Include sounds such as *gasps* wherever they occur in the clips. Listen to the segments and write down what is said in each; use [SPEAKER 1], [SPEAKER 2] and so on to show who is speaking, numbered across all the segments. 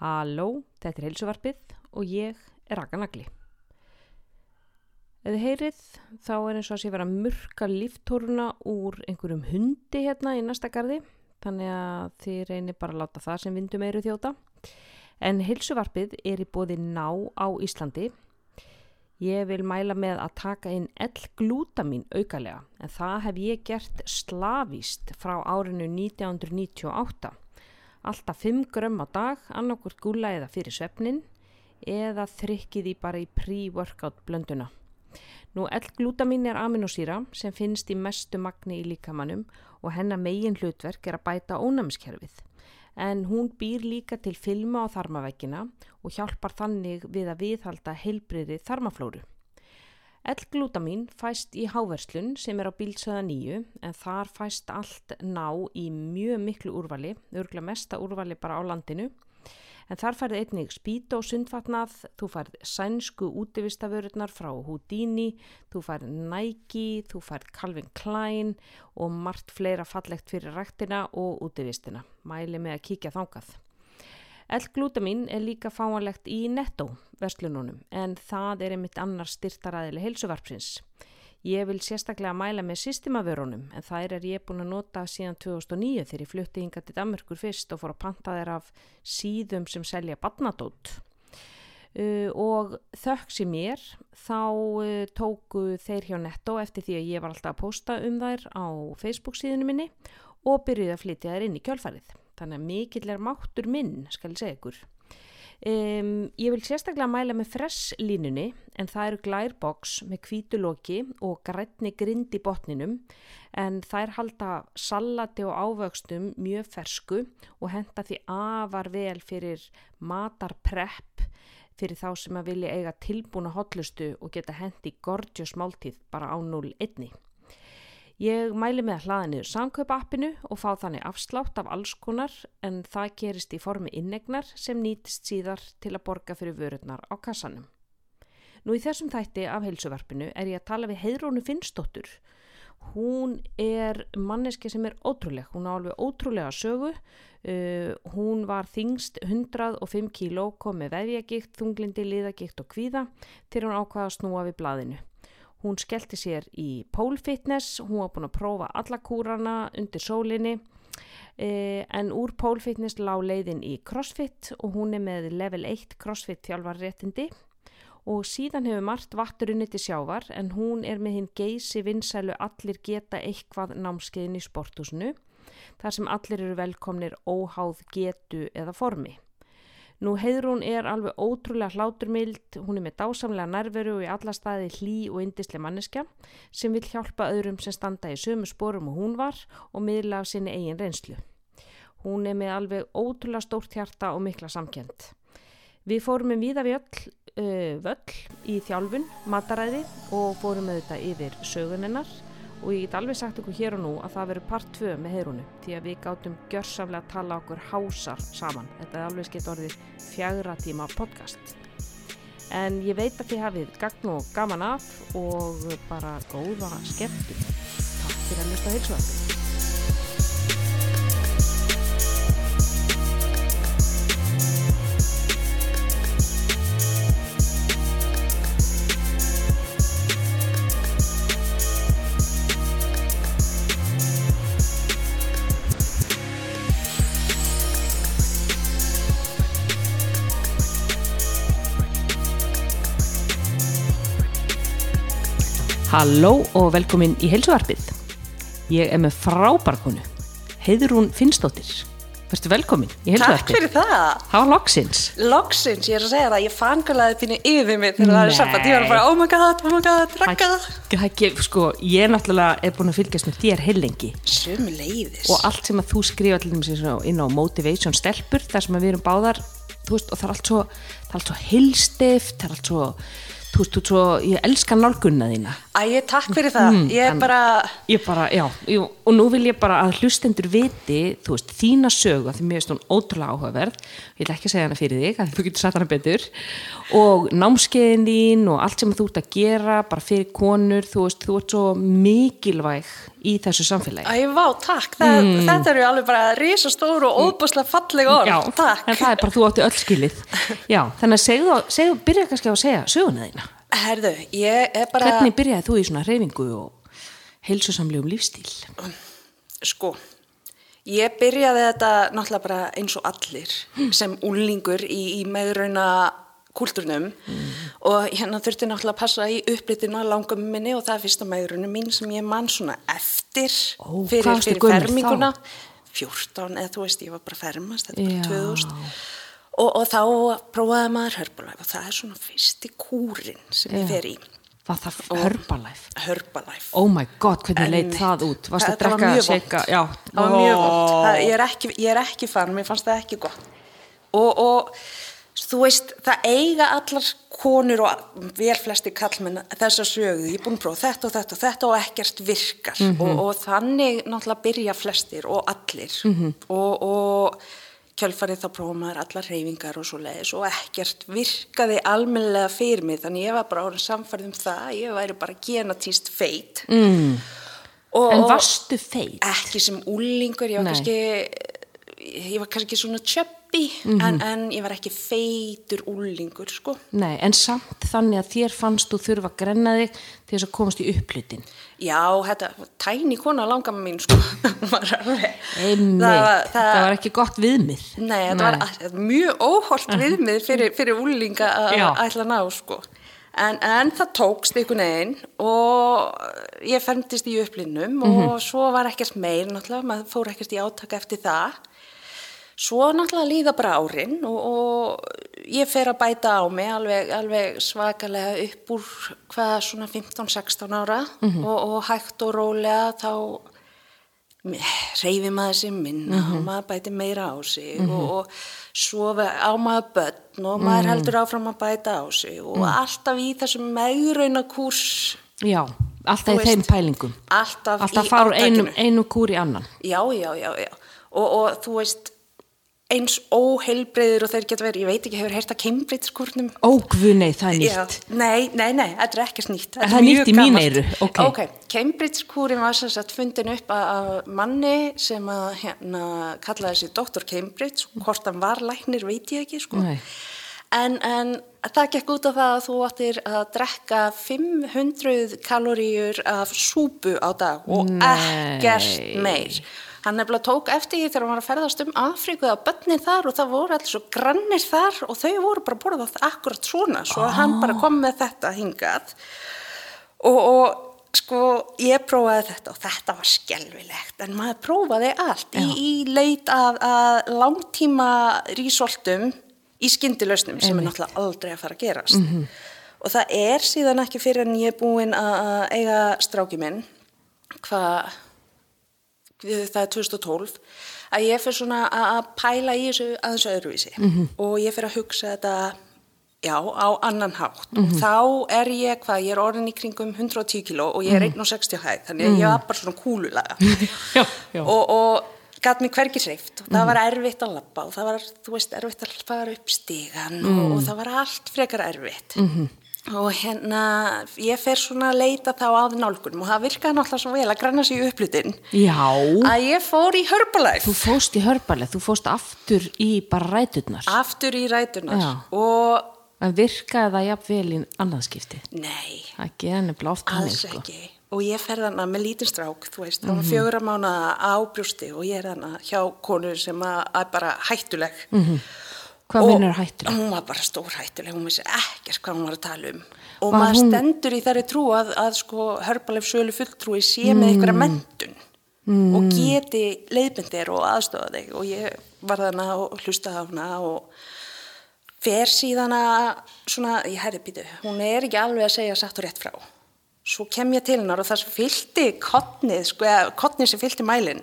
[SPEAKER 1] Halló, þetta er heilsuvarpið og ég er Raka Nagli. Ef þið heyrið þá er eins og að sé vera mörka líftóruna úr einhverjum hundi hérna í næsta gardi þannig að þið reynir bara að láta það sem vindum eiru þjóta. En heilsuvarpið er í bóði ná á Íslandi. Ég vil mæla með að taka inn L-glútamin aukalega en það hef ég gert slavíst frá árinu 1998 alltaf 5 grömm á dag, annarkvört gula eða fyrir svefnin eða þrykkið í bara í pre-workout blönduna. Nú L-glútamin er aminosýra sem finnst í mestu magni í líkamannum og hennar megin hlutverk er að bæta ónæmiskerfið. En hún býr líka til filma á þarmaveggina og hjálpar þannig við að viðhalda heilbriði þarmaflóru. L-glútamin fæst í háverslun sem er á bílsöða nýju en þar fæst allt ná í mjög miklu úrvali, örgulega mesta úrvali bara á landinu. En þar færði einnig spýta og sundfatnað, þú færð sænsku útivistaförurnar frá Houdini, þú færð Nike, þú færð Calvin Klein og margt fleira fallegt fyrir rættina og útivistina. Mæli með að kíkja þángað. L-glútamin er líka fáanlegt í netto verslununum en það er einmitt annar styrtaræðileg heilsuvarpsins. Ég vil sérstaklega mæla með systemavörunum en það er ég búin að nota síðan 2009 þegar ég flutti hinga til Danmarkur fyrst og fór að panta þeir af síðum sem selja badnadótt. Uh, og þökk sem mér þá uh, tóku þeir hjá netto eftir því að ég var alltaf að posta um þær á Facebook síðinu minni og byrjuði að flytja þær inn í kjálfarið þannig að mikill er máttur minn, skal ég segja ykkur. Um, ég vil sérstaklega mæla með fresslínunni en það eru glærboks með kvítuloki og grætni grind í botninum en þær halda salati og ávöxtum mjög fersku og henda því afar vel fyrir matarprepp fyrir þá sem að vilja eiga tilbúna hotlustu og geta hendi gorgeous máltíð bara á 0-1. Ég mæli með að hlaða niður samkaupappinu og fá þannig afslátt af alls konar en það gerist í formi innegnar sem nýtist síðar til að borga fyrir vörurnar á kassanum. Nú í þessum þætti af heilsuvarpinu er ég að tala við Heiðrónu Finnsdóttur. Hún er manneski sem er ótrúleg, hún á alveg ótrúlega sögu. Uh, hún var þingst 105 kíló, kom með vefjagikt, þunglindi, liðagikt og kvíða til hún ákvaða að snúa við blaðinu. Hún skellti sér í pole fitness, hún var búin að prófa alla kúrana undir sólinni eh, en úr pole fitness lág leiðin í crossfit og hún er með level 1 crossfit þjálfarréttindi og síðan hefur margt vatturunni til sjávar en hún er með hinn geysi vinsælu allir geta eitthvað námskeiðin í sporthúsinu þar sem allir eru velkomnir óháð getu eða formi. Nú Heiðrún er alveg ótrúlega hláturmild, hún er með dásamlega nærveru og í alla staði hlý og indislega manneska sem vil hjálpa öðrum sem standa í sömu sporum og hún var og miðla af sinni eigin reynslu. Hún er með alveg ótrúlega stórt hjarta og mikla samkjönd. Við fórum með viða við öll, uh, völl í þjálfun, mataræði og fórum með þetta yfir söguninnar og ég get alveg sagt ykkur hér og nú að það verður part 2 með heyrunu því að við gátum gjörsamlega að tala okkur hásar saman. Þetta er alveg skeitt orðið fjagra tíma podcast. En ég veit að þið hafið gagn og gaman af og bara góða skemmtum. Takk fyrir að mista heilsuðarfið. Halló og velkomin í heilsuarpið. Ég er með frábærkonu, Heiðrún Finnstóttir. Verstu velkomin í heilsuarpið.
[SPEAKER 2] Takk fyrir það.
[SPEAKER 1] Var loksins.
[SPEAKER 2] Loksins, ég er að segja það, ég fangalaði þínu yfir mig þegar það er saman. Ég var bara, oh my god, oh my god, rakka.
[SPEAKER 1] Það ekki, sko, ég náttúrulega er búin að fylgjast með þér heilengi.
[SPEAKER 2] Sumi leiðis.
[SPEAKER 1] Og allt sem að þú skrifa til dæmis inn á Motivation Stelpur, þar sem við erum báðar, veist, og það er allt svo, svo heilstift, það er allt svo þú veist, þú svo, ég elska nálgunna þína.
[SPEAKER 2] Æ, takk fyrir það, mm, ég er bara
[SPEAKER 1] Ég bara, já, jú, og nú vil ég bara að hlustendur viti, þú veist, þína sögu því mér finnst hún ótrúlega áhugaverð. Ég vil ekki segja hana fyrir þig, að þú getur satt hana betur. Og námskeiðin þín og allt sem þú ert að gera, bara fyrir konur þú veist, þú ert svo mikilvæg í þessu samfélagi.
[SPEAKER 2] Æ, vá, takk, það, þetta eru alveg bara risastóru og óbúslega falleg orð,
[SPEAKER 1] Já,
[SPEAKER 2] takk.
[SPEAKER 1] en það er bara þú átti öll skilið. Já, þannig að segðu, segðu byrja kannski á að segja söguna þína.
[SPEAKER 2] Herðu, ég er bara,
[SPEAKER 1] Hvernig byrjaði þú í svona reyfingu og heilsusamlegum lífstíl?
[SPEAKER 2] sko, ég byrjaði þetta náttúrulega bara eins og allir sem úlingur í, í meðrauna kúlturnum og hérna þurfti náttúrulega að passa í upplitinu að langum minni og það er fyrsta meðraunum mín sem ég man svona eftir
[SPEAKER 1] Ó,
[SPEAKER 2] fyrir, fyrir ferminguna.
[SPEAKER 1] þá?
[SPEAKER 2] 14 eða þú veist, ég var bara fermast, þetta
[SPEAKER 1] Já.
[SPEAKER 2] var 2000 og, og þá prófaði maður Herbalife og það er svona fyrsti kúrin sem ég
[SPEAKER 1] Já.
[SPEAKER 2] fer í
[SPEAKER 1] Var það Herbalife?
[SPEAKER 2] Herbalife
[SPEAKER 1] Oh my god, hvernig leit
[SPEAKER 2] Einmitt.
[SPEAKER 1] það út? Varstu að
[SPEAKER 2] Það- var
[SPEAKER 1] drekka,
[SPEAKER 2] vont.
[SPEAKER 1] Já.
[SPEAKER 2] það var mjög vond það, ég, er ekki, ég er ekki fann, mér fannst það ekki gott og, og þú veist, það eiga allar konur og vel flesti kallmenn þessa sögu, ég er búin að prófa þetta og þetta og þetta og ekkert virkar
[SPEAKER 1] Mhm.
[SPEAKER 2] og, og þannig náttúrulega byrja flestir og allir
[SPEAKER 1] Mhm.
[SPEAKER 2] og, og kjölfarið þá prófa maður allar reyfingar og svo leiðis og ekkert virkaði almennilega fyrir mig þannig ég var bara orðin samfærð um það ég væri bara genatíst feit mm. og,
[SPEAKER 1] En varstu feit?
[SPEAKER 2] ekki sem úlingur, ég var
[SPEAKER 1] Nei.
[SPEAKER 2] kannski ég var kannski svona chubby
[SPEAKER 1] Mhm.
[SPEAKER 2] en, en ég var ekki feitur úlingur sko
[SPEAKER 1] Nei, en samt þannig að þér fannst þú þurfa að grenna þig til þess að komast í upplutin.
[SPEAKER 2] já, þetta, tæni kona langama mín sko *laughs* var alveg-
[SPEAKER 1] Einmitt,
[SPEAKER 2] það, var-
[SPEAKER 1] það, var ekki gott viðmið.
[SPEAKER 2] Nei, þetta var að- mjög óholt viðmið fyrir, fyrir úlinga að ætla að ná sko. En, en það tókst einhvern veginn og ég fermtist í upplinnum og svo var ekkert meir náttúrulega, maður fór ekkert í átaka eftir það. Svo náttúrulega líða bara árin og, og ég fer að bæta á mig alveg, alveg svakalega upp úr hvað svona 15-16 ára og, og hægt og rólega þá reyfi maður sér minna og maður bæti meira á sig og, og svo á maður börn og maður heldur áfram að bæta á sig og alltaf í þessum meðrauna kúrs
[SPEAKER 1] Já, alltaf í þeim pælingum.
[SPEAKER 2] alltaf,
[SPEAKER 1] Alltaf
[SPEAKER 2] í
[SPEAKER 1] fara úr einum,
[SPEAKER 2] átakinu.
[SPEAKER 1] einum kúr í annan.
[SPEAKER 2] já, já, já, já og, og þú veist eins óheilbreyður og þeir geta verið, ég veit ekki, hefur heyrt að Cambridge-kúrnum
[SPEAKER 1] Ó, guð, nei, það er
[SPEAKER 2] Já,
[SPEAKER 1] nýtt.
[SPEAKER 2] nei, nei, nei, þetta er ekkert nýtt.
[SPEAKER 1] Það er nýtt í mín eyru, ok.
[SPEAKER 2] Ok, Cambridge-kúrin var sem sagt fundin upp af manni sem að hérna kallaði sig Dr. Cambridge, hvort hann var læknir veit ég ekki, sko.
[SPEAKER 1] Nei.
[SPEAKER 2] En, en það gekk út af það að þú ættir að drekka 500 kaloríur af súpu á dag og
[SPEAKER 1] Nei.
[SPEAKER 2] ekkert meir. Hann nefnilega tók eftir því þegar hann var að ferðast um Afríku eða börnin þar og það voru allir svo grannir þar og þau voru bara að borða það akkurat svona. Svo hann bara kom með þetta hingað og, og sko ég prófaði þetta og þetta var skelvilegt en maður prófaði allt í, í leit að, að langtíma rísoltum í skyndilausnum sem er náttúrulega aldrei að fara að gerast. Og það er síðan ekki fyrir en ég er búin að að eiga stráki minn hvað það er 2012 að ég fyrir svona að pæla í þessu aðeins öðruvísi. Og ég fyrir að hugsa þetta já, á annan hátt. Og þá er ég hvað, ég er orðin í kringum 110 kíló og ég er 1,60 hæð þannig að ég var bara svona kúlulega *laughs*
[SPEAKER 1] Já, já.
[SPEAKER 2] og, og gæt mér hvergi hreift og það var erfitt að lappa og það var, þú veist, erfitt að fara upp stígan og, og það var allt frekar erfitt og hérna ég fer svona að leita þá að nálgunum og það virkaði náttúrulega svo vel að granna sig í upplutin
[SPEAKER 1] Já,
[SPEAKER 2] að ég fór í Herbalife
[SPEAKER 1] þú fóst í hörbalið, þú fóst aftur í bara ræturnar.
[SPEAKER 2] aftur í rætunar
[SPEAKER 1] Já.
[SPEAKER 2] og
[SPEAKER 1] En virkaði það jafnvel í annarskipti?
[SPEAKER 2] nei,
[SPEAKER 1] þannig,
[SPEAKER 2] alls
[SPEAKER 1] sko.
[SPEAKER 2] ekki og ég fer þarna með lítinn strák þú veist,
[SPEAKER 1] Mhm.
[SPEAKER 2] það var fjögur að mána á brjósti og ég er þarna hjá konu sem að, að bara hættuleg
[SPEAKER 1] Mhm. Hvað
[SPEAKER 2] Og
[SPEAKER 1] minnur hættur?
[SPEAKER 2] Hún var bara stór hættuleg, hún vissi ekkert hvað hún var að tala um. Og
[SPEAKER 1] Var
[SPEAKER 2] maður
[SPEAKER 1] hún-
[SPEAKER 2] stendur í þeirri trú að, að sko Hörbalef sölu fulltrúi sé með
[SPEAKER 1] Mm.
[SPEAKER 2] einhverja mentun og geti leiðbindir og aðstofa þig og ég var þarna og hlustaði á hana og fer síðan að svona, ég herri býtu, hún er ekki alveg að segja satt og rétt frá. Svo kem ég til hennar og það sem fylgdi kottnið, sko, kottnið sem fylgdi mælinn,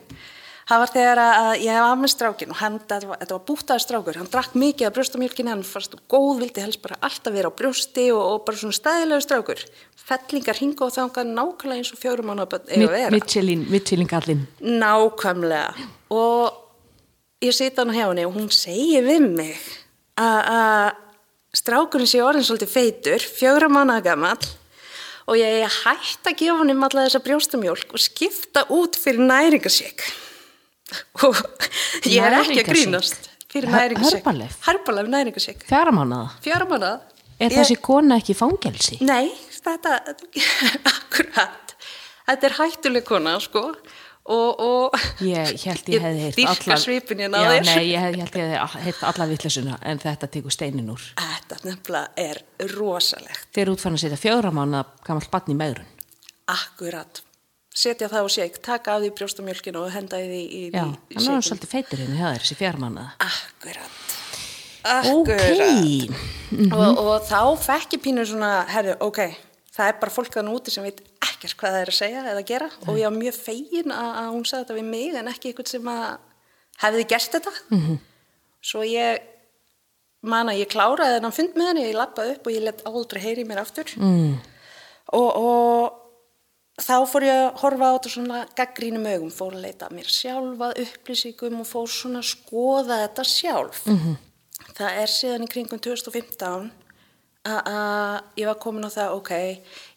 [SPEAKER 2] það var þegar að ég var með strákin og hann, þetta var, bútaði strákur, hann drakk mikið af brjóstamjölkinni, hann fannst góð, vildi helst bara alltaf vera á brjósti og, og bara svona stæðilegu strákur. Fellingar hinga og þangað nákvæmlega eins og fjórum eiga að vera.
[SPEAKER 1] Mitchellin, Mitchellin gallin.
[SPEAKER 2] Nákvæmlega og ég sita hann hjá henni og hún segir við mig að strákurinn sé orðin svolítið feitur, fjögra mánuða gamall og ég hægt að gefa honum alla þessa brjóstamjólk og skipta út fyrir næringarsík og ég er ekki að grínast fyrir næringarsík?
[SPEAKER 1] Herbalife
[SPEAKER 2] næringarsík
[SPEAKER 1] Fjara mánuða.
[SPEAKER 2] fjara mánuða
[SPEAKER 1] Er þessi kona ekki fangelsi?
[SPEAKER 2] Nei, þetta, *laughs* akkurat, þetta er hættuleg kona, sko, og, og
[SPEAKER 1] Ég held ég hefði heyrt
[SPEAKER 2] dýrka svipin hérna á þér.
[SPEAKER 1] nei, ég held ég hefði heyrt alla vittlesuna en þetta tekur steinin úr.
[SPEAKER 2] Þetta nefnilega er rosalegt,
[SPEAKER 1] Þeir útfann að setja fjögra mánuða gamalt batn í megrun.
[SPEAKER 2] akkurat. Setja það á sék, taka af því brjóstamjölkinu og henda því í, í,
[SPEAKER 1] Já,
[SPEAKER 2] í
[SPEAKER 1] hann er
[SPEAKER 2] sékin.
[SPEAKER 1] svolítið feitur hérna hjá þessi fjara mánuða.
[SPEAKER 2] Akkurat,
[SPEAKER 1] Ok,
[SPEAKER 2] akkurat.
[SPEAKER 1] Mhm.
[SPEAKER 2] og, og þá fekk ég pínu svona, herru, ok, það er bara fólk þannig úti sem veit ekkert hvað það er að segja eða gera og ég var mjög fegin að, að hún sagði þetta við mig en ekki einhvern sem að hefði gert þetta.
[SPEAKER 1] Mhm.
[SPEAKER 2] Svo ég man að ég kláraði þennan fund með henni, ég lappaði upp og ég let aldrei heyri mér aftur.
[SPEAKER 1] mm,
[SPEAKER 2] Og, og þá fór ég að horfa á þetta svona gaggrínum augum, fór að leita að mér sjálfa, upplýsingum og fór svona að skoða þetta sjálf.
[SPEAKER 1] Mhm.
[SPEAKER 2] Það er síðan í kringum 2015 að- að ég var komin á það, ok,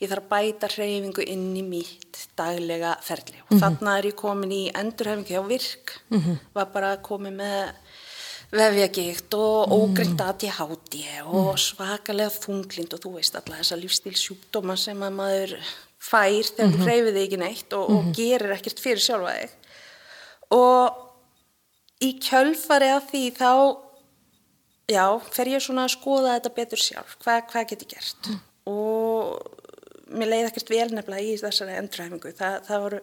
[SPEAKER 2] ég þarf að bæta hreyfingu inn í mitt daglega ferli. Og þarna er ég komin í endurhefingu hjá virk, var bara komin með vefjagikt og ógrind ADHD og svakalega þunglind og þú veist alla þessa lífstílsjúkdóma sem að maður fær þegar þú hreyfið þig ekki neitt og, og gerir ekkert fyrir sjálfa þig. Og í kjölfari af því þá, já, fer ég svona að skoða þetta betur sjálf, hvað, hvað get ég gert? Og mér leiði ekkert vel nefnilega í þessari endurhæfingu, það, það voru,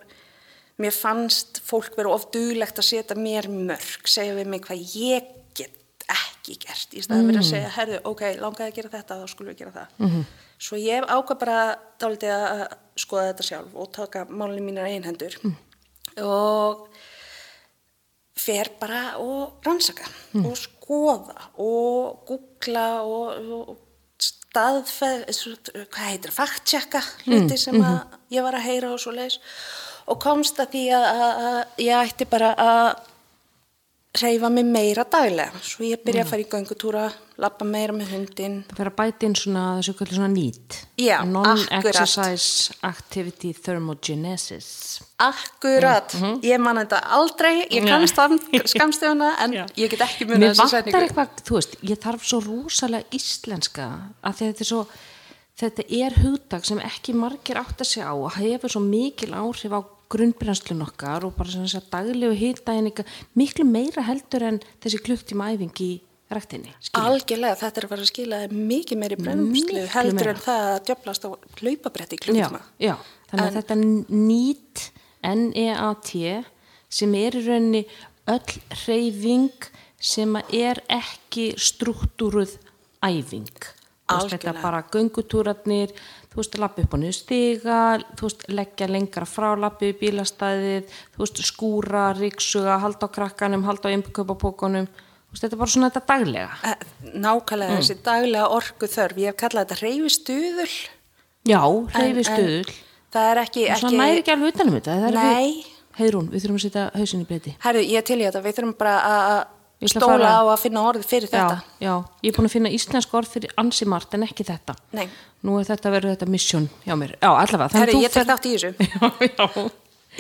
[SPEAKER 2] mér fannst fólk vera of duglegt að setja mér mörg, segja við mig hvað ég get ekki gert í staðan fyrir að segja, herðu, ok, langaði að gera þetta, þá skulum við gera það. -hmm. Svo ég ákvað bara dálítið að skoða þetta sjálf og taka málinn mínar einhendur og fer bara og rannsaka og skoða og googla og, og staðfæð, hvað heitir, fakttjekka hluti sem að ég var að heyra og svo leis og komst að því að, að, að ég ætti bara að reyfa mig meira daglega. Svo ég byrja að fara í göngutúra lappa meira með hundin
[SPEAKER 1] það fyrir að bæta inn svona þessu svona nýtt.
[SPEAKER 2] Já,
[SPEAKER 1] Non-exercise activity thermogenesis.
[SPEAKER 2] Akkurat, ég man þetta aldrei, ég kannst *laughs* skamstöðuna en
[SPEAKER 1] Já.
[SPEAKER 2] ég get ekki munið
[SPEAKER 1] Mér
[SPEAKER 2] þessa
[SPEAKER 1] vantar
[SPEAKER 2] setningu.
[SPEAKER 1] eitthvað, þú veist, ég þarf svo rosalega íslenska að þetta er svo, þetta er hugdag sem ekki margir átt að segja á og hefur svo mikil áhrif á grunnbrennslun okkar og bara svona þess að daglegu hýrdaginika miklu meira heldur en þessi klukktíma æfing í rektinni.
[SPEAKER 2] Algjörlega, þetta er að fara að skila mikið meiri brennumslu
[SPEAKER 1] Miklu
[SPEAKER 2] heldur
[SPEAKER 1] meira.
[SPEAKER 2] en það að djöflast á hlaupabretti í
[SPEAKER 1] Já,
[SPEAKER 2] klukkutíma.
[SPEAKER 1] já, þannig að þetta nýtt N-E-A-T sem er í rauninni öll hreyfing sem er ekki struktúruð æfing. Veist, þetta
[SPEAKER 2] Algjörlega.
[SPEAKER 1] bara göngutúrarnir, þú veist, lappa upp á niður stiga, þú veist, leggja lengra frá lappi í bílastæðið, þú veist, skúra, ríksuga, halda á krakkanum, halda á innköpapókunum, þú veist, þetta er bara svona þetta daglega.
[SPEAKER 2] Eh, Nákvæmlega þessi daglega orku þörf, ég hef kallað þetta reyfistuðul.
[SPEAKER 1] Já, hreyfi stuðul.
[SPEAKER 2] Það er ekki...
[SPEAKER 1] Og svona næri ekki alveg utanum þetta. það
[SPEAKER 2] Nei.
[SPEAKER 1] við- Heiðrún, við þurfum að setja hausin í breyti.
[SPEAKER 2] Herru, ég til í þetta, við þurfum bara að
[SPEAKER 1] Ég að
[SPEAKER 2] stóla
[SPEAKER 1] fara-
[SPEAKER 2] á að finna orðið fyrir þetta.
[SPEAKER 1] Já, já, ég er búin að finna íslensk orð fyrir ansi margt en ekki þetta.
[SPEAKER 2] Nei.
[SPEAKER 1] Nú er þetta verið þetta mission hjá mér. Já, allavega. þú
[SPEAKER 2] ég tek
[SPEAKER 1] ferð-
[SPEAKER 2] þátt í þessu. *laughs*
[SPEAKER 1] Já, já.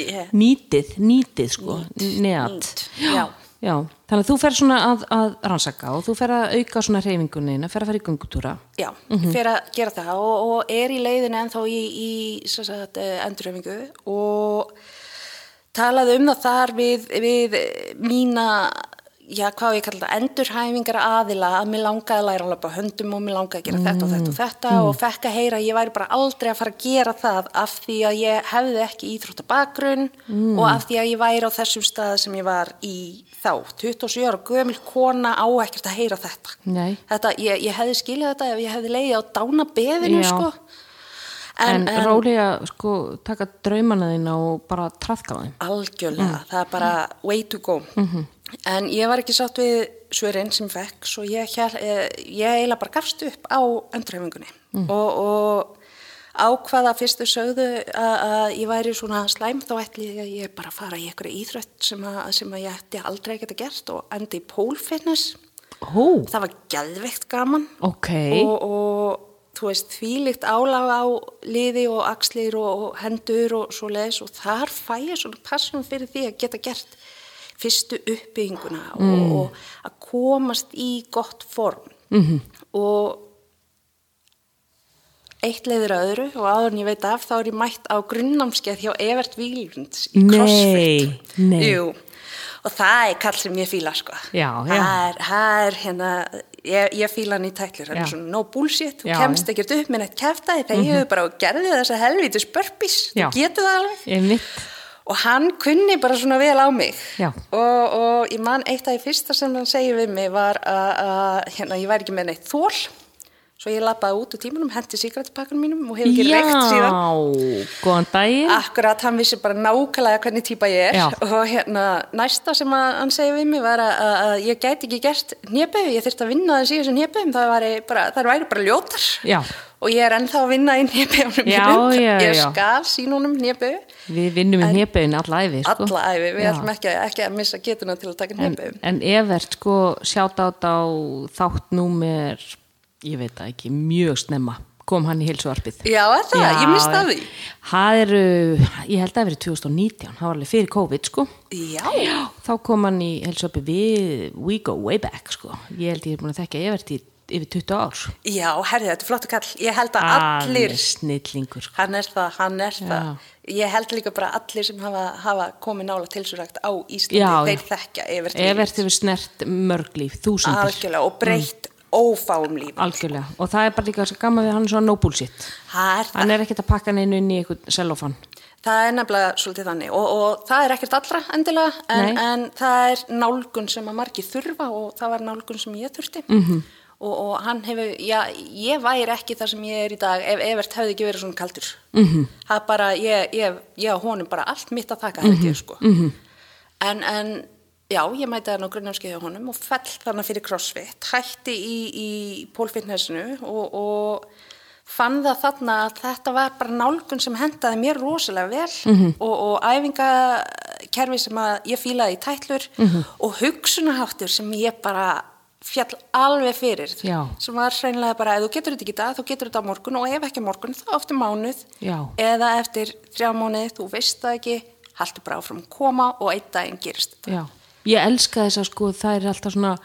[SPEAKER 2] Ég-
[SPEAKER 1] Nýtið, nýtið sko, neat.
[SPEAKER 2] Já.
[SPEAKER 1] Já, þannig að þú fer svona að, að rannsaka og þú fer að auka svona hreyfingunina, fer að fara í göngutúra.
[SPEAKER 2] Já, fyrir að gera það og, og er í leiðinu ennþá í, í sagt, eh, endurhæfingu og talaði um það þar við, við mína, já hvað ég kalla það, endurhæfingar aðila að mér langaði að læra að lappa á höndum og mér langaði að gera þetta og þetta og þetta og fekk að heyra að ég væri bara aldrei að fara að gera það af því að ég hefði ekki íþróttabakrun og af því að ég væri á þessum stað sem ég var í þá, 27 ára gömul kona á ekkert að heyra þetta. Þetta, ég, ég hefði skilið þetta ef ég hefði leiði á dána beðinu,
[SPEAKER 1] Já.
[SPEAKER 2] sko.
[SPEAKER 1] En, en rólega sko taka draumana þína og bara trafka þeim.
[SPEAKER 2] Algjörlega, það er bara way to go. En ég var ekki sátt við svörin sem fekk, svo ég, hér, ég, ég eiginlega bara gafst upp á endurhefingunni og, og ákvaða fyrstu sögðu að, ég væri svona slæm þá ætli ég að ég bara fara í einhverju íþrött sem, að, sem að ég ætti aldrei geta gert og endi í pole fitness.
[SPEAKER 1] Ó,
[SPEAKER 2] Það var gæðveikt gaman.
[SPEAKER 1] ok.
[SPEAKER 2] og, og þú veist, þvílikt álag á liði og axlir og, og hendur og svo leiðis og þar fæ ég svona passum fyrir því að geta gert fyrstu uppbygginguna og, og að komast í gott form -hmm. og eitt leiður að öðru og en ég veit af þá er ég mætt á grunnnámskeið hjá Evert Vílunds í
[SPEAKER 1] Nei,
[SPEAKER 2] CrossFit.
[SPEAKER 1] nei.
[SPEAKER 2] Jú, og það er kall sem ég fíla sko.
[SPEAKER 1] Já, já.
[SPEAKER 2] Það er, það er hérna, ég, ég fíla hann í er svona no bullshit, þú
[SPEAKER 1] Já,
[SPEAKER 2] kemst ekkert upp með neitt kæftæði þegar ég hefur bara gerði þessa helvítis burpees,
[SPEAKER 1] Já.
[SPEAKER 2] þú getur það alveg.
[SPEAKER 1] Ég mitt.
[SPEAKER 2] Og hann kunni bara svona vel á mig
[SPEAKER 1] Já.
[SPEAKER 2] og, og ég man eitt af því fyrsta sem hann segir við mig var að, hérna, ég væri ekki með neitt þól svo ég lappaði út úr tímanum, hendi síkrættipakkanum mínum og hef ekki reykt síðan
[SPEAKER 1] Já, góðan daginn.
[SPEAKER 2] Akkurat, hann vissi bara nákvæmlega hvernig típa ég er
[SPEAKER 1] Já.
[SPEAKER 2] og hérna, næsta sem hann segi við mig var að, að, ég gæti ekki gert néböðu, ég þurfti að vinna þess í þessum néböðum, það það væri bara ljótar
[SPEAKER 1] Já.
[SPEAKER 2] Og ég er ennþá að vinna í *laughs*
[SPEAKER 1] Já, já,
[SPEAKER 2] ég
[SPEAKER 1] já.
[SPEAKER 2] skal sínunum néböðu
[SPEAKER 1] Við vinnum í hnjöpun alla æfi, sko.
[SPEAKER 2] alla æfi, við
[SPEAKER 1] Já.
[SPEAKER 2] ætlum ekki, ekki að missa getuna til að taka
[SPEAKER 1] En,
[SPEAKER 2] néböðum
[SPEAKER 1] en Evert, sko, sjátt át á þáttnúmer, ég veit ekki, mjög snemma kom hann í heilsuarpið.
[SPEAKER 2] Já, er það, ég misti af því
[SPEAKER 1] eru, ég held að það verið 2019, það var alveg fyrir COVID, sko.
[SPEAKER 2] Já,
[SPEAKER 1] Þá kom hann í heilsuarpið við We Go Way Back, sko. Ég held ég er búin að þekka Evert í yfir 20 ár.
[SPEAKER 2] já, herði, þetta er flottu kall ég held að allir
[SPEAKER 1] Alveg snillingur, sko.
[SPEAKER 2] Hann er það, hann er
[SPEAKER 1] Já.
[SPEAKER 2] það. Ég held líka bara allir sem hafa, hafa komið nála tilsúrækt á Íslandi,
[SPEAKER 1] Já,
[SPEAKER 2] þeir
[SPEAKER 1] já.
[SPEAKER 2] þekkja Evert
[SPEAKER 1] Evert hefur snert mörg líf, þúsundir.
[SPEAKER 2] Algjörlega og breytt ófáum líf.
[SPEAKER 1] Algjörlega. Og það er bara líka svo gaman við hann
[SPEAKER 2] er það.
[SPEAKER 1] Hann er ekkert að pakka neinu inn í eitthvað sellofan.
[SPEAKER 2] Það er nefnilega svolítið þannig og, og það er ekkert allra endilega en, en það er nálgun sem að margir þurfa og það var nálgun sem ég þurfti
[SPEAKER 1] Mhm.
[SPEAKER 2] -hmm. Og, og hann hefur, já, ég væri ekki það sem ég er í dag ef Evert hefði ekki verið svona kaldur.
[SPEAKER 1] Mhm.
[SPEAKER 2] -hmm. Það bara, ég, ég, ég á honum bara allt mitt að taka held
[SPEAKER 1] Mhm.
[SPEAKER 2] ég sko. -hmm. en, en já, ég mæti hann á grunnafskeið hjá honum og fell þannig fyrir crossfit, hætti í, í pólfitnessinu og, og fann það þarna að þetta var bara nálgun sem hendaði mér rosalega vel
[SPEAKER 1] Mhm.
[SPEAKER 2] og, og æfingakerfi sem að ég fílaði í tætlur
[SPEAKER 1] Mhm.
[SPEAKER 2] og hugsunaháttur sem ég bara fjall alveg fyrir
[SPEAKER 1] Já.
[SPEAKER 2] sem var hreinlega bara, ef þú getur þetta ekki dag þá getur þetta á morgun og ef ekki á morgun þá eftir mánuð
[SPEAKER 1] Já.
[SPEAKER 2] eða eftir þrjá mánuð, þú veist það ekki haldur bara áfram að koma og einn daginn gerist þetta
[SPEAKER 1] Já. Ég elska þess að sko það er alltaf svona,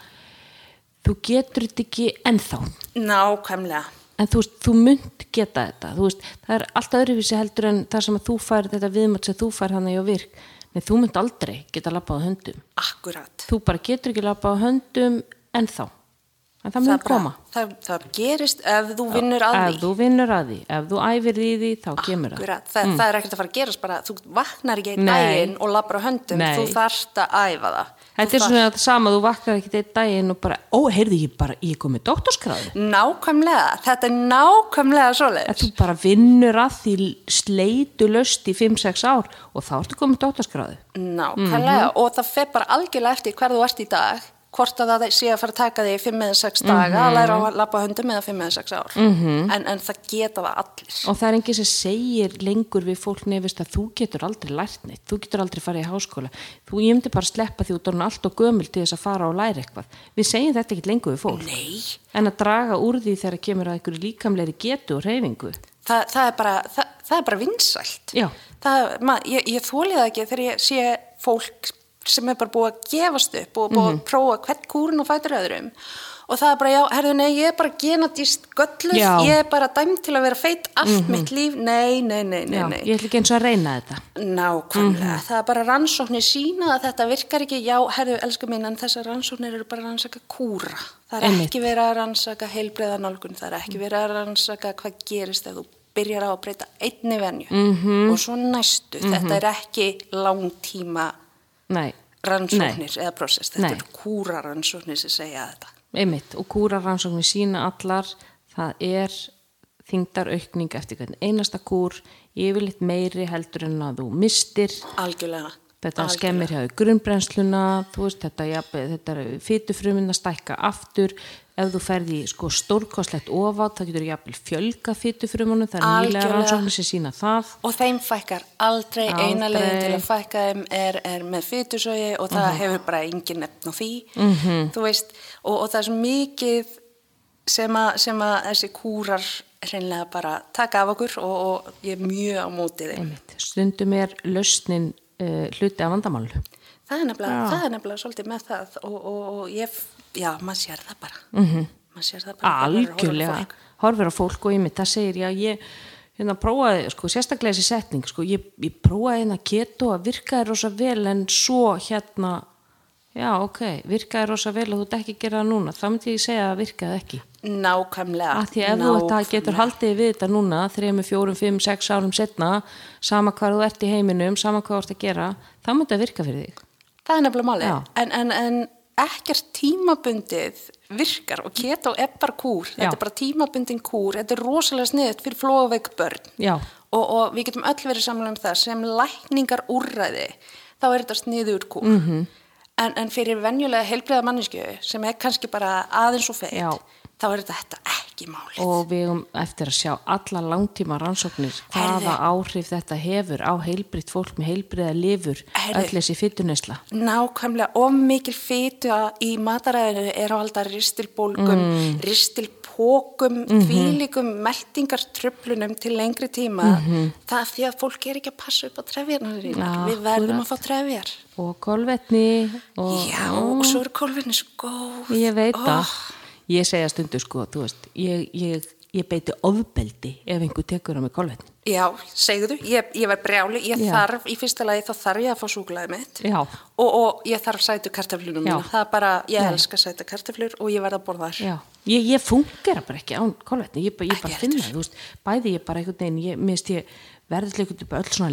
[SPEAKER 1] þú getur þetta ekki ennþá.
[SPEAKER 2] nákvæmlega
[SPEAKER 1] En þú veist, þú munt geta þetta. Þú veist, það er alltaf öðruvísi heldur en það sem að þú fær þetta viðmætt sem þú fær hann í á virk. Nei, þú munt aldrei geta labbað á höndum.
[SPEAKER 2] akkurat
[SPEAKER 1] Þú bara getur ekki labbað á höndum ennþá. En það mun koma.
[SPEAKER 2] það, það gerist ef þú vinnur að
[SPEAKER 1] Ef
[SPEAKER 2] því
[SPEAKER 1] þú vinnur að því, ef þú æfir í því, þá kemur það.
[SPEAKER 2] Akkurat, það, það er ekkert að fara að gerast bara, þú vaknar ekki einn daginn og labbar á höndum,
[SPEAKER 1] Nei.
[SPEAKER 2] þú þarft að æfa það.
[SPEAKER 1] Þetta
[SPEAKER 2] Þú
[SPEAKER 1] er svona það sama, þú vakkar ekki eitt daginn og bara, ó, heyrðu ég bara, ég kom með doktorskráði.
[SPEAKER 2] Nákvæmlega, þetta er nákvæmlega
[SPEAKER 1] Að
[SPEAKER 2] svoleiðis.
[SPEAKER 1] þú bara vinnur að því sleitu löst í 5-6 ár og þá ertu komið doktorskráði.
[SPEAKER 2] Nákvæmlega, og það fer bara algjörlega eftir hver þú ert í dag, hvort að það sé að fara að taka þig 5 eða 6 daga að læra að labba á höndum eða 5 eða 6 ár. -hmm. en, en það geta það allir.
[SPEAKER 1] Og það er enginn sem segir lengur við fólk nefist að þú getur aldrei lært neitt, þú getur aldrei farið í háskóla. Þú myndi bara sleppa því út orðin allt og gömul til þess að fara og læra eitthvað. Við segjum þetta ekki lengur við fólk.
[SPEAKER 2] Nei,
[SPEAKER 1] En að draga úr því þegar kemur að einhverju líkamleiri getu og reyfingu.
[SPEAKER 2] það, það, er, bara, það, það er bara vinsælt. Það, mað, ég, ég þólið það ekki þegar ég sé fólk sem er bara búið að gefast upp og búið
[SPEAKER 1] Mhm.
[SPEAKER 2] að prófa hvert kúrin og fætur öðrum og það er bara, já, herðu, nei, ég er bara genatist.
[SPEAKER 1] Mhm.
[SPEAKER 2] ég er bara dæmt til að vera feit allt mitt líf, nei, nei, nei, nei,
[SPEAKER 1] Já,
[SPEAKER 2] nei.
[SPEAKER 1] ég ætla ekki eins og að reyna þetta.
[SPEAKER 2] Nákvæmlega, það er bara rannsóknir sína að þetta virkar ekki, já, herðu, elsku mín, en þessar rannsóknir eru bara rannsaka kúra. Það er
[SPEAKER 1] Einmitt.
[SPEAKER 2] ekki verið að rannsaka heilbreiða nálgun, það er ekki verið að rannsaka hvað gerist ef þú byrjar á að breyta einni venju -hmm. og svo næstu. Þetta er ekki langtíma
[SPEAKER 1] Nei,
[SPEAKER 2] rannsóknir eða prosess, þetta
[SPEAKER 1] Nei.
[SPEAKER 2] eru kúra rannsóknir sem segja þetta.
[SPEAKER 1] einmitt. Og kúrarannsóknir sína allar, það er þingdar aukning eftir hvern einasta kúr, yfirleitt meiri heldur en að þú mistir.
[SPEAKER 2] Algjörlega.
[SPEAKER 1] Þetta
[SPEAKER 2] Algjörlega.
[SPEAKER 1] skemmir hjá grunnbrennsluna, veist, þetta, jafnvel, þetta er fytufrumin að stækka aftur. Ef þú ferði sko stórkostlegt ofátt, það getur jafnvel fjölga fytufrumunum, það er nýlega rannsóknir sem sína það.
[SPEAKER 2] Og þeim fækkar aldrei, eina
[SPEAKER 1] Aldrei.
[SPEAKER 2] leiðin til að fækka þeim er, er með fytusögi og það hefur bara engin nefn á því, þú veist, og, og það er svo mikið sem að, sem að þessi kúrar hreinlega bara taka af okkur og, og ég er mjög á mótið þeim.
[SPEAKER 1] Einmitt. Stundum er lausnin uh, hluti af vandamálu.
[SPEAKER 2] Það er nefnilega, það er nefnilega svolítið með það og, og, og ég, já, maður sér það bara. Mm
[SPEAKER 1] Mhm.
[SPEAKER 2] -hmm. Maður sér það bara.
[SPEAKER 1] Algjörlega. Horfir á fólk og ég mitt, það segir já, ég hérna prófaði, sko, sérstaklega þessi setning, sko, ég, ég prófaði hérna keto að virkaði rosa vel en svo hérna, já, ok, virkaði rosa vel og þú ert ekki að gera það núna, þá myndi ég segja að virkaði ekki.
[SPEAKER 2] Nákvæmlega.
[SPEAKER 1] Af því ef þú þetta getur haldið við þetta núna, 3, 4, 5, 6 árum setna, sama hvað þú ert í heiminum, sama hvað þú ert að gera, þá myndi það virka fyrir þig.
[SPEAKER 2] Það er nefnilega málið.
[SPEAKER 1] Já.
[SPEAKER 2] En, en, en ekkert tímabundið virkar og keto er bara kúr.
[SPEAKER 1] Já.
[SPEAKER 2] Þetta er bara tímabundin kúr. Þetta er rosalega sniðut fyrir flóaveik börn.
[SPEAKER 1] Já,
[SPEAKER 2] Og, og við getum öll verið samlega um það sem lækningar úrræði, þá er þetta sniður kúr.
[SPEAKER 1] Mhm.
[SPEAKER 2] -hmm. en, en fyrir venjulega heilbriða mannesku sem er kannski bara aðeins og feitt,
[SPEAKER 1] Já.
[SPEAKER 2] Þá er þetta ekki málið.
[SPEAKER 1] og við um eftir að sjá alla langtíma rannsóknir hvaða
[SPEAKER 2] Herðu.
[SPEAKER 1] áhrif þetta hefur á heilbritt fólk með heilbriða lifur öll þessi fytunesla
[SPEAKER 2] Nákvæmlega, of mikil fytu í mataræðinu er á alltaf ristilbólgum, mm. ristilpókum, mm -hmm. meltingartröflunum til lengri tíma. Það er því að fólk er ekki að passa upp á trefjarnar sínar. Við verðum að fá trefjar.
[SPEAKER 1] og kolvetni og
[SPEAKER 2] Já, og svo eru kólfinni svo góð.
[SPEAKER 1] ég veit það ég segja stundu sko, þú veist ég, ég, ég beiti ofbeldi ef einhver tekur á mig kolvetni
[SPEAKER 2] Já, segðu, ég, ég verð brjáli, ég
[SPEAKER 1] Já.
[SPEAKER 2] þarf, í fyrsta lagi þá þarf ég að fá súklaði mitt. Og, og ég þarf sætu kartaflunum. Það er bara, ég
[SPEAKER 1] Nei.
[SPEAKER 2] elska sætu kartaflur og ég verð að borða þar.
[SPEAKER 1] Já, ég, ég fungera bara ekki án kolvetni, ég, bara- bara finna það, þú veist, bæði ég bara einhvern veginn, ég minnst ég verðið einhvern veginn öll svona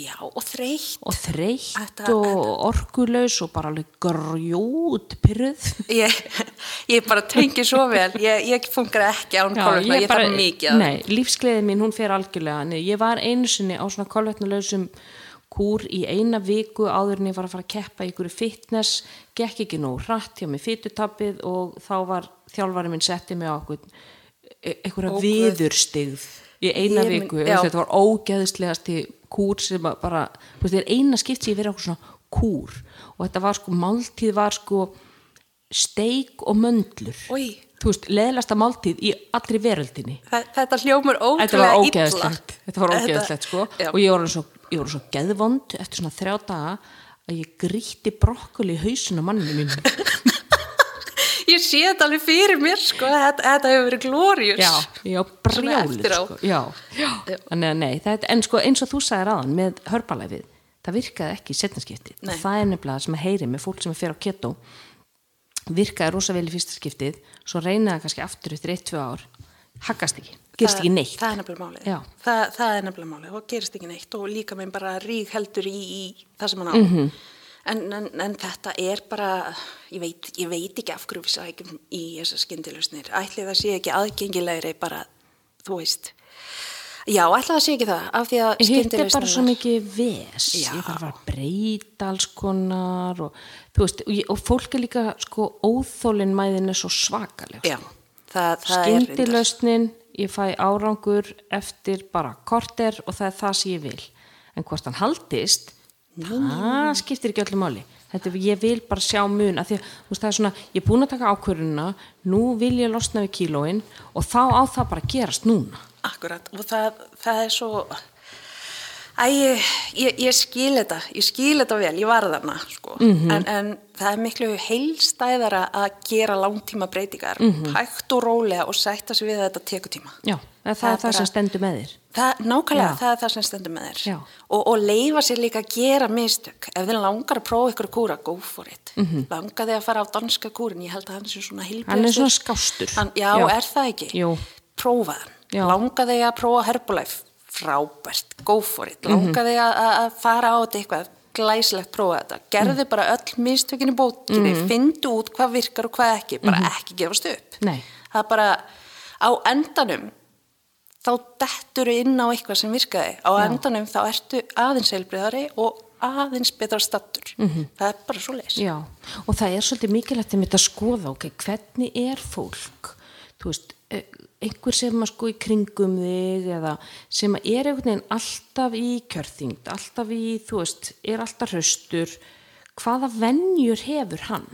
[SPEAKER 2] Já, og þreytt.
[SPEAKER 1] og þreytt
[SPEAKER 2] Þetta-
[SPEAKER 1] og orkulaus og bara alveg grjót pyrruð.
[SPEAKER 2] Ég, ég bara tengi svo vel, ég, ég fungar ekki án kolvetna, ég, þarf mikið
[SPEAKER 1] Nei, lífsgleðin mín, hún fer algjörlega, nei, ég var einu sinni á svona kolvetnulegsum kúr í eina viku áður en ég var að fara að keppa í ykkur fitness, gekk ekki nóg hratt hjá mig fytutappið og þá var þjálfari minn setti mig á
[SPEAKER 2] Ó, Guð.
[SPEAKER 1] viðurstigð í eina
[SPEAKER 2] Ég
[SPEAKER 1] viku, veist, þetta var ógeðslegasti kúr sem bara, þú veist, þetta er eina skipt sem ég verið okkur svona kúr og þetta var sko, máltíð var sko steik og möndlur
[SPEAKER 2] Oj.
[SPEAKER 1] þú veist, leðlasta máltíð í allri veröldinni
[SPEAKER 2] Þa- Þetta hljómar ótrúlega illa.
[SPEAKER 1] þetta var ógeðslegt sko
[SPEAKER 2] Já.
[SPEAKER 1] og ég orðin svo, svo geðvond eftir svona þrjá daga að ég gríti brokkoli í hausin á manninu mínu *laughs*
[SPEAKER 2] Ég sé þetta alveg fyrir mér, sko, þetta, þetta hefur verið glórius.
[SPEAKER 1] já, var brjálið sko. já, þannig að nei þetta, en sko eins og þú sagðir aðan með hörbalæfið það virkaði ekki í og það er nefnilega sem að heyri með fólk sem er fyrir á keto virkaði rosa vel í fyrsta skiptið svo reynaði kannski aftur eftir 1-2 ár haggast ekki, gerist
[SPEAKER 2] Það-
[SPEAKER 1] ekki neitt
[SPEAKER 2] Það er.
[SPEAKER 1] Já.
[SPEAKER 2] Það, það er nefnilega málið og gerist ekki neitt og líka minn bara rík heldur í, í það sem hann á.
[SPEAKER 1] Mhm.
[SPEAKER 2] En, en, en þetta er bara, ég veit, ég veit ekki af hverju við sækjum í þessar skyndilusnir. Ætli það sé ekki aðgengilegri bara, þú veist. Já, ætli það sé ekki það, af því að
[SPEAKER 1] Hitt er bara svo mikið ves,
[SPEAKER 2] Já.
[SPEAKER 1] ég þarf að breyta alls konar og, veist, og, og fólk er líka sko óþólinn mæðin er svo svakaleg.
[SPEAKER 2] Já, það, það er reyndar.
[SPEAKER 1] Skyndilausnin, ég fæ árangur eftir bara korter og það er það sem ég vil. En hvort hann haldist, það skiptir ekki öllu máli. Þetta, ég vil bara sjá mun því veist, það er svona, ég er búin að taka ákvörðuna, nú vil ég losna við kílóin og þá á það bara gerast núna.
[SPEAKER 2] Akkurat, og það, það er svo, æ, ég, ég, ég skil þetta, ég skil þetta vel, ég var þarna, sko,
[SPEAKER 1] Mhm.
[SPEAKER 2] en, en það er miklu heilstæðara að gera langtíma breytingar,
[SPEAKER 1] Mhm.
[SPEAKER 2] hægt og rólega og sætta sig við þetta tekur tíma.
[SPEAKER 1] Já, það, það er það sem stendur með þér.
[SPEAKER 2] Það, nákvæmlega,
[SPEAKER 1] Já.
[SPEAKER 2] það er það sem stendur með þér. Og, og leifa sér líka að gera mistök. Ef þið langar að prófa ykkur kúra, go for it. Langar þið að fara á danska kúrin, ég held að hann sé svona hilbjörnstur.
[SPEAKER 1] Mhm. Hann er svona skástur.
[SPEAKER 2] Hann, já,
[SPEAKER 1] Já.
[SPEAKER 2] er það ekki?
[SPEAKER 1] Jú.
[SPEAKER 2] Prófa hann.
[SPEAKER 1] Já.
[SPEAKER 2] Langar þið að prófa Herbalife? Frábært, go for it.
[SPEAKER 1] Mhm.
[SPEAKER 2] Langar þið að, að að fara á þetta eitthvað? Glæsilegt prófa þetta. Gerðu
[SPEAKER 1] Mhm.
[SPEAKER 2] bara öll mistökin í bókinni, findu út hvað virkar og hvað ekki. Bara ekki gefast upp.
[SPEAKER 1] Mhm. Nei.
[SPEAKER 2] Það er bara á endanum þá dettur inn á eitthvað sem virkaði. Á endanum þá ertu aðeins heilbriðari og aðeins betra stattur. Það er bara svo.
[SPEAKER 1] Já, og það er svolítið mikilvægt að að skoða, ok, hvernig er fólk, veist, eh, einhver sem að sko í kringum þig eða sem er einhvern veginn alltaf í kjörþyngd, alltaf í, þú veist, er alltaf hraustur, hvaða venjur hefur hann?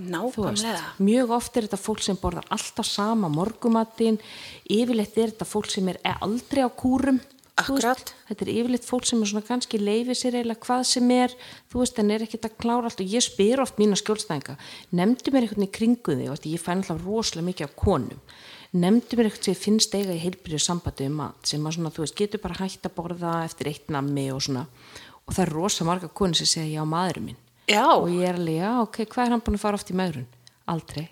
[SPEAKER 2] Nákvæmlega.
[SPEAKER 1] mjög oft er þetta fólk sem borðar alltaf sama morgumatinn, yfirleitt er þetta fólk sem er aldrei á kúrum.
[SPEAKER 2] Akkurat.
[SPEAKER 1] Þetta er yfirleitt fólk sem er svona kannski leifir sér eiginlega hvað sem er, þú veist, en er ekkert að klára allt og ég spyr oft mína skjólstæðinga, nefndu mér einhvern veginn í kringu þig, veist, ég fæ alltaf rosalega mikið af konum, nefndu mér eitthvað sem finnst eiga í heilbyrju sambandi um mat sem að svona, þú veist, getur bara hægt að borða eftir eitt nammi og svona og það er rosa marga konur sem segja já maðurinn minn
[SPEAKER 2] Já,
[SPEAKER 1] og ég er alveg, já, ok, hvað er hann búin að fara oft í megrun? Aldrei.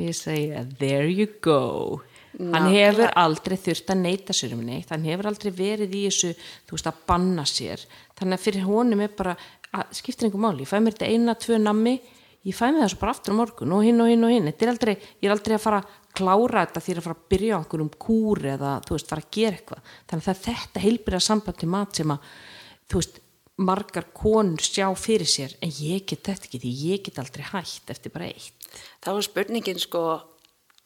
[SPEAKER 1] Ég segi, there you go. Hann
[SPEAKER 2] Nákvæmlega.
[SPEAKER 1] hefur aldrei þurft að neyta sér um neitt, hann hefur aldrei verið í þessu, þú veist, að banna sér. Þannig að fyrir honum er bara, að, skiptir einhver máli, ég fæ mér þetta eina, tvö nammi, ég fæ mér svo bara aftur á morgun og hinn og hinn og hinn. Þetta er aldrei, ég er aldrei að fara klára þetta því að fara að byrja á einhverjum kúr eða, þú veist, fara að gera eitthvað. Þannig að þetta heilbyrja samband til mat sem að, þú veist, margar konur sjá fyrir sér en ég get þetta ekki því ég get aldrei hætt eftir bara eitt
[SPEAKER 2] þá er spurningin sko,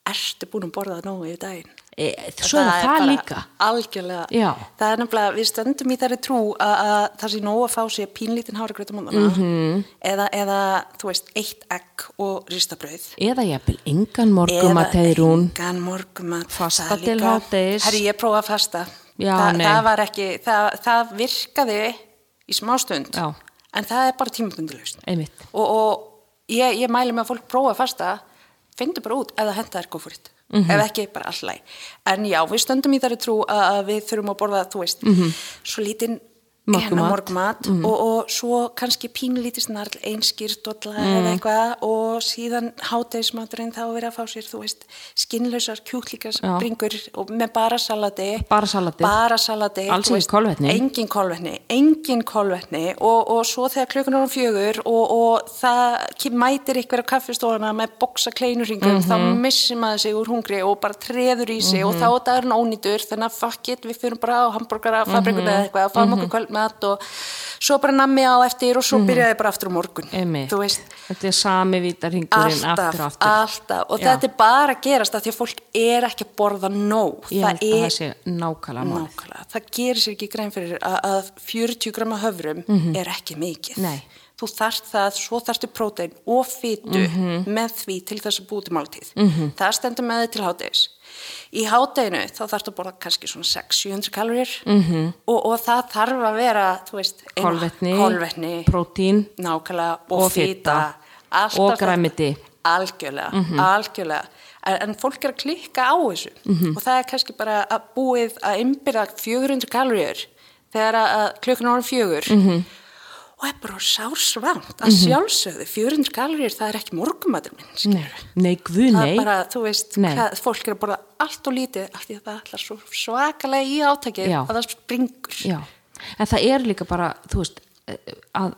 [SPEAKER 2] ertu búin að borða nógu í daginn?
[SPEAKER 1] e, svo er það, líka
[SPEAKER 2] Algjörlega.
[SPEAKER 1] Já.
[SPEAKER 2] Það er nefnilega, við stöndum í þeirri trú að, að það sé nógu að fá sér pínlítinn háragröð á móðana
[SPEAKER 1] Mhm.
[SPEAKER 2] -hmm. eða, eða, þú veist, eitt egg og ristabrauð.
[SPEAKER 1] eða jafnvel engan morgum að tegir hún
[SPEAKER 2] engan morgumat
[SPEAKER 1] Fasta
[SPEAKER 2] Það
[SPEAKER 1] til hádegis.
[SPEAKER 2] Herri, ég prófa að fasta
[SPEAKER 1] Já,
[SPEAKER 2] Þa, það ekki, það, það virkaði í smástund
[SPEAKER 1] Já.
[SPEAKER 2] en það er bara tímabundilust
[SPEAKER 1] einmitt,
[SPEAKER 2] og, og ég, ég mæli með að fólk prófa fasta finndu bara út það henda er góðfúritt
[SPEAKER 1] Mhm.
[SPEAKER 2] ef ekki bara alltaf en já, við stöndum í þar trú að, að við þurfum að borða þú veist, svo lítinn hérna
[SPEAKER 1] Morgunmat.
[SPEAKER 2] morgumat og, og svo kannski pínlítið snarl einskýrt dolla eða eitthvað. Og síðan hátegismaturinn þá verið að fá sér þú veist, skinnlausar kjúklíkas
[SPEAKER 1] Já.
[SPEAKER 2] bringur og með bara salati.
[SPEAKER 1] Bara salatið.
[SPEAKER 2] Bara salati
[SPEAKER 1] Alls ekki kolvetni.
[SPEAKER 2] engin kolvetni, engin kolvetni. Og, og svo þegar klukkan er um fjögur og, og það mætir ykkur á kaffistofana með boksa kleinurringum þá
[SPEAKER 1] Mhm.
[SPEAKER 2] missir maður sig úr hungri og bara treður í sig og þá er dagurinn ónýtur þannig að fuck it, við fyrir bara á hambúrgara fabrikuna eða eitthvað, fáum okkur kvöldmat og svo bara nammi á eftir og svo byrjaði bara aftur á morgun
[SPEAKER 1] Mhm. þetta er sami vítarhingurinn aftur og aftur
[SPEAKER 2] alltaf og
[SPEAKER 1] Já.
[SPEAKER 2] þetta er bara að gerast að því að fólk er ekki að borða nóg
[SPEAKER 1] ég
[SPEAKER 2] er
[SPEAKER 1] það sé nákvæmlega
[SPEAKER 2] Nákvæmlega, það gerir sér ekki grein fyrir að, að 40 grama höfrum er ekki mikið.
[SPEAKER 1] Mhm. Nei.
[SPEAKER 2] Þú þarft það, svo þarftu prótein og fytu
[SPEAKER 1] Mhm.
[SPEAKER 2] með því til þess að búi til máltíð. -hmm. Það stendur með þið til háttegis. Í hátteginu þá þarftu að borða kannski svona 600-700 kalorir -hmm. og, og það þarf að vera, þú veist,
[SPEAKER 1] kolvetni,
[SPEAKER 2] kolvetni
[SPEAKER 1] prótín
[SPEAKER 2] nákvæmlega og,
[SPEAKER 1] Og.
[SPEAKER 2] Alltaf
[SPEAKER 1] Og grænmeti.
[SPEAKER 2] algjörlega,
[SPEAKER 1] Mhm.
[SPEAKER 2] algjörlega en, fólk er að klikka á þessu
[SPEAKER 1] Mhm.
[SPEAKER 2] og það er kannski bara að búið að innbyrða 400 kaloríur þegar að, klukkan orðin fjögur
[SPEAKER 1] Mhm.
[SPEAKER 2] og er bara sársvangt að sjálfsögðu 400 kaloríur það er ekki morgumatur minn
[SPEAKER 1] nei,
[SPEAKER 2] skilurðu.
[SPEAKER 1] nei,
[SPEAKER 2] það er bara, þú veist, hvað, fólk er að borða allt og lítið af því að það ætlar svo svakalega í átakið
[SPEAKER 1] Já.
[SPEAKER 2] að það springur
[SPEAKER 1] Já, en það er líka bara, þú veist, eh, að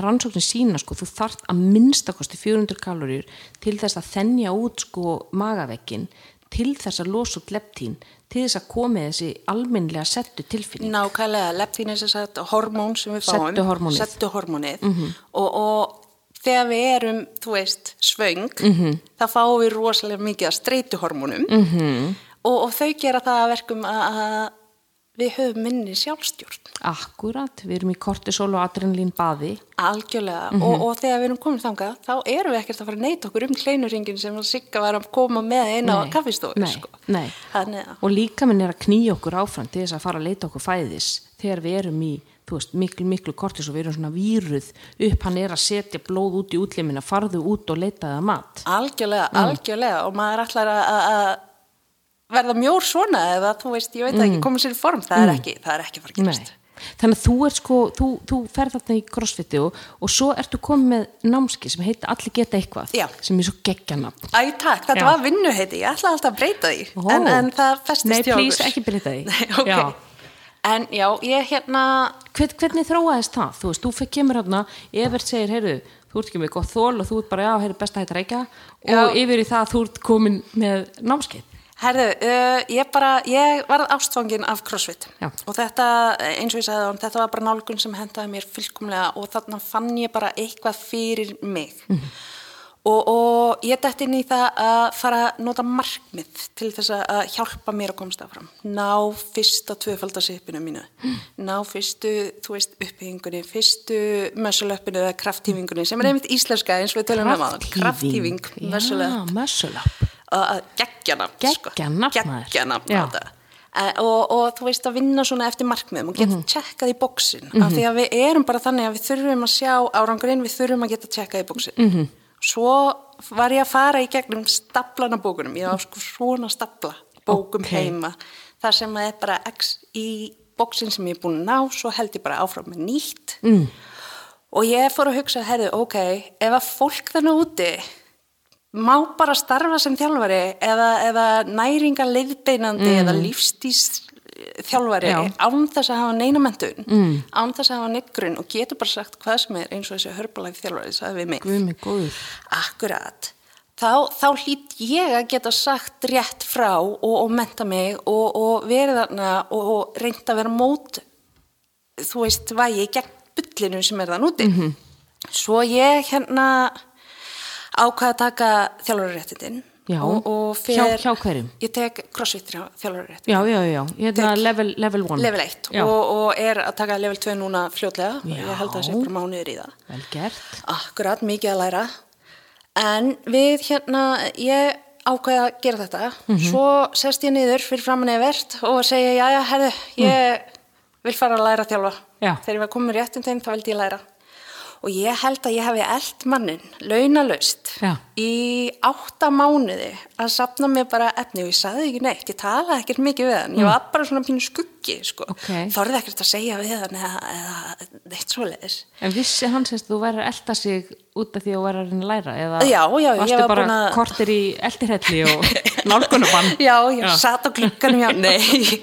[SPEAKER 1] rannsóknin sína, sko, þú þarft að minnstakosti 400 kaloríur til þess að þennja út, sko, magavekkin, til þess að losa út leptín, til þess að komi þessi almennlega settu tilfinning.
[SPEAKER 2] Nákvæmlega, leptín er þess að hormón sem við fáum.
[SPEAKER 1] Settuhormónið.
[SPEAKER 2] Settuhormónið. og, og þegar við erum, þú veist, svöng,
[SPEAKER 1] Mhm.
[SPEAKER 2] þá fáum við rosalega mikið að streytuhormónum
[SPEAKER 1] Mhm.
[SPEAKER 2] og, og þau gera það að verkum að við höfum minni sjálfstjórn.
[SPEAKER 1] Akkurat, við erum í kortisol og adrenalín baði.
[SPEAKER 2] Algjörlega.
[SPEAKER 1] Mhm.
[SPEAKER 2] og, og þegar við erum komin þangað, þá erum við ekkert að fara að neyta okkur um kleinuringin sem að Sigga var að koma með einn á
[SPEAKER 1] nei,
[SPEAKER 2] sko.
[SPEAKER 1] Og líka minn er að knýja okkur áfram til þess að fara að leita okkur fæðis þegar við erum í, þú veist, miklu, miklu kortis og við erum svona víruð upp, hann er að setja blóð út í útlimina, farðu út og leita það mat.
[SPEAKER 2] Algjörlega,
[SPEAKER 1] Mm.
[SPEAKER 2] algjörlega og maður að- að að verða mjór svona eða þú veist, ég veit mm. ekki, koma sér í form það er ekki, það er ekki fara að
[SPEAKER 1] Nei.
[SPEAKER 2] gerast
[SPEAKER 1] Þannig að þú er sko, þú, þú ferð þarna í crossfiti og, og svo ertu komið með námski sem heita Allir geta eitthvað
[SPEAKER 2] Já.
[SPEAKER 1] sem er svo geggjanafn.
[SPEAKER 2] Æ, takk, þetta
[SPEAKER 1] Já.
[SPEAKER 2] var vinnuheiti, ég ætla alltaf að breyta því
[SPEAKER 1] Ó.
[SPEAKER 2] en, en það festist
[SPEAKER 1] Nei,
[SPEAKER 2] hjá
[SPEAKER 1] please,
[SPEAKER 2] okkur.
[SPEAKER 1] ekki breyta því. *laughs*
[SPEAKER 2] Nei, ok.
[SPEAKER 1] Já.
[SPEAKER 2] En já, ég hérna
[SPEAKER 1] Hvern, hvernig þróaðist það? Þú veist, þú fyrir kemur hérna, Evert segir, heyrðu, þú ert ekki með gott þól og þú ert bara, já, heyrðu, best að hætta reykja og
[SPEAKER 2] Já.
[SPEAKER 1] yfir í það að þú ert komin með námskeið.
[SPEAKER 2] Herðu, uh, ég bara, ég varð ástfangin af crossfit.
[SPEAKER 1] Já.
[SPEAKER 2] og þetta, eins og ég sagði á þetta var bara nálgun sem hendaði mér fullkomlega og þarna fann ég bara eitthvað fyrir mig.
[SPEAKER 1] Mhm.
[SPEAKER 2] og, og ég dætt inn í það að fara að nota markmið til þess að hjálpa mér að komast af fram ná fyrsta tvöfaldarsipinu mínu. Ná fyrstu, þú veist, uppbyggingunni fyrstu mössulöppinu eða kraftífingunni sem er einmitt íslenska eins og við tölum um að kraftífing, mössulöpp geggjanafn
[SPEAKER 1] geggjanafn
[SPEAKER 2] á þetta Uh, og, og þú veist að vinna svona eftir markmiðum og geta mm -hmm. tjekkað í bóksin mm -hmm. af því að við erum bara þannig að við þurfum að sjá árangurinn, við þurfum að geta tjekkað í bóksin mm -hmm. svo var ég að fara í gegnum staplana bókunum ég var sko svona stapla bókum okay. heima þar sem að er bara x í bóksin sem ég er búin að ná svo held ég bara áfram með nýtt mm. og ég fór að hugsa, herðu, ok ef að fólk þannig úti má bara starfa sem þjálfari eða, eða næringa leiðbeinandi mm. eða lífstís þjálfari Já. án þess að hafa neinamendun mm. án þess að hafa neittgrunn og getur bara sagt hvað sem er eins og þessi hörbalæf þjálfari sagði við mig Akkurat þá, þá hlýtt ég að geta sagt rétt frá og, og menta mig og, og verið þarna og, og reynda að vera mót þú veist vægi gegn byllinu sem er þann úti mm -hmm. svo ég hérna ákvaða að taka þjálfurréttindin
[SPEAKER 1] og, og fer, hjá, hjá hverjum?
[SPEAKER 2] Ég tek crossfit þjálfurréttindin
[SPEAKER 1] Já, já, já, er level 1
[SPEAKER 2] Level 1 og, og er að taka level 2 núna fljótlega. Já. ég held að það sé bara mánuður í það.
[SPEAKER 1] Vel gert.
[SPEAKER 2] Akkurat, mikið að læra. En við hérna, ég ákvaða að gera þetta. Mm -hmm. svo sest ég niður fyrir framann eða verðt og segja, já, já, herðu, ég mm. vil fara að læra þjálfa. Já. þegar ég var komið réttindin þá vildi ég læra og ég held að ég hefði eld mannin launalaust Já. í átta mánuði að sapna mér bara efni og ég saði ekki neitt, ég talaði ekkert mikið við hann, ég var bara svona pínu skuggi sko. okay. það ekkert að segja við hann eða, eða neitt svoleiðis
[SPEAKER 1] En vissi hann sérst þú væri að elda sig út af því að vera að læra eða
[SPEAKER 2] já, já,
[SPEAKER 1] varstu bara a... kortir í eldirhelli og nálgunubann *laughs*
[SPEAKER 2] Já, ég já. satt á klukkanum *laughs* nei,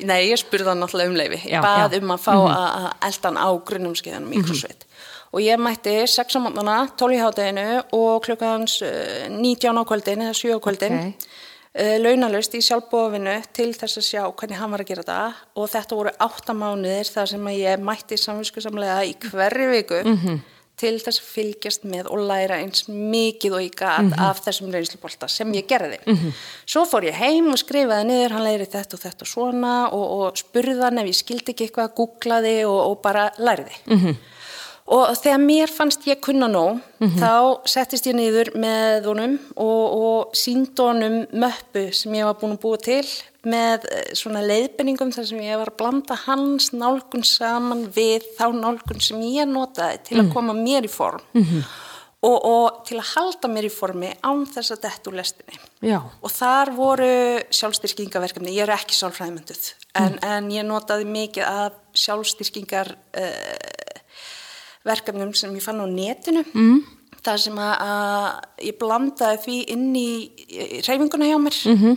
[SPEAKER 2] nei, ég spurði hann alltaf um leifi ég bað um að fá mm -hmm. að elda hann á grunnumskiðanum í Krosveit og ég mætti 6 á mótnana, 12 í hátteginu og klukkans 19 á kvöldin eða 7 á kvöldin okay. uh, launalust í sjálfbóðinu til þess að sjá hvernig hann var að gera það og þetta voru 8 mánuðir þar sem ég mætti samvinskuðsamlega í hverju viku mm -hmm. til þess að fylgjast með og læra eins mikið og gat mm -hmm. af þessum reynslupolta sem ég gerði. Mm -hmm. Svo fór ég heim og skrifaði niður, hann læri þetta og þetta og svona og, og spurðan ef ég skildi ekki eitthvað, googlaði og, og bara læriði. Og þegar mér fannst ég kunna nóg mm -hmm. þá settist ég niður með honum og, og sínd honum möppu sem ég var búin að búa til með eh, svona leiðbenningum þar sem ég var að blanda hans nálgun saman við þá nálgun sem ég notaði til að mhm. koma mér í form mm -hmm. og, og til að halda mér í formi án þess að detta úr lestinni
[SPEAKER 1] Já.
[SPEAKER 2] og þar voru sjálfstyrkingaverkefni, ég er ekki sjálfræðmynduð en, mm. en ég notaði mikið af sjálfstyrkingar uh, verkefnum sem ég fann á netinu mm. það sem að, að ég blandaði því inn í, reyfinguna hjá mér mm -hmm.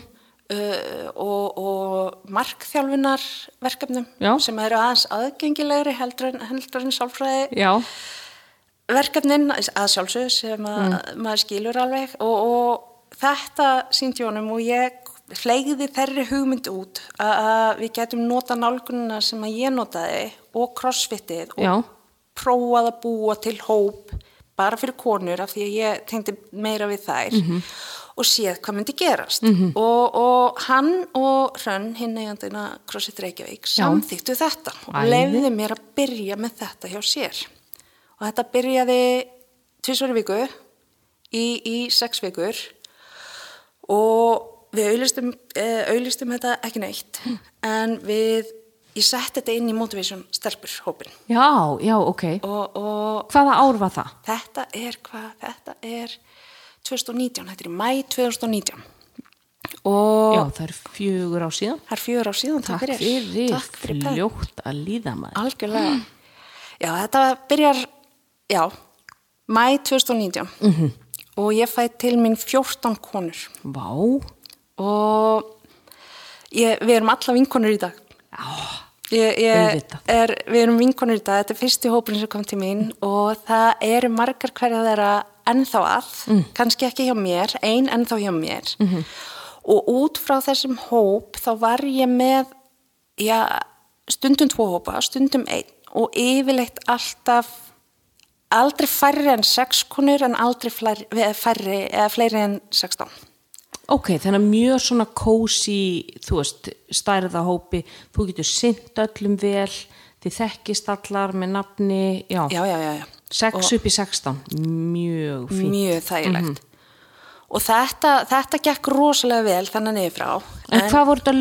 [SPEAKER 2] uh, og, og markþjálfinar verkefnum Já. sem eru aðeins aðgengilegri heldur en, heldur en sálfræði
[SPEAKER 1] Já.
[SPEAKER 2] verkefnin að sjálfsög sem að, mm. maður skilur alveg og, og þetta sínt jónum og ég fleiði þerri hugmynd út að við getum nota nálgununa sem að ég notaði og crossfitið og
[SPEAKER 1] Já
[SPEAKER 2] prófað að búa til hóp bara fyrir konur af því að ég tengdi meira við þær mm -hmm. og séð hvað myndi gerast mm -hmm. og, og hann og Hrönn, hinn eigandina CrossFit Reykjavík, samþýttu þetta og leiði mér að byrja með þetta hjá sér og þetta byrjaði tvísvöru viku í, í sex vikur og við auðlistum, eh, auðlistum þetta ekki neitt mm. en við ég sett þetta inn í Motivation Stelpur hópin.
[SPEAKER 1] Já, já, ok.
[SPEAKER 2] Og, og
[SPEAKER 1] Hvaða ár var það?
[SPEAKER 2] Þetta er hvað, þetta er 2019, þetta er í mæ 2019. Og
[SPEAKER 1] já, það er fjögur á síðan.
[SPEAKER 2] Það er fjögur á síðan,
[SPEAKER 1] takk fyrir. fyrir takk fyrir, fljótt að líða maður.
[SPEAKER 2] Algjörlega. *gasps* Já, þetta byrjar, já, mæ 2019 mm -hmm. og ég fæ til minn 14 konur.
[SPEAKER 1] Vá.
[SPEAKER 2] Og ég, við erum alla vinkonur í dag.
[SPEAKER 1] Já.
[SPEAKER 2] Ég, ég er, við erum vinkonur í dag, þetta er fyrsti hópurinn sem kom til mín og það eru margar hverja þeirra ennþá að, mm. kannski ekki hjá mér, einn ennþá hjá mér mm -hmm. og út frá þessum hóp þá var ég með já, stundum tvo hópa, stundum einn og yfirleitt alltaf aldrei færri en sex konur en aldrei færri, færri eða fleiri en 16.
[SPEAKER 1] Ok, þannig að mjög svona kósi, þú veist, stærðahópi, þú getur synt öllum vel, þið þekkist allar með nafni, já,
[SPEAKER 2] Já, já, já, já.
[SPEAKER 1] 6 upp í 16, mjög fínt.
[SPEAKER 2] Mjög þægilegt. Og þetta, þetta gekk rosalega vel þannig niður frá.
[SPEAKER 1] En, hvað voru þetta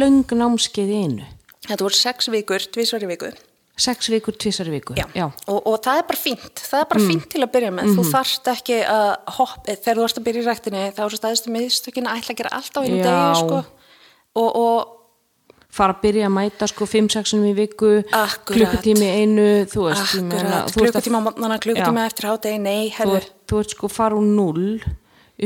[SPEAKER 1] í einu?
[SPEAKER 2] Þetta voru sex vikur, tvísvar í viku.
[SPEAKER 1] 6 vikur, tvisar í viku?
[SPEAKER 2] Já. Og, og það er bara fínt. Það er bara fínt til að byrja með. Þú þarft ekki að hoppa, þegar þú ert að byrja í ræktinni, þá er staðistu miðstökin að ætla að gera allt á einu degi, sko. Og, og
[SPEAKER 1] Fara að byrja að mæta sko 5-6 í viku, klukkutími einu, þú veist,
[SPEAKER 2] klukkutíma klukkutíma eftir hádegi, nei, herður.
[SPEAKER 1] þú ert sko fara úr 0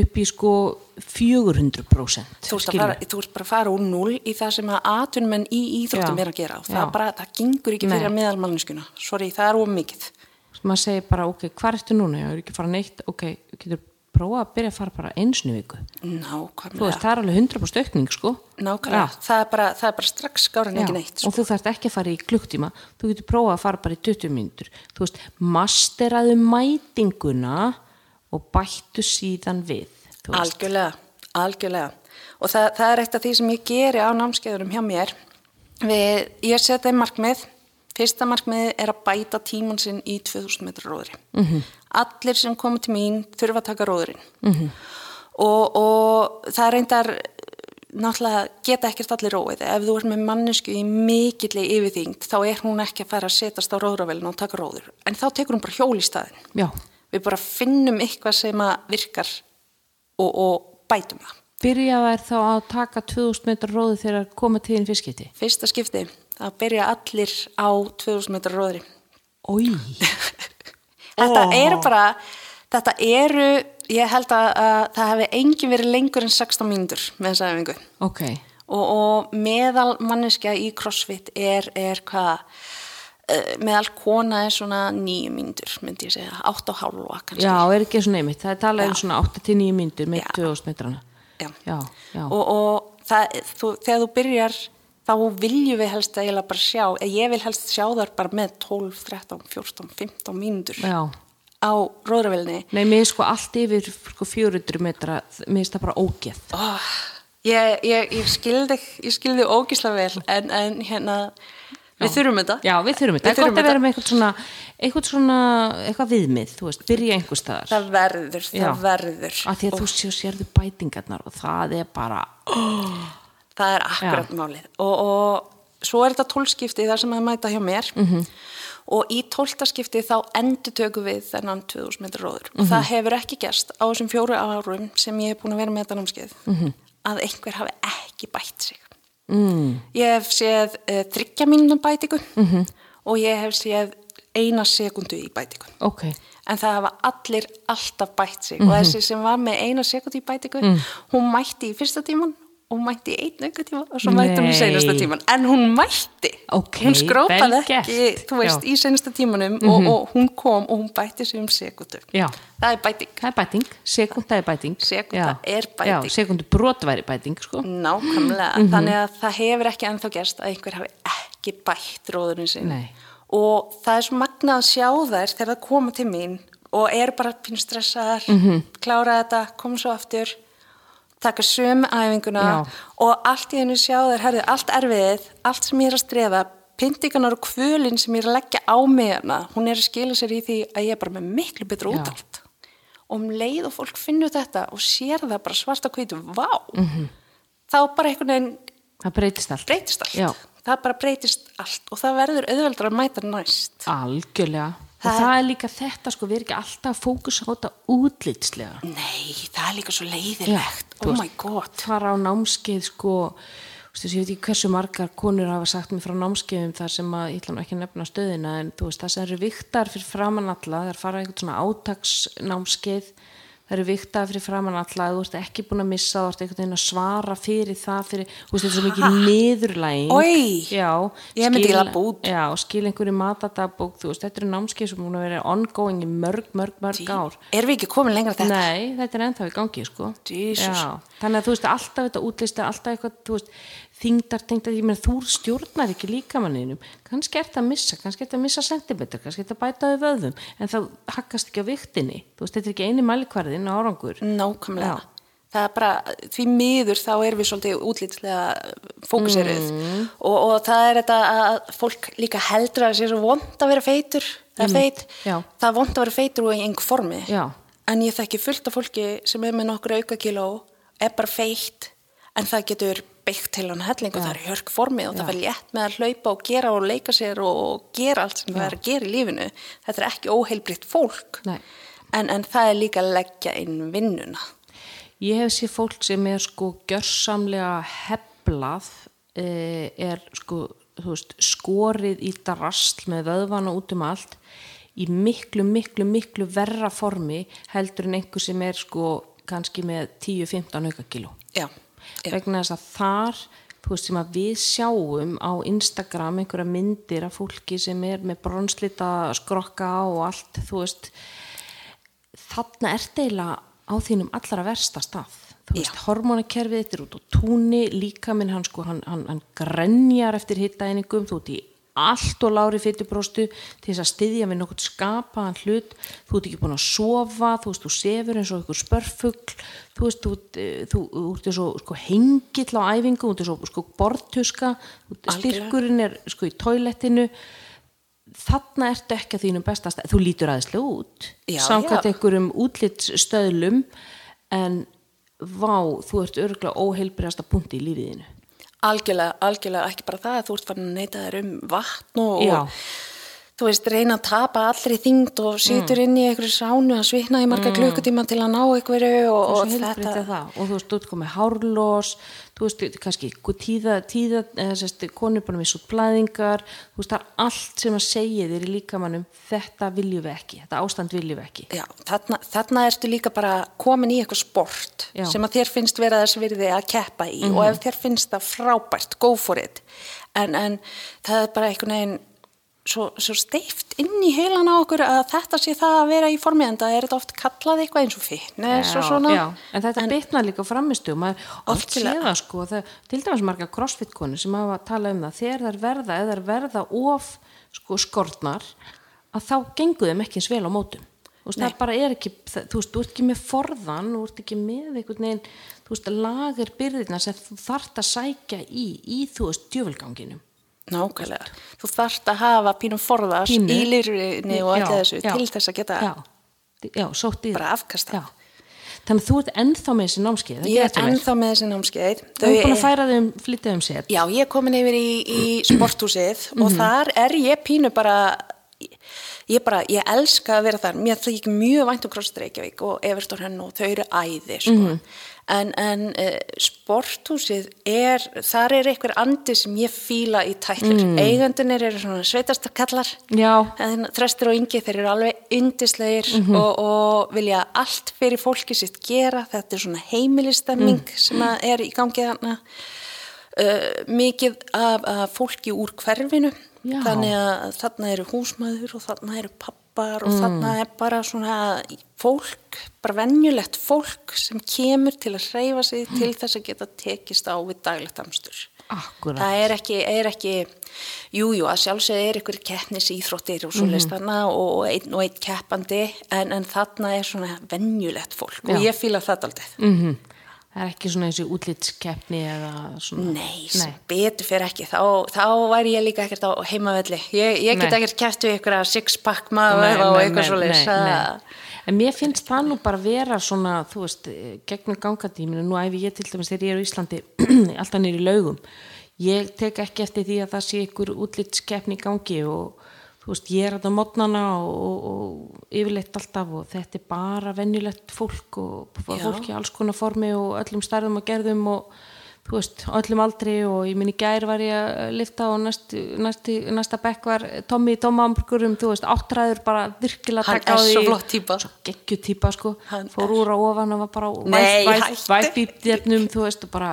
[SPEAKER 1] upp í sko 400%
[SPEAKER 2] Þú ert, að bara að fara úr 0 í það sem að atvinnumenn í íþróttum
[SPEAKER 1] Já.
[SPEAKER 2] er að gera og það, bara, það gengur ekki fyrir
[SPEAKER 1] Nei.
[SPEAKER 2] meðalmanneskuna sorry, það er ómikið
[SPEAKER 1] maður segir bara, ok, hvað ertu núna? Ég er ekki að fara neitt, ok, getur prófa að byrja að fara bara einsni viku. Þú veist,
[SPEAKER 2] nákvæmlega,
[SPEAKER 1] það er alveg 100% aukning sko.
[SPEAKER 2] Nákvæmlega. Það, er bara, það er bara strax skáran ekki neitt sko.
[SPEAKER 1] og þú þarft ekki að fara í klukktíma. Þú getur prófað að fara bara í 20 mínútur. Þú veist, masteraðu mætinguna og bættu síðan við
[SPEAKER 2] algjörlega, algjörlega. Og það, það er eitt af því sem ég geri á námskeiðurum hjá mér. Við, ég setja þeim markmið. Fyrsta markmið er að bæta tíman sinn í 2000 metrar róðri.
[SPEAKER 1] Mhm.
[SPEAKER 2] -hmm. allir sem koma til mín þurfa að taka róðurinn. -hmm. og, og það er reyndar náttúrulega geta ekkert allir róið. Ef þú ert með mannesku í mikilli yfirþyngd þá er hún ekki að fara að setjast á róðravelin og taka róður. En þá tekur hún bara hjól í staðin
[SPEAKER 1] já,
[SPEAKER 2] við bara finnum eitthvað sem að virkar og, og bætum það.
[SPEAKER 1] Byrja þær þá að taka 2000 metrar róði þegar að koma til þín fyrskiti
[SPEAKER 2] fyrsta skipti að byrja allir á 2000 metrar róðri.
[SPEAKER 1] Ói, *laughs*
[SPEAKER 2] þetta
[SPEAKER 1] Ó.
[SPEAKER 2] eru bara þetta eru, ég held að, að það hefði engin verið lengur en 16 mínútur með þessa efingu
[SPEAKER 1] ok.
[SPEAKER 2] Og, og meðal manneskja í crossfit er, er hvað meðal kona er svona nýju mínútur myndi ég segja, átt og hálfa kannski.
[SPEAKER 1] Já, er ekki svona einmitt, það er talað um svona 8-9 myndur með
[SPEAKER 2] Já.
[SPEAKER 1] 2000 metrana.
[SPEAKER 2] Já.
[SPEAKER 1] Já, já,
[SPEAKER 2] og, og það, þú, þegar þú byrjar þá viljum við helst að ég bara sjá ég vil helst sjá þar bara með 12, 13, 14, 15 mínútur
[SPEAKER 1] já.
[SPEAKER 2] á róðravelni
[SPEAKER 1] Nei, mér er sko allt yfir sko 400 metra, mér finnst það bara ógeð.
[SPEAKER 2] Oh, ég, ég, ég skildi ógísla vel en, en hérna, við þurfum þetta.
[SPEAKER 1] Já, við þurfum þetta, það er gott að vera með eitthvað svona eitthvað svona, eitthvað viðmið þú veist, byrja einhver staðar.
[SPEAKER 2] Það verður, það
[SPEAKER 1] Já.
[SPEAKER 2] verður.
[SPEAKER 1] Að því að þú séu sérðu bætingarnar og það er bara
[SPEAKER 2] það er akkurat málið. Og, og svo er þetta tólskipti þar sem að mæta hjá mér. -hmm. og í tóltaskipti þá endur tökum við þennan 2000 metrar róður. Og það hefur ekki gerst á þessum fjóru árum sem ég hef búin að vera með þetta námskeið -hmm. að einhver hafi ekki bætt sig mm. ég hef séð uh, þryggja mínum bætingu -hmm. og ég hef séð eina sekundu í bætingu
[SPEAKER 1] ok,
[SPEAKER 2] en það hafa allir alltaf bætt sig og þessi sem var með eina sekund í bætingu hún mætti í fyrsta tíman og hún mætti í einn auka tíma og svo mætti hún í senasta tíman en hún mætti.
[SPEAKER 1] Ok,
[SPEAKER 2] hún skrópaði ekki, þú veist,
[SPEAKER 1] Já.
[SPEAKER 2] í senasta tímanum og, og hún kom og hún bætti sig um sekundu
[SPEAKER 1] já.
[SPEAKER 2] Það er bæting.
[SPEAKER 1] Það er bæting, sekunda er bæting.
[SPEAKER 2] Sekúnda
[SPEAKER 1] Já.
[SPEAKER 2] er bæting.
[SPEAKER 1] Sekundu brot væri bæting, sko.
[SPEAKER 2] Nákvæmlega,
[SPEAKER 1] Mhm.
[SPEAKER 2] þannig að það hefur ekki ennþá gerst að einhver hafi ekki bætt róðurinn sinn.
[SPEAKER 1] Nei.
[SPEAKER 2] og það er svo magnað að sjá þær þegar það koma til mín og eru bara pínu stressaðar
[SPEAKER 1] Mhm.
[SPEAKER 2] klára þetta, koma svo aftur taka sömu æfinguna
[SPEAKER 1] Já.
[SPEAKER 2] og allt í hennu sjá þær herðu, allt erfiðið, allt sem ég er að strefa pyntingarnar og kvölin sem ég er að leggja á mig hana, hún er að skila sér í því að ég er bara með miklu betur útalt og um leið og fólk finnur þetta og sér það bara svarta kvítu, vá.
[SPEAKER 1] Mhm.
[SPEAKER 2] þá bara einhvern veginn
[SPEAKER 1] það breytist allt.
[SPEAKER 2] breytist allt. Það bara breytist allt og það verður auðveldra að mæta næst.
[SPEAKER 1] Algjörlega og
[SPEAKER 2] Það-
[SPEAKER 1] það er líka þetta, sko, við erum ekki alltaf að fókusa á þetta útlitslega.
[SPEAKER 2] Nei, það er líka svo leiðilegt.
[SPEAKER 1] Þú
[SPEAKER 2] oh my god.
[SPEAKER 1] fara á námskeið sko, veist, ég veit ekki hversu margar konur hafa sagt mér frá námskeiðum þar sem að, ég ætla nú ekki að nefna stöðina en þú veist, það sem eru viktar fyrir framann alla, það er fara einhvern svona átaksnámskeið það eru viktaði fyrir framann alla þú ert ekki búin að missa, þú ert veginn að svara fyrir það fyrir, þú veist þetta er svo mikið niðurlæging.
[SPEAKER 2] Ég myndi ekki labba út.
[SPEAKER 1] já, skil einhverju matadagbók þú veist, þetta eru námskeið sem búin að vera ongoing í mörg, mörg, mörg ár.
[SPEAKER 2] erum við ekki komin lengra þetta?
[SPEAKER 1] Nei, þetta er ennþá í gangi sko. Þannig að þú veist alltaf þetta útlista alltaf eitthvað, þú veist þingdar, tengdar, ég meina þú stjórnar ekki líkamanninum kannski ert að missa, kannski ert að missa sentimeter, kannski ert að bæta við vöðum en það hakkast ekki á viktinni þú veist, þetta er ekki eini mælikvarðin á árangur
[SPEAKER 2] Nákvæmlega.
[SPEAKER 1] Já.
[SPEAKER 2] Það er bara, því miður þá erum við svolítið útlýtslega fókuseruð
[SPEAKER 1] Mm.
[SPEAKER 2] og, og það er þetta að fólk líka heldur að það sé svo vond að vera feitur, eða feit,
[SPEAKER 1] Já.
[SPEAKER 2] það er vond að vera feitur og í einhver formi.
[SPEAKER 1] Já.
[SPEAKER 2] En ég þekki fullt af fólki sem er með nokkur aukakíló, er bara feitt, en það getur byggt til hann helling og það er í hörk formi og það verður létt með að hlaupa og gera og leika sér og gera allt sem það er að gera í lífinu. Þetta er ekki óheilbritt fólk. En, en það er líka að leggja inn vinnuna.
[SPEAKER 1] Ég hef séð fólk sem er sko gjörsamlega heflað eh, er sko veist, skorið í drasl með vöðvana út um allt í miklu, miklu, miklu verra formi heldur en einhver sem er sko kannski með 10-15 aukakíló.
[SPEAKER 2] Já, já.
[SPEAKER 1] vegna þess að þar þú veist við sjáum á Instagram einhverja myndir af fólki sem er með bronslita skrokka og allt veist þarna ert eiginlega á þínum allra versta stað þú veist, hormonakerfið þetta er út á túni líka minn hann sko, hann, hann, hann grenjar eftir hittaeiningum, þú ert í allt og lári fytubróstu til þess að styðja við nokkuð skapaðan hlut. Þú ert ekki búin að sofa, þú veist, þú sefur eins og einhver spörfugl. Þú veist, þú, ert, þú, þú ert svo sko, hengill á æfingu, þú ert svo sko, bortuska, styrkurinn er sko í toilettinu. Þarna ertu ekki að þínum bestast þú lítur aðeinslega út. Samkvæmt einhverjum útlitsstöðlum. En vá, þú ert örgulega óheilbriðasta punti í lífiðinu
[SPEAKER 2] Algjörlega, algjörlega, ekki bara það að þú ert farin að neyta þér um vatn og, og þú veist, reyna að tapa allri þingd og situr inn í einhverju sánu að svitna í marga klukkutíma til að ná einhverju og,
[SPEAKER 1] og, þetta... og þú veist, þú ert komið hárlós þú veist, kannski tíða, tíða eða sérst, konur bara með svo blæðingar þú veist, það er allt sem að segja þér í líkamannum, þetta viljum við ekki þetta ástand viljum við ekki
[SPEAKER 2] Já, þarna, þarna ertu líka bara komin í eitthvað sport
[SPEAKER 1] Já. Mhm.
[SPEAKER 2] sem að þér finnst vera þess virði að keppa í og ef þér finnst það frábært, go for it en, en það er bara einhvern veginn svo, svo steift inn í heilan á okkur að þetta sé það að vera í formi en það er þetta oft kallað eitthvað eins og fitness og svona.
[SPEAKER 1] já, en þetta bitnar líka framistu maður oft sé
[SPEAKER 2] Algjörlega.
[SPEAKER 1] það sko það, til dæmis marga crossfit-konu sem hafa að tala um það þegar þær verða, eða þær verða of sko skortnar að þá gengur þeim ekki eins vel á mótum. Þú veist, það bara er ekki, þú veist, þú ert ekki með forðan, þú ert ekki með einhvern veginn þú veist, lager byrðina sem þú þarft að sækja í, í þú veist, djöfulganginum
[SPEAKER 2] Nákvæmlega. Þú þarft að hafa pínum forðast
[SPEAKER 1] Pínu.
[SPEAKER 2] í lirfinni og allir þessu
[SPEAKER 1] já.
[SPEAKER 2] til þess að geta
[SPEAKER 1] já,
[SPEAKER 2] bara afkasta.
[SPEAKER 1] Já. þannig að þú ert ennþá með þessi námskeið það
[SPEAKER 2] Ég er ennþá með þessi námskeið.
[SPEAKER 1] þú ert búin að færa þeim flytja um set
[SPEAKER 2] Já, ég er komin yfir í, í *clears throat* sporthúsið og þar er ég pínu bara, ég bara, ég elska að vera þar. Mér þykir mjög vænt um CrossFit Reykjavík og Everton Henn og þau eru æði, sko.
[SPEAKER 1] Mhm.
[SPEAKER 2] En, en uh, sporthúsið er, þar er einhver andi sem ég fíla í tætlur. Mm. Eigandunir eru svona sveitastarkallar. þrestur og yngi, þeir eru alveg yndislegir
[SPEAKER 1] Mhm.
[SPEAKER 2] og, og vilja allt fyrir fólki sitt gera. Þetta er svona heimilistemming
[SPEAKER 1] Mm.
[SPEAKER 2] sem er í gangi þarna. Uh, mikið af, af fólki úr hverfinu.
[SPEAKER 1] Já.
[SPEAKER 2] Þannig að þarna eru húsmaður og þarna eru pappar
[SPEAKER 1] Mm.
[SPEAKER 2] og þarna er bara svona fólk, bara venjulegt fólk sem kemur til að hreyfa sig til þess að geta tekist á við daglegt amstur.
[SPEAKER 1] akkurat
[SPEAKER 2] Það er ekki, er ekki, jú, jú, að sjálfsögðu er ykkur keppnis íþróttir og svo leist þarna og einn og einn keppandi en, en þarna er svona venjulegt fólk og
[SPEAKER 1] Já.
[SPEAKER 2] ég fíla það aldrei.
[SPEAKER 1] mm það er ekki svona þessi útlitskeppni eða svona
[SPEAKER 2] Nei, sem betur fyrir ekki, þá, þá væri ég líka ekkert á heimavelli. Ég, ég get
[SPEAKER 1] Nei.
[SPEAKER 2] ekkert kæft við ykkur að six-pack
[SPEAKER 1] Nei,
[SPEAKER 2] maður og
[SPEAKER 1] nei,
[SPEAKER 2] eitthvað
[SPEAKER 1] nei,
[SPEAKER 2] svo leist.
[SPEAKER 1] nei, nei. En mér finnst það nú bara vera svona, þú veist, gegnum meina nú æfi ég til dæmis þegar ég er á Íslandi *clears throat* alltaf í laugum. Ég tek ekki eftir því að það sé ykkur útlitskeppni í gangi og þú veist, ég er þetta mótnana og, og, yfirleitt alltaf og þetta er bara venjulegt fólk og
[SPEAKER 2] Já.
[SPEAKER 1] fólk í alls konar formi og öllum stærðum og gerðum og þú veist, öllum aldri og ég minni gær var ég að lifta og næst, næst, næsta bekk var Tommy í Tómahamburgurum, þú veist, áttræður bara virkilega
[SPEAKER 2] Hann
[SPEAKER 1] taka á
[SPEAKER 2] er
[SPEAKER 1] því
[SPEAKER 2] svo flott típa.
[SPEAKER 1] svo geggju típa sko
[SPEAKER 2] Hann
[SPEAKER 1] fór
[SPEAKER 2] er-
[SPEAKER 1] úr á ofan og var bara
[SPEAKER 2] Nei, hættu.
[SPEAKER 1] væpbýtnum, þú veist, og bara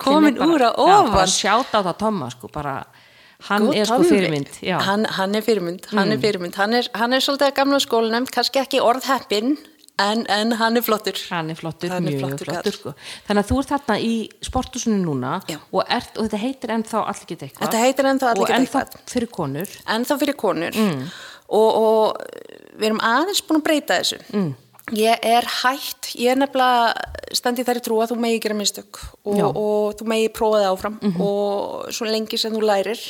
[SPEAKER 2] Komin
[SPEAKER 1] er
[SPEAKER 2] úr á
[SPEAKER 1] já, bara
[SPEAKER 2] ofan.
[SPEAKER 1] sjáta á það Tomma sko, bara hann
[SPEAKER 2] Góð
[SPEAKER 1] er sko fyrirmynd Mm.
[SPEAKER 2] hann, hann er fyrirmynd, hann er fyrirmynd. Hann er, hann er svolítið að gamla skólanum kannski ekki orðheppin en, en hann er flottur.
[SPEAKER 1] Hann er flottur,
[SPEAKER 2] Hann er
[SPEAKER 1] mjög
[SPEAKER 2] flottur
[SPEAKER 1] flottur, sko. þannig að þú ert þarna í sporthúsinu núna og, ert, og þetta heitir ennþá allir geta eitthvað.
[SPEAKER 2] Þetta heitir ennþá Allir
[SPEAKER 1] og
[SPEAKER 2] geta
[SPEAKER 1] ennþá
[SPEAKER 2] eitthvað.
[SPEAKER 1] fyrir konur.
[SPEAKER 2] Ennþá fyrir konur.
[SPEAKER 1] Mm.
[SPEAKER 2] og, og við erum aðeins búin að breyta þessu.
[SPEAKER 1] Mm.
[SPEAKER 2] ég er hætt ég er nefnilega standi þær í trú að þú megi gera mistök og, og þú megi prófa það áfram og svo lengi sem þú lærir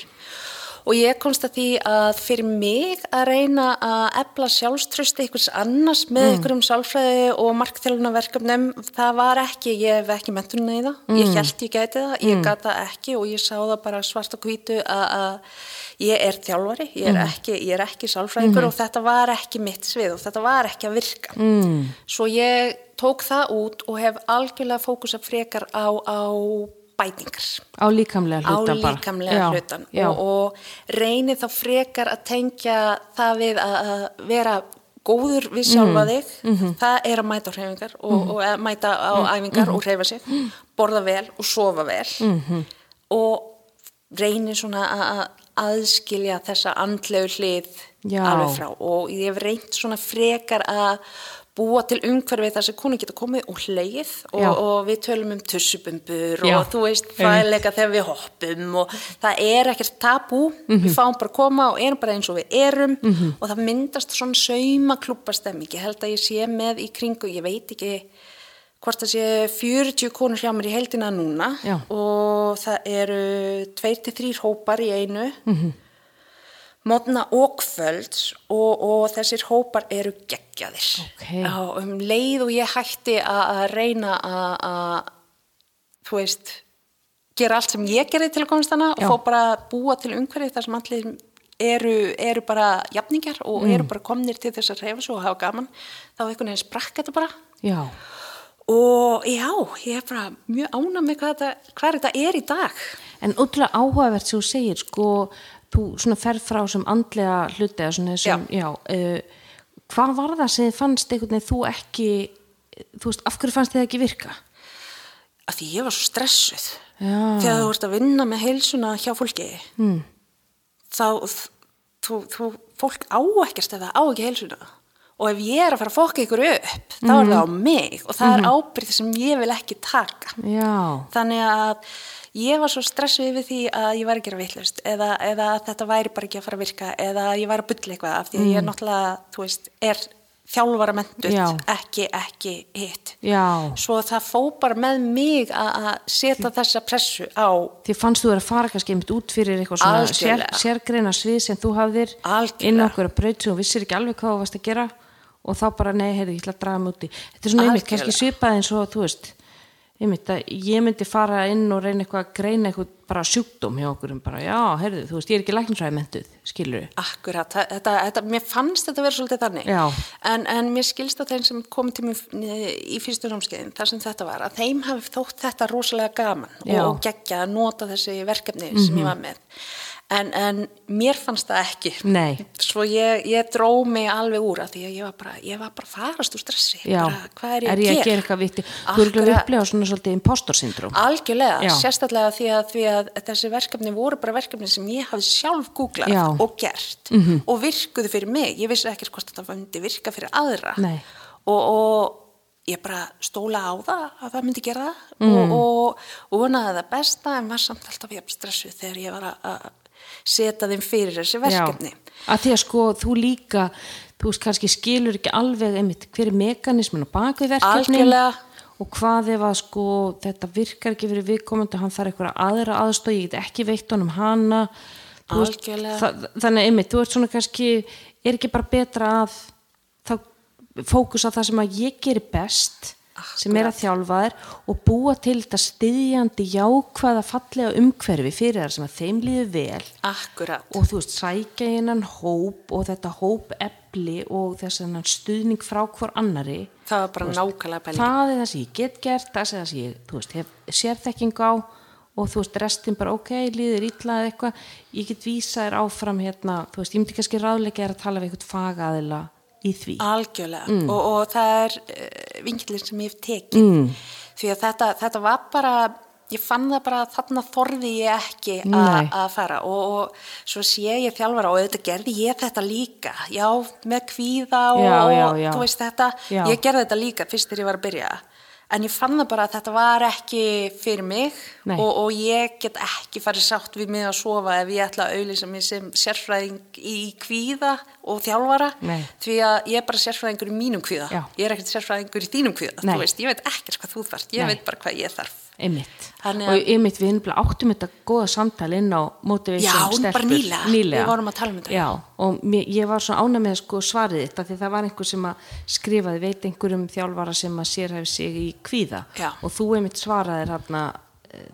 [SPEAKER 2] og ég komst að því að fyrir mig að reyna að efla sjálfströsti einhvers annars með
[SPEAKER 1] Mm.
[SPEAKER 2] einhverjum sálfræði og markþjálfunarverkefnum það var ekki, ég hef ekki mentunni í það
[SPEAKER 1] Mm.
[SPEAKER 2] ég held ég gæti það, ég gæti það ekki og ég sá það bara svart og hvítu að, ég er þjálfari, ég
[SPEAKER 1] Mm.
[SPEAKER 2] er ekki, ég er ekki sálfræðingur
[SPEAKER 1] Mhm.
[SPEAKER 2] og þetta var ekki mitt svið og þetta var ekki að virka mm. svo ég tók það út og hef algjörlega fókusa frekar á, á bætingar
[SPEAKER 1] á líkamlega
[SPEAKER 2] á
[SPEAKER 1] hlutan bara
[SPEAKER 2] líkamlega
[SPEAKER 1] Já,
[SPEAKER 2] hlutan
[SPEAKER 1] já.
[SPEAKER 2] og, og reyni þá frekar að tengja það við að, að vera góður við sjálfa
[SPEAKER 1] Mm.
[SPEAKER 2] þig
[SPEAKER 1] Mhm.
[SPEAKER 2] það er að mæta á hreyfingar og, og að mæta á æfingar
[SPEAKER 1] Mhm.
[SPEAKER 2] og hreyfa sig borða vel og sofa vel og reyni svona að að aðskilja þessa andlegu hlið
[SPEAKER 1] Já.
[SPEAKER 2] alveg frá og ég hef reynt svona frekar að búa til umhverfið þar sem konu geta komið og hleið og, og við tölum um tussubumbur
[SPEAKER 1] Já.
[SPEAKER 2] og þú veist fæleika þegar við hoppum og það er ekkert tabú. Við fáum bara að koma og erum bara eins og við erum og það myndast svona sauma klúpastemming, ég held að ég sé með í kringu, ég veit ekki hvort það sé 40 konur hjá mér í heldina núna
[SPEAKER 1] Já.
[SPEAKER 2] og það eru 2-3 hópar í einu mótna og kvölds og, og þessir hópar eru geggjaðir
[SPEAKER 1] Ókei.
[SPEAKER 2] Já, um leið og ég hætti að reyna að, þú veist gera allt sem ég gerði til
[SPEAKER 1] Já.
[SPEAKER 2] og fá bara að búa til umhverfið þar sem allir eru, eru bara jafningar og
[SPEAKER 1] Mm.
[SPEAKER 2] eru bara komnir til þess að reyfa svo og hafa gaman þá einhvern veginn sprakk þetta bara
[SPEAKER 1] já,
[SPEAKER 2] og já, ég er bara mjög ána með hvað þetta, hvað þetta er í dag
[SPEAKER 1] en ótrúlega áhugavert sem þú segir sko, þú svona ferð frá sem andlega hluti eða svona þessum, já, uh, hvað var það sem fannst einhvern veginn þú ekki þú veist, af hverju fannst þið ekki virka?
[SPEAKER 2] að því ég var svo stressuð.
[SPEAKER 1] Já.
[SPEAKER 2] þegar þú ert að vinna með heilsuna hjá fólki
[SPEAKER 1] Mm.
[SPEAKER 2] þá þú, þú, fólk á ekkert eða á ekki heilsuna. Og ef ég er að fara að fokka ykkur upp þá er það á mig og það er ábyrð sem ég vil ekki taka.
[SPEAKER 1] Já,
[SPEAKER 2] þannig að ég var svo stressuð yfir því að ég væri að gera vittlust eða, eða að þetta væri bara ekki að fara að virka eða að ég væri að bylla eitthvað af því að ég er náttúrulega, þú veist, er þjálfara mentuð,
[SPEAKER 1] Já.
[SPEAKER 2] ekki, ekki hitt
[SPEAKER 1] já
[SPEAKER 2] svo það fó bara með mig að setja þessa pressu á
[SPEAKER 1] Þið fannst þú að fara kannski einmitt út fyrir eitthvað svona sér, sérgreina svið sem þú hafðir
[SPEAKER 2] Algjörlega.
[SPEAKER 1] inn á okkur að sem þú vissir ekki alveg hvað þú varst að gera og þá bara nei, heyrðu, ég ætla að draga mig úti. Þetta er svona einmitt kannski svipað eins og þú veist, einmitt að ég myndi fara inn og reyna eitthvað að greina eitthvað bara sjúkdóm hjá okkur um bara, já, heyrðu, þú veist, ég er ekki læknisræði mentuð, skilur við.
[SPEAKER 2] Akkurat, þetta, þetta, mér fannst þetta vera svolítið þannig
[SPEAKER 1] Já.
[SPEAKER 2] en, en mér skilst að þeim sem kom til mér í fyrstu námskeiðin þar sem þetta var að þeim hafi þótt þetta rosalega gaman
[SPEAKER 1] Já. Mhm.
[SPEAKER 2] og geggja að nota þessi verkefni sem ég var með en, en mér fannst það ekki
[SPEAKER 1] Nei.
[SPEAKER 2] svo ég, ég dró mig alveg úr að því að ég var bara, ég var bara farast úr stressi bara, hvað er ég
[SPEAKER 1] er ég að gera eitthvað vitti? Þú er ekki að upplega svona svolítið impostorsyndrom.
[SPEAKER 2] Algjörlega,
[SPEAKER 1] Já.
[SPEAKER 2] sérstaklega því að, því að þessi verkefni voru bara verkefni sem ég hafði sjálf googlað
[SPEAKER 1] Já.
[SPEAKER 2] Og gert -hmm. og virkuðu fyrir mig. Ég vissi ekkert hvort þetta myndi virka fyrir aðra og, og ég bara stóla á það að það myndi gera það
[SPEAKER 1] Mhm.
[SPEAKER 2] og, vonaði það besta en var samt alltaf ég stressuð þegar ég var að setja þeim fyrir þessi verkefni.
[SPEAKER 1] Já, að því að sko þú líka, þú veist kannski skilur ekki alveg einmitt hver er mekanismin á bakvið verkefnin
[SPEAKER 2] Algjörlega.
[SPEAKER 1] og hvað ef að sko þetta virkar ekki fyrir viðkomandi hann þarf eitthvað aðra aðstóð, ég get ekki veitt honum hana veist, það, þannig einmitt, þú ert svona kannski er ekki bara betra að þá fókus á það sem að ég geri best sem er að þjálfa þær og búa til þetta styðjandi jákvæða fallega umhverfi fyrir þær sem að þeim líður vel.
[SPEAKER 2] Akkurat.
[SPEAKER 1] og þú veist, sækja innan hóp og þetta hóp efli og þess að stuðning frá hver annari
[SPEAKER 2] Það var bara nákvæmlega pæling.
[SPEAKER 1] það er það sem ég get gert það er það sem ég, veist, hef sérþekking á og þú veist, restin bara ok, líður eða eitthvað, ég get vísa þér áfram hérna, þú veist, ég myndi kannski ráðleika þér að tala við eitthvað fagaðila í því
[SPEAKER 2] Algjörlega. Og, og það er uh, vingilin sem ég hef tekið. Mm. Því að þetta, þetta var bara, ég fann það bara að þarna þorði ég ekki að fara og, og svo sé ég þjálfara og auðvitað gerði ég þetta líka. Já, með kvíða og,
[SPEAKER 1] Já, já, já.
[SPEAKER 2] þú veist þetta, ég gerði þetta líka fyrst þegar ég var að byrja. En ég fann það bara að þetta var ekki fyrir mig og, og ég get ekki farið sátt við mig að sofa ef ég ætla að auðlýsa mig sem sérfræðing í kvíða og þjálfara
[SPEAKER 1] Nei.
[SPEAKER 2] því að ég er bara sérfræðingur í mínum kvíða
[SPEAKER 1] Já.
[SPEAKER 2] ég er ekkert sérfræðingur í þínum kvíða
[SPEAKER 1] Nei.
[SPEAKER 2] þú veist, ég veit ekkert hvað þú þarft, ég
[SPEAKER 1] Nei.
[SPEAKER 2] veit bara hvað ég þarf
[SPEAKER 1] einmitt,
[SPEAKER 2] Þannig
[SPEAKER 1] og einmitt við innbla áttum þetta góða samtal inn á motivation
[SPEAKER 2] Já, bara
[SPEAKER 1] stelpur.
[SPEAKER 2] nýlega. Við vorum að tala um þetta.
[SPEAKER 1] Já, og mér, ég var svo ána með sko svarið þetta því það var einhver sem að skrifaði veit einhverjum þjálfara sem að sérhæfi sig í kvíða
[SPEAKER 2] Já.
[SPEAKER 1] og þú einmitt svaraðir hérna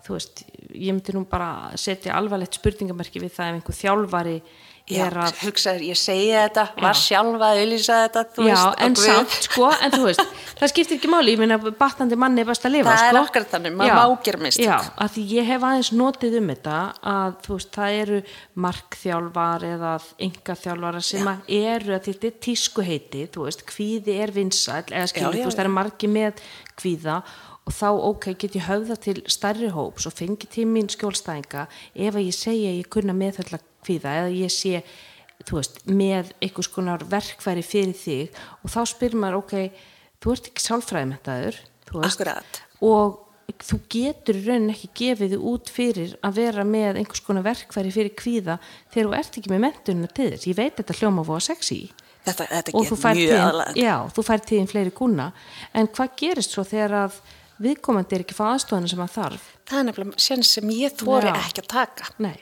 [SPEAKER 1] þú veist, ég myndi nú bara setja alvarlegt spurningamerki við það ef einhver þjálfari
[SPEAKER 2] Já,
[SPEAKER 1] er að
[SPEAKER 2] hugsaður, ég segi þetta, var
[SPEAKER 1] Já.
[SPEAKER 2] sjálfa að auðlýsa þetta, þú
[SPEAKER 1] Já,
[SPEAKER 2] veist,
[SPEAKER 1] en samt, sko, en þú veist, *laughs* það skiptir ekki máli, ég meina, batnandi manni er best að lifa,
[SPEAKER 2] Það er
[SPEAKER 1] sko.
[SPEAKER 2] akkurat þannig, maður
[SPEAKER 1] Já,
[SPEAKER 2] má gera mistök.
[SPEAKER 1] Já, að því ég hef aðeins notið um þetta að, þú veist, það eru markþjálfar eða engaþjálfara sem eru að þetta er tískuheiti, þú veist, kvíði er vinsæll, eða skilur, þú veist, það eru margi með kvíða og þá, ok, get ég höfða til stærri hóps og fengi til mín skjólstæðinga ef að ég segja ég kunna meðhalla kvíða eða ég sé veist, með einhvers konar verkfæri fyrir þig og þá spyrir maður, ok, þú ert ekki
[SPEAKER 2] Akkurat.
[SPEAKER 1] og þú getur raunin ekki gefið út fyrir að vera með einhvers konar verkfæri fyrir kvíða þegar þú ert ekki með mentununa til þess. Ég veit þetta hljóma fóða sexy
[SPEAKER 2] Þetta, þetta
[SPEAKER 1] og þú fær tíðin, tíðin fleiri kuna, en hvað gerist svo þegar að viðkomandi er ekki fá aðstofana sem að þarf?
[SPEAKER 2] Það er nefnilega sen sem ég þóri ekki að taka.
[SPEAKER 1] Nei.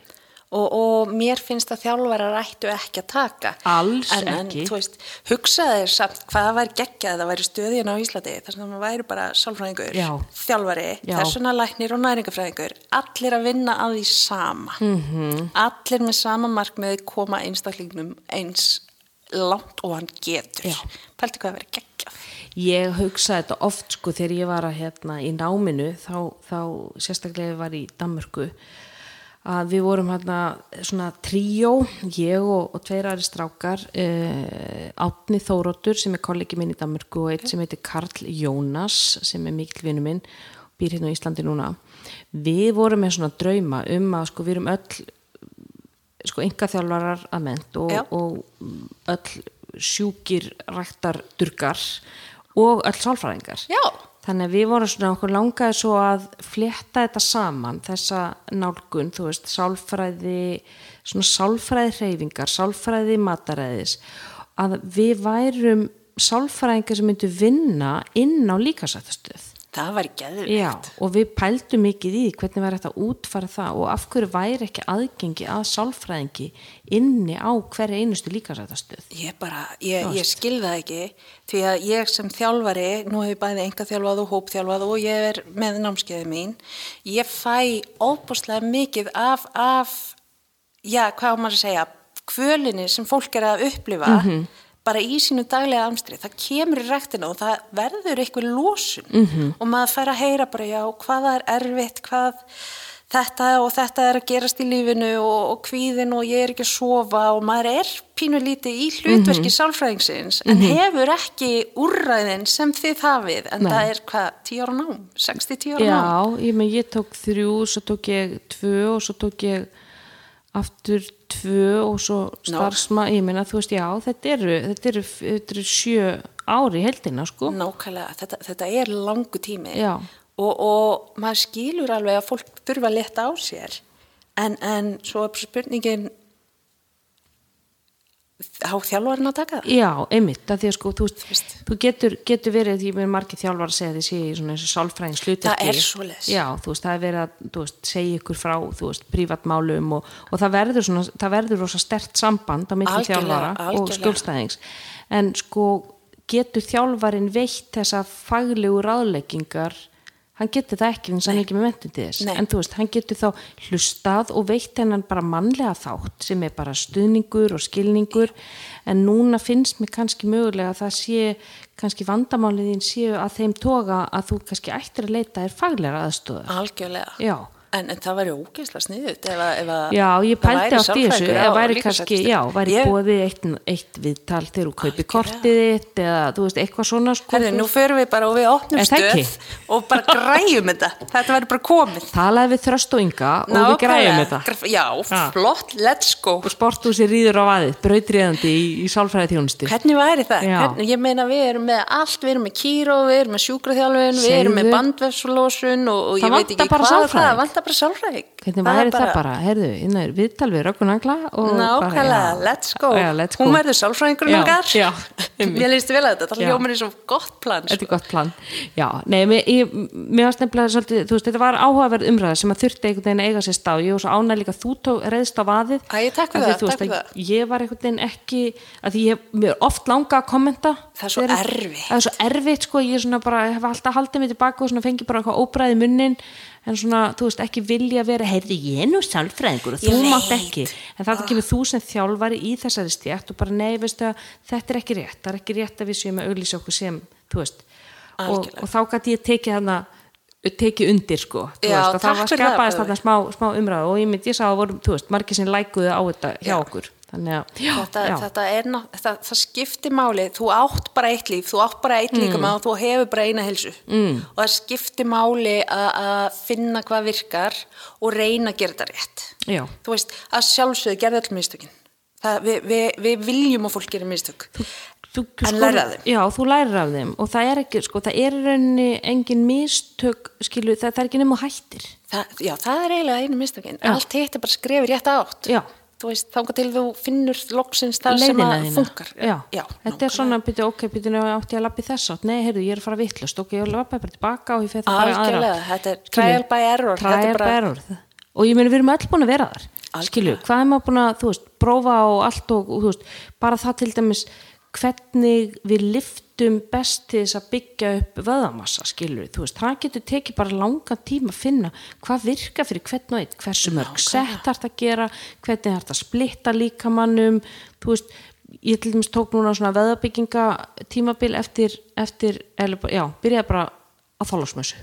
[SPEAKER 2] Og, og mér finnst að þjálfarar ættu ekki að taka
[SPEAKER 1] Alls
[SPEAKER 2] en, en
[SPEAKER 1] ekki.
[SPEAKER 2] þú veist, hugsaði samt hvað það væri geggjað að það væri stöðin á Íslandi þar sem það væri bara sálfræðingur
[SPEAKER 1] Já.
[SPEAKER 2] þjálfari,
[SPEAKER 1] Já.
[SPEAKER 2] þessuna læknir og næringafræðingur allir að vinna að því sama
[SPEAKER 1] Mhm.
[SPEAKER 2] -hmm. allir með sama markmiði koma einstaklingnum eins langt og hann getur pælti hvað það væri geggjað
[SPEAKER 1] Ég hugsaði þetta oft sko þegar ég var að hérna í náminu þá, þá sérstaklega ég var í Danmörku að við vorum hérna svona tríó, ég og, og tveir aðri strákar uh, Átni Þóróttur sem er kollegi minn í Danmörku og eitt sem heitir Karl Jónas sem er mikill vinnu minn býr hérna á Íslandi núna. Við vorum með svona drauma um að sko við erum öll sko enga þjálfarar að ment og, og öll sjúkir ræktar durgar og öll sálfræðingar.
[SPEAKER 2] Já.
[SPEAKER 1] Þannig að við vorum svona okkur langaði svo að flétta þetta saman þessa nálgun, þú veist, sálfræði svona sálfræði hreyfingar sálfræði mataræðis að við værum sálfræðingar sem myndu vinna inn á líkasættastöð
[SPEAKER 2] það væri geðvikt
[SPEAKER 1] og við pældum mikið í hvernig væri þetta útfara það og af hverju væri ekki aðgengi að sálfræðingi inni á hverja einustu líkasættastöð.
[SPEAKER 2] Ég bara, ég, ég skil það ekki því að ég sem þjálfari, nú hef ég bæði enga þjálfað og hópþjálfað og ég er með námskeiði mín, ég fæ óbúslega mikið af, af já, hvað á maður að segja, kvölinni sem fólk er að upplifa bara í sínu daglega amstri, það kemur í ræktina og það verður eitthvað losun. -hmm. og maður fær að heyra bara, já, hvað það er erfitt, hvað þetta og þetta er að gerast í lífinu og, og kvíðin og ég er ekki að sofa og maður er pínu lítið í hlutverki sálfræðingsins en hefur ekki úrræðin sem þið hafið en
[SPEAKER 1] Nei.
[SPEAKER 2] það er hvað, 10 ára nám, 60-10 ára nám?
[SPEAKER 1] Já, ég, ég tók þrjú, svo tók ég tvö og svo tók ég aftur tvö og svo starfsma, ég meina þú veist, já, þetta eru, þetta eru, þetta eru sjö ári heldina, sko.
[SPEAKER 2] Nákvæmlega, þetta, þetta er langu tími. Og, og maður skilur alveg að fólk þurfa að leta á sér. En, en svo er spurningin þjálfarinn að taka það?
[SPEAKER 1] Já, einmitt, að því að sko, þú, veist, þú getur, getur verið, ég með margir þjálfar að segja því í svona eins og sálfræðins hlutverki.
[SPEAKER 2] Það er svoleiðis.
[SPEAKER 1] Já, þú veist, það er verið að, þú veist, segja ykkur frá, þú veist, prívatmálum og, og það verður svona, það verður rosa stert samband á
[SPEAKER 2] Algjörlega,
[SPEAKER 1] þjálfara og skjólstæðings. En sko, getur þjálfarin veitt þessa faglegu ráðleggingar hann getur það ekki eins og hann ekki með mentum til þess.
[SPEAKER 2] Nei.
[SPEAKER 1] en þú veist, hann getur þá hlustað og veitt hennan bara mannlega þátt sem er bara stuðningur og skilningur. En núna finnst mér kannski mögulega að það sé kannski vandamáliðin séu að þeim toga að þú kannski ættir að leita er faglega aðstöða
[SPEAKER 2] algjörlega.
[SPEAKER 1] já,
[SPEAKER 2] En, en það væri ógeðslega sniðut ef, að- ef að
[SPEAKER 1] já, ég
[SPEAKER 2] væri
[SPEAKER 1] átt í þessu. eða væri kannski, já, væri
[SPEAKER 2] Ég-
[SPEAKER 1] bóðið eitt, eitt viðtal þegar þú kaupir kortið þitt eða þú veist, eitthvað svona sko.
[SPEAKER 2] Herðu, nú förum við bara og við opnum stöð og bara græjum þetta. Þetta væri bara komið.
[SPEAKER 1] talaði við þröst og ynga og við græjum þetta.
[SPEAKER 2] Graf- Já, flott, let's go.
[SPEAKER 1] og sporthúsi rýður á aðið, brautriðandi í, í sálfræði þjónustu
[SPEAKER 2] Hvernig væri það? Hvernig, ég meina við erum með allt, við erum með kýró, við erum með sjúkraþjálfun,
[SPEAKER 1] Það
[SPEAKER 2] ég
[SPEAKER 1] bara sálfræðing. hvernig væri það bara, heyrðu, innan er viðtal við röggunangla og
[SPEAKER 2] Nákvæmlega, let's go.
[SPEAKER 1] já, let's go.
[SPEAKER 2] Hún verður
[SPEAKER 1] já, einmitt.
[SPEAKER 2] Mér líst vel að þetta, það
[SPEAKER 1] Já.
[SPEAKER 2] hljómar eins og gott plan.
[SPEAKER 1] Þetta
[SPEAKER 2] Sko.
[SPEAKER 1] er gott plan. Já, nei, mér, ég, mér varst nefnilega svolítið, þú veist, þetta var áhugaverð umræða sem að þurfti einhvern veginn að eiga sér stá. Ég var svo ánæg líka að þú tók reyðst á vaðið.
[SPEAKER 2] Æ, takk fyrir það, takk fyrir
[SPEAKER 1] að Ég var einhvern veginn ekki, að er
[SPEAKER 2] er
[SPEAKER 1] er er en svona, þú veist, ekki vilja vera heyrði ég er nú sálfræðingur og þú
[SPEAKER 2] Ég
[SPEAKER 1] mátt
[SPEAKER 2] veit.
[SPEAKER 1] ekki. En það kemur þú sem þjálfari í þessari stjætt og bara nei, veistu að þetta er ekki rétt. Það er ekki rétt að við séum að auglýsa okkur sem þú veist, og, og þá gæti ég tekið hana tekið undir sko
[SPEAKER 2] Já,
[SPEAKER 1] veist, og það var skapaðist þarna smá, smá umræðu og ég myndi ég sá að voru, þú veist, margir sem lækuðu á þetta hjá okkur. þannig að, já,
[SPEAKER 2] Þetta,
[SPEAKER 1] já,
[SPEAKER 2] þetta er, það, það skiptir máli, þú átt bara eitt líf, þú átt bara eitt
[SPEAKER 1] Mm.
[SPEAKER 2] líkama og þú hefur bara eina hilsu mm. og það skiptir máli að- finna hvað virkar og reyna að gera þetta rétt.
[SPEAKER 1] já.
[SPEAKER 2] Þú veist, að sjálfsögðu gerði öll mistökin. Það, við, við, við viljum að fólk gera mistök.
[SPEAKER 1] Þú,
[SPEAKER 2] En lærir af þeim.
[SPEAKER 1] Já, þú lærir af þeim og það er ekki, sko, það er rauninni engin mistök, skilu, það, það er ekki nema hættir.
[SPEAKER 2] Það, já, það er eiginlega einu mistökin. Allt hitt er bara skrefið rétt átt.
[SPEAKER 1] Já.
[SPEAKER 2] Þangað til þú finnur loksins það sem
[SPEAKER 1] leiðina
[SPEAKER 2] að funkar.
[SPEAKER 1] Já,
[SPEAKER 2] já
[SPEAKER 1] þetta er svona, byrju, ok, byrju, átti ég að lappi þess átt, nei, heyrðu, ég er að fara vittlust, ok, ég lappi bara tilbaka og ég feð það bara aðra.
[SPEAKER 2] Þetta er trial by error, er
[SPEAKER 1] Trial by error. Og ég meni, við erum öll búin að vera þar. Skilju, hvað er maður búin að, þú veist, prófa og allt og, og þú veist, bara það til dæmis hvernig við liftum best til þess að byggja upp vöðamassa, skilju, þú veist, það getur tekið bara langan tíma að finna hvað virka fyrir hvern og einn, hversu mörg sett þarf að gera, hvernig þarf að splitta líkamannum, þú veist, ég til dæmis tók núna svona veðabygginga tímabil eftir, eftir bara- já, byrjaði bara á þólasmössu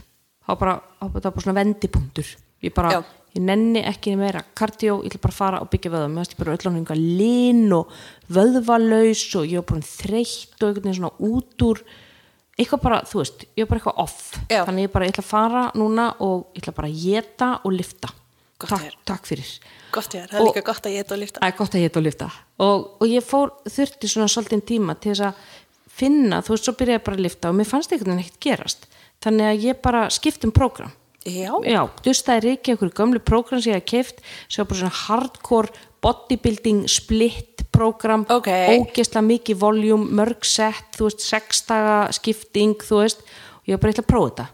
[SPEAKER 1] það var bara, bara svona vendipunktur. Ég bara,
[SPEAKER 2] Já.
[SPEAKER 1] Ég nenni ekki meira kardió, ég ætla bara að fara og byggja vöðum ég bara öll á einhver lín og vöðvalaus og ég var bara þreytt og einhvern veginn svona út úr eitthvað bara, þú veist, ég var bara eitthvað off.
[SPEAKER 2] Já.
[SPEAKER 1] þannig ég bara, ég ætla að fara núna og ég ætla bara að geta og lifta takk, takk fyrir.
[SPEAKER 2] Gott ég er, það er
[SPEAKER 1] Og-
[SPEAKER 2] líka gott að ég þetta og lifta.
[SPEAKER 1] Að geta og lifta og, og ég fór þurfti svona svolítið tíma til þess að finna, þú veist, svo byrjaði ég bara að lifta og mér fannst veginn ekkert gerast. Þannig að ég bara skipti um prógram
[SPEAKER 2] Já,
[SPEAKER 1] já, dustaði reiki einhverju gömlu prógram sem ég hef keift sem var bara svona hardcore bodybuilding split prógram
[SPEAKER 2] Ok.
[SPEAKER 1] ógeðslega mikið voljum, mörg sett þú veist, sex daga skipting þú veist, og ég var bara eitthvað að prófa þetta.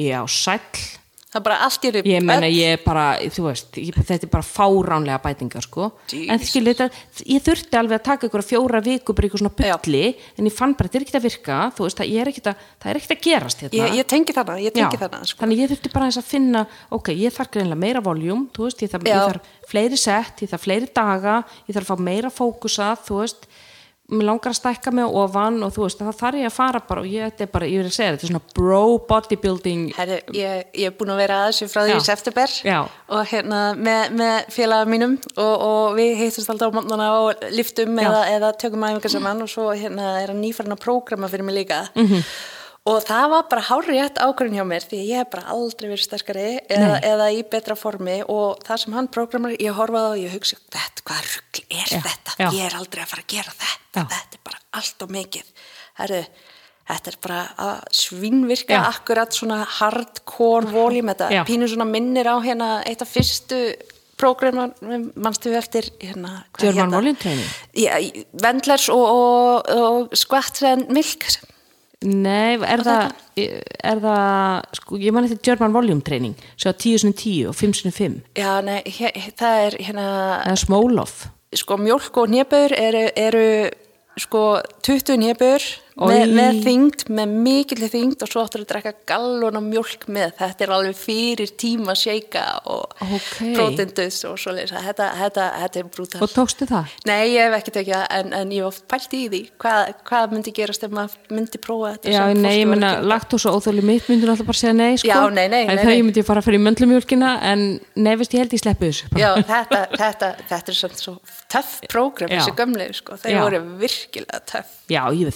[SPEAKER 1] Já, sæll
[SPEAKER 2] það er bara allt í rip.
[SPEAKER 1] ég meina ég er bara, þú veist ég, þetta er bara fáránlega bætingar sko en
[SPEAKER 2] Jesus.
[SPEAKER 1] skilur þetta, ég þurfti alveg að taka ykkur fjóra viku bara ykkur svona
[SPEAKER 2] Já.
[SPEAKER 1] bulli en ég fann bara, þetta er ekkert að virka veist, er að, það er ekkert að gerast hérna
[SPEAKER 2] Ég, ég tengi þarna, ég tengi
[SPEAKER 1] Já,
[SPEAKER 2] þarna. Sko.
[SPEAKER 1] þannig ég þurfti bara að finna ok, ég þarf greinlega meira voljum þú veist, ég þarf, ég þarf fleiri sett ég þarf fleiri daga, ég þarf að fá meira fókusað þú veist, mér langar að stækka mig ofan og þú veist, það þarf ég að fara bara og ég, þetta er bara, ég vil segja, þetta er svona bro bodybuilding
[SPEAKER 2] Herri, ég, ég er búin að vera að þessu frá því í september og hérna með, með félaga mínum og, og við hittumst alltaf á mótnana og liftum eða, eða tökum æfingar saman og svo hérna er hann nýfarn að prógrama fyrir mig líka
[SPEAKER 1] Mhm.
[SPEAKER 2] -hmm. Og það var bara hárri rétt ákvörðin hjá mér því ég hef bara aldrei verið sterkari eða, eða í betra formi og það sem hann prógramar, ég horfaði og ég hugsi þetta, hvað rugl er
[SPEAKER 1] Já,
[SPEAKER 2] þetta
[SPEAKER 1] já.
[SPEAKER 2] ég er aldrei að fara að gera þetta
[SPEAKER 1] Já.
[SPEAKER 2] þetta er bara allt og mikið Herru, þetta er bara að svínvirka
[SPEAKER 1] Já.
[SPEAKER 2] akkurat svona hardcore voljum, þetta
[SPEAKER 1] Já.
[SPEAKER 2] pínu svona minnir á hérna eitt af fyrstu prógramar, mannstu við eftir hérna, hvað hérna? Vendlers og, og, og and Milk
[SPEAKER 1] Nei, er það, er það sko, ég man eftir German volume training svo 10.10 og 5.5
[SPEAKER 2] Já, nei, hér, það er hérna
[SPEAKER 1] eða Smólov.
[SPEAKER 2] Sko mjólk og nébur eru, eru sko 20 nébur með, með þyngd, með mikill þyngd og svo áttur að drekka gallon og mjölk með þetta er alveg fyrir tíma shake og
[SPEAKER 1] Ok.
[SPEAKER 2] protendus og svoleiðis þetta, þetta, þetta er brútal
[SPEAKER 1] Og tókstu það?
[SPEAKER 2] Nei, ég hef ekki tekið það en, en ég hef pælt í því hvað, hvað myndi gerast ef maður myndi prófa þetta
[SPEAKER 1] Já, nei, ég
[SPEAKER 2] að gera.
[SPEAKER 1] lagt og svo óþóli mitt myndur alltaf bara segja nei, sko.
[SPEAKER 2] Já, nei, nei,
[SPEAKER 1] En þau myndi fara fyrir möndlumjólkina, en nei, veist, ég held ég sleppu þessu.
[SPEAKER 2] Já, þetta, þetta, þetta er svona svo töff prógram þessi gömlegu sko,
[SPEAKER 1] Já.
[SPEAKER 2] voru virkilega töff
[SPEAKER 1] Já, ég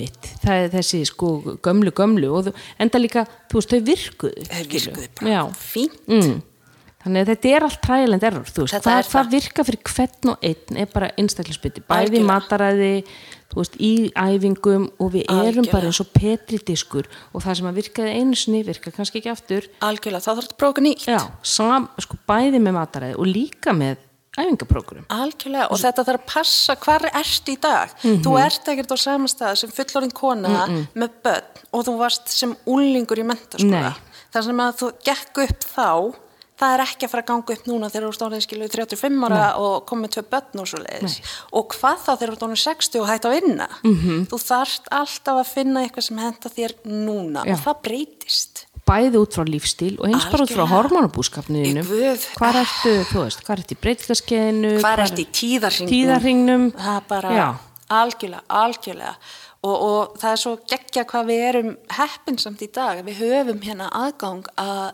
[SPEAKER 1] veit, það er þessi, sko, gömlu, gömlu og þú, enda líka, þú veist, þau virkuðu.
[SPEAKER 2] virkuði bara fínt
[SPEAKER 1] mm. Þannig að þetta er allt trial and error, þú veist, hvað
[SPEAKER 2] er
[SPEAKER 1] það. virka fyrir hvern og einn er bara einstaklisbytti, bæði
[SPEAKER 2] Algjörlega.
[SPEAKER 1] mataræði, þú veist, í æfingum og við erum
[SPEAKER 2] Algjörlega.
[SPEAKER 1] bara eins og petridiskur og það sem að virkaði einu sinni virka kannski ekki aftur,
[SPEAKER 2] algjörlega, þá þarf þetta að prófa nýtt
[SPEAKER 1] já, sam, sko, bæði með mataræði og líka með æfingaprókurum.
[SPEAKER 2] Algjörlega og þetta þarf að passa hvar ertu í dag.
[SPEAKER 1] Mhm.
[SPEAKER 2] Þú ert ekkert á sama stað sem fullorðin kona með börn og þú varst sem úlingur í mentaskóla.
[SPEAKER 1] Nei.
[SPEAKER 2] Það sem að þú gekk upp þá, það er ekki að fara að ganga upp núna þegar þú ert orðin skiluð 35 ára og komið tvö börn og svo leiðis. Og hvað þá þegar þú ert orðin 60 og hætt að vinna?
[SPEAKER 1] Mhm.
[SPEAKER 2] -hmm. Þú þarft alltaf að finna eitthvað sem henda þér núna
[SPEAKER 1] Já.
[SPEAKER 2] og það breytist.
[SPEAKER 1] Bæði út frá lífstíl og eins bara út frá
[SPEAKER 2] Algjörlega.
[SPEAKER 1] hormonabúskapniðinu
[SPEAKER 2] Í guð.
[SPEAKER 1] hvað ertu, þú veist, hvað ertu í breytlaskeiðinu
[SPEAKER 2] Hvað ertu í tíðarringnum?
[SPEAKER 1] tíðarringnum
[SPEAKER 2] það er bara
[SPEAKER 1] Já.
[SPEAKER 2] algjörlega, algjörlega og, og það er svo geggja hvað við erum heppinsamt í dag við höfum hérna aðgang að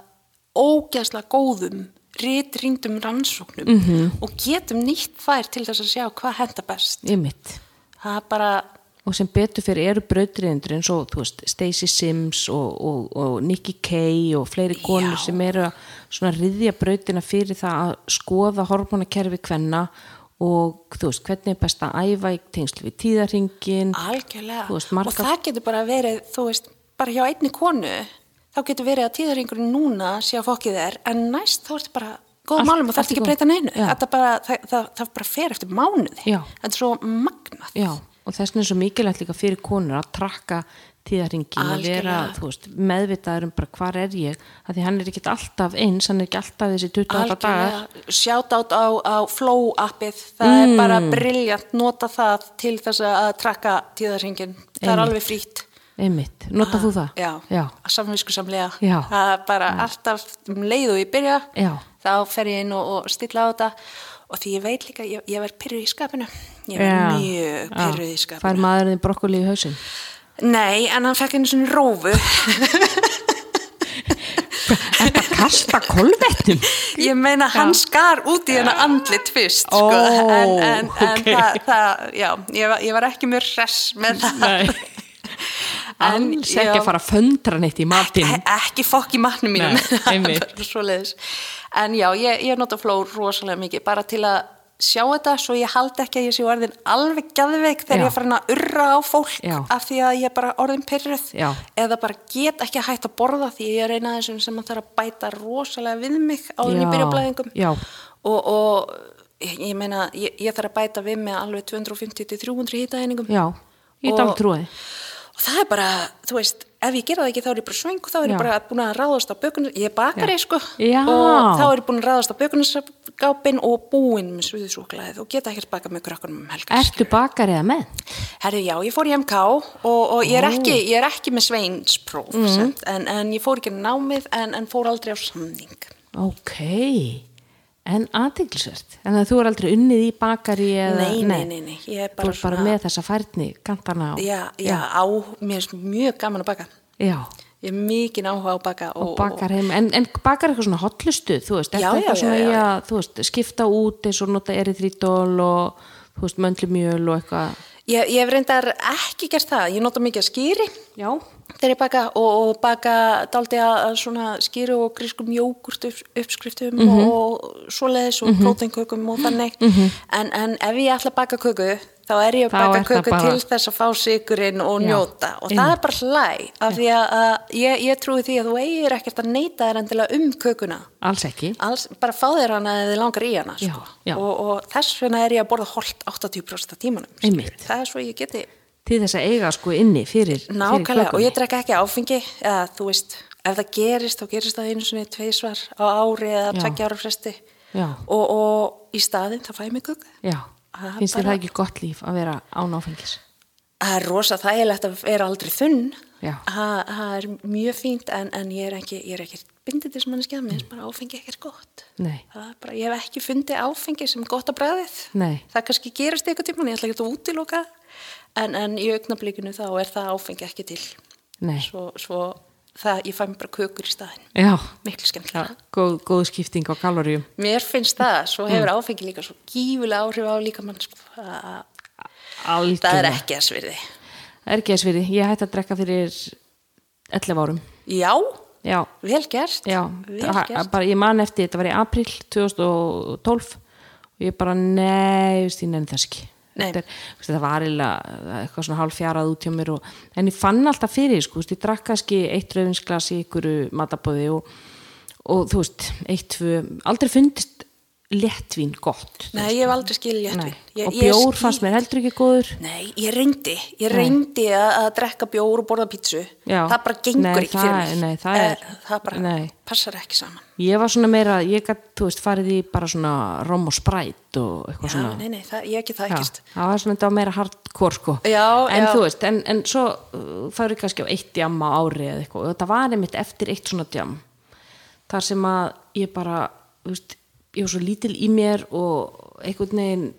[SPEAKER 2] ógæsla góðum rítringdum rannsóknum
[SPEAKER 1] Mhm.
[SPEAKER 2] -hmm. og getum nýtt þær til þess að sjá hvað henda best
[SPEAKER 1] ymmit
[SPEAKER 2] það er bara,
[SPEAKER 1] og sem betur fyrir eru brautriðendur eins og Stacey Sims og, og, og Nikki Kay og fleiri konur
[SPEAKER 2] Já.
[SPEAKER 1] sem eru að riðja brautina fyrir það að skoða hormonakerfi kvenna og þú veist, hvernig er best að æfa í tengslu við tíðarringin
[SPEAKER 2] algjörlega.
[SPEAKER 1] Veist, margar-
[SPEAKER 2] og það getur bara verið, þú veist, bara hjá einni konu þá getur verið að tíðarringurinn núna sé að fokkið er, en næst þá ertu bara
[SPEAKER 1] Allt-
[SPEAKER 2] málum og þarf
[SPEAKER 1] í
[SPEAKER 2] ekki að breyta neinu. Bara, það, það, það bara fer eftir mánuði. Þetta er svo magnað.
[SPEAKER 1] Já, og þess vegna er svo mikilvægt líka fyrir konur að trakka tíðarringin og vera, veist, meðvitaður um bara hvar er ég, af því hann er ekki alltaf eins, hann er ekki alltaf þessi 28 dagar.
[SPEAKER 2] Sjátt át á, á Flow appið, það er bara briljant, nota það til þess að trakka tíðarhingin, það er alveg frýtt
[SPEAKER 1] einmitt, nota þú það?
[SPEAKER 2] já,
[SPEAKER 1] Já,
[SPEAKER 2] samvisku samlega
[SPEAKER 1] Já.
[SPEAKER 2] það er bara alltaf um leið og ég byrja
[SPEAKER 1] Já.
[SPEAKER 2] þá fer ég inn og, og stilla á þetta. Og því ég veit líka, ég, ég verð pyrruð í skapinu ég verð mjög pyrruð í
[SPEAKER 1] Fær
[SPEAKER 2] skapinu
[SPEAKER 1] maðurinn brokkoli í hausinn?
[SPEAKER 2] nei, en hann fekk einu svona rófu. *laughs*
[SPEAKER 1] Þetta kasta kolvettum?
[SPEAKER 2] Ég meina hann skar út í hennar andlit fyrst sko,
[SPEAKER 1] Ó,
[SPEAKER 2] en, en, en
[SPEAKER 1] ok.
[SPEAKER 2] það, það, já, ég var, ég var ekki mjög hress með það.
[SPEAKER 1] Nei. *laughs*
[SPEAKER 2] En,
[SPEAKER 1] Alls ekki að fara að föndra neitt í matinn.
[SPEAKER 2] E- ekki fokk í matnum mínum.
[SPEAKER 1] Nei, *laughs*
[SPEAKER 2] en já, ég, ég nota flór rosalega mikið bara til að sjá þetta svo ég haldi ekki að ég sé orðin alveg gæðveik þegar
[SPEAKER 1] Já.
[SPEAKER 2] ég er farin að urra á fólk
[SPEAKER 1] Já.
[SPEAKER 2] af því að ég er bara orðin pyrruð eða bara get ekki að hætta að borða því ég er eina af þessum sem að þarf að bæta rosalega við mig á blæðingum
[SPEAKER 1] já.
[SPEAKER 2] og, og ég, meina ég, ég þarf að bæta við mig alveg 250 til 300 hýtaeiningum
[SPEAKER 1] Já, ég
[SPEAKER 2] Og-
[SPEAKER 1] dál trúi.
[SPEAKER 2] Og það er bara, þú veist, ef ég gera það ekki þá er ég bara svöng og þá er ég bara búin að ráðast á bökunar, ég er bakari sko
[SPEAKER 1] Já.
[SPEAKER 2] og þá er ég búin að ráðast á bökunarskápin og búin með sviðisúklaðið og geta ekkert bakað með krökkunum um helgar.
[SPEAKER 1] Ertu bakar eða með?
[SPEAKER 2] Herru, já, ég fór í MK og, og ég, er ekki, ég er ekki með sveinspróf, mm. en, en ég fór ekki námið en, en fór aldrei á samning.
[SPEAKER 1] Ok, en aðteglisvert. En að þú er aldrei unnið í bakari eða...
[SPEAKER 2] Nei, nei, nei, nei, ég er
[SPEAKER 1] Þú
[SPEAKER 2] bara
[SPEAKER 1] er bara með þessa færni, kantana á.
[SPEAKER 2] Já, já, á, mér er mjög gaman að baka.
[SPEAKER 1] Já,
[SPEAKER 2] Ég er mikið áhuga á baka og,
[SPEAKER 1] og bakar heim. En, en bakar eitthvað svona hotlustuð, þú veist,
[SPEAKER 2] Já,
[SPEAKER 1] eftir eitthvað
[SPEAKER 2] já,
[SPEAKER 1] svona
[SPEAKER 2] já, já.
[SPEAKER 1] þú veist, skipta út eins og nota eryþrítól og, þú veist, möndlumjöl og eitthvað.
[SPEAKER 2] Ég, ég hef reyndar ekki gert það, ég nota mikið að skýri
[SPEAKER 1] Já.
[SPEAKER 2] Þegar ég baka og, og baka daldi að svona skýri og grískum jógurt upp, uppskriftum
[SPEAKER 1] Mhm.
[SPEAKER 2] og svoleiðis og próteinkökum og þannig. En, en ef ég ætla að baka köku þá er ég að
[SPEAKER 1] Þá
[SPEAKER 2] baka köku
[SPEAKER 1] bara-
[SPEAKER 2] til þess að fá sigurinn og
[SPEAKER 1] Já,
[SPEAKER 2] njóta. Og það er bara hlæ af því að, að ég, ég trúi því að þú eigir ekkert að neyta þér endilega um kökuna.
[SPEAKER 1] Alls ekki.
[SPEAKER 2] Alls, bara fá þér hana eða langar í hana
[SPEAKER 1] Já,
[SPEAKER 2] sko.
[SPEAKER 1] já.
[SPEAKER 2] Og, og þess vegna er ég að borða holt 80% af tímanum það er svo ég geti
[SPEAKER 1] Til þess að eiga sko inni fyrir,
[SPEAKER 2] Nákvæmlega, og ég drekka ekki áfengi eða þú veist, ef það gerist þá gerist það einu sinni tveisvar á ári eða tveggja ára fresti. Og, og í staðinn þá fæ mig kukk Það er
[SPEAKER 1] finnst þér það ekki gott líf að vera án áfengis?
[SPEAKER 2] það er rosa þægilegt að vera aldrei þunn. Það það er mjög fínt en, en ég er ekki, ég er ekki bindindis manneskja, mér finnst bara áfengi ekkert gott.
[SPEAKER 1] Nei.
[SPEAKER 2] það er bara, ég hef ekki fundið áfengi sem gott að bræðið
[SPEAKER 1] Nei.
[SPEAKER 2] það kannski gerast eitthvað tíma, ég ætla ekki að útiloka en, en í augnablikinu þá er það áfengi ekki til svo, svo það, ég fæ mér bara kökur í staðin
[SPEAKER 1] Já,
[SPEAKER 2] miklu skemmtilega
[SPEAKER 1] góð, góð skipting á kaloríum.
[SPEAKER 2] mér finnst það, svo
[SPEAKER 1] Mm.
[SPEAKER 2] hefur áfengi líka svo gífulega áhrif á líka mann sko. það, er ekki að svirði
[SPEAKER 1] Það er ekki þess fyrir. Ég hætti að drekka fyrir 11 árum.
[SPEAKER 2] já,
[SPEAKER 1] Já,
[SPEAKER 2] vel gert
[SPEAKER 1] já.
[SPEAKER 2] vel gert
[SPEAKER 1] Bara, ég man eftir, þetta var í april 2012 og ég bara, nei, ég nefn þess ekki. Þetta, er, það var eiginlega eitthvað svona hálf fjarað út hjá mér og, en ég fann alltaf fyrir, sko, ég drakk kannski eitt rauðinsglas í ykkur matabóði og, og þú veist, eitt, tvö, aldrei fundist léttvín gott.
[SPEAKER 2] Nei, ég hef aldrei skilja
[SPEAKER 1] Nei.
[SPEAKER 2] ég,
[SPEAKER 1] og
[SPEAKER 2] ég
[SPEAKER 1] bjór
[SPEAKER 2] skil-
[SPEAKER 1] fannst mér heldur ekki góður.
[SPEAKER 2] Nei, ég reyndi, ég reyndi að, að drekka bjór og borða pítsu
[SPEAKER 1] Já.
[SPEAKER 2] það bara gengur
[SPEAKER 1] Nei,
[SPEAKER 2] ekki fyrir
[SPEAKER 1] það-
[SPEAKER 2] mig
[SPEAKER 1] nei, það er-
[SPEAKER 2] Eh, það bara
[SPEAKER 1] nei.
[SPEAKER 2] passar ekki saman
[SPEAKER 1] Ég var svona meira, ég gætt, þú veist, farið í bara svona rom og sprætt og eitthvað
[SPEAKER 2] Já,
[SPEAKER 1] svona.
[SPEAKER 2] nei, nei, það, ég ekki það ekkert
[SPEAKER 1] það var svona, þetta meira hardcore sko.
[SPEAKER 2] Já,
[SPEAKER 1] en
[SPEAKER 2] já.
[SPEAKER 1] þú veist, en, en svo uh, farið kannski á eitt jam á ári eða eitthvað og þetta var einmitt eftir eitt svona jam þar sem að ég bara, þú veist, ég var svo lítil í mér og einhvern veginn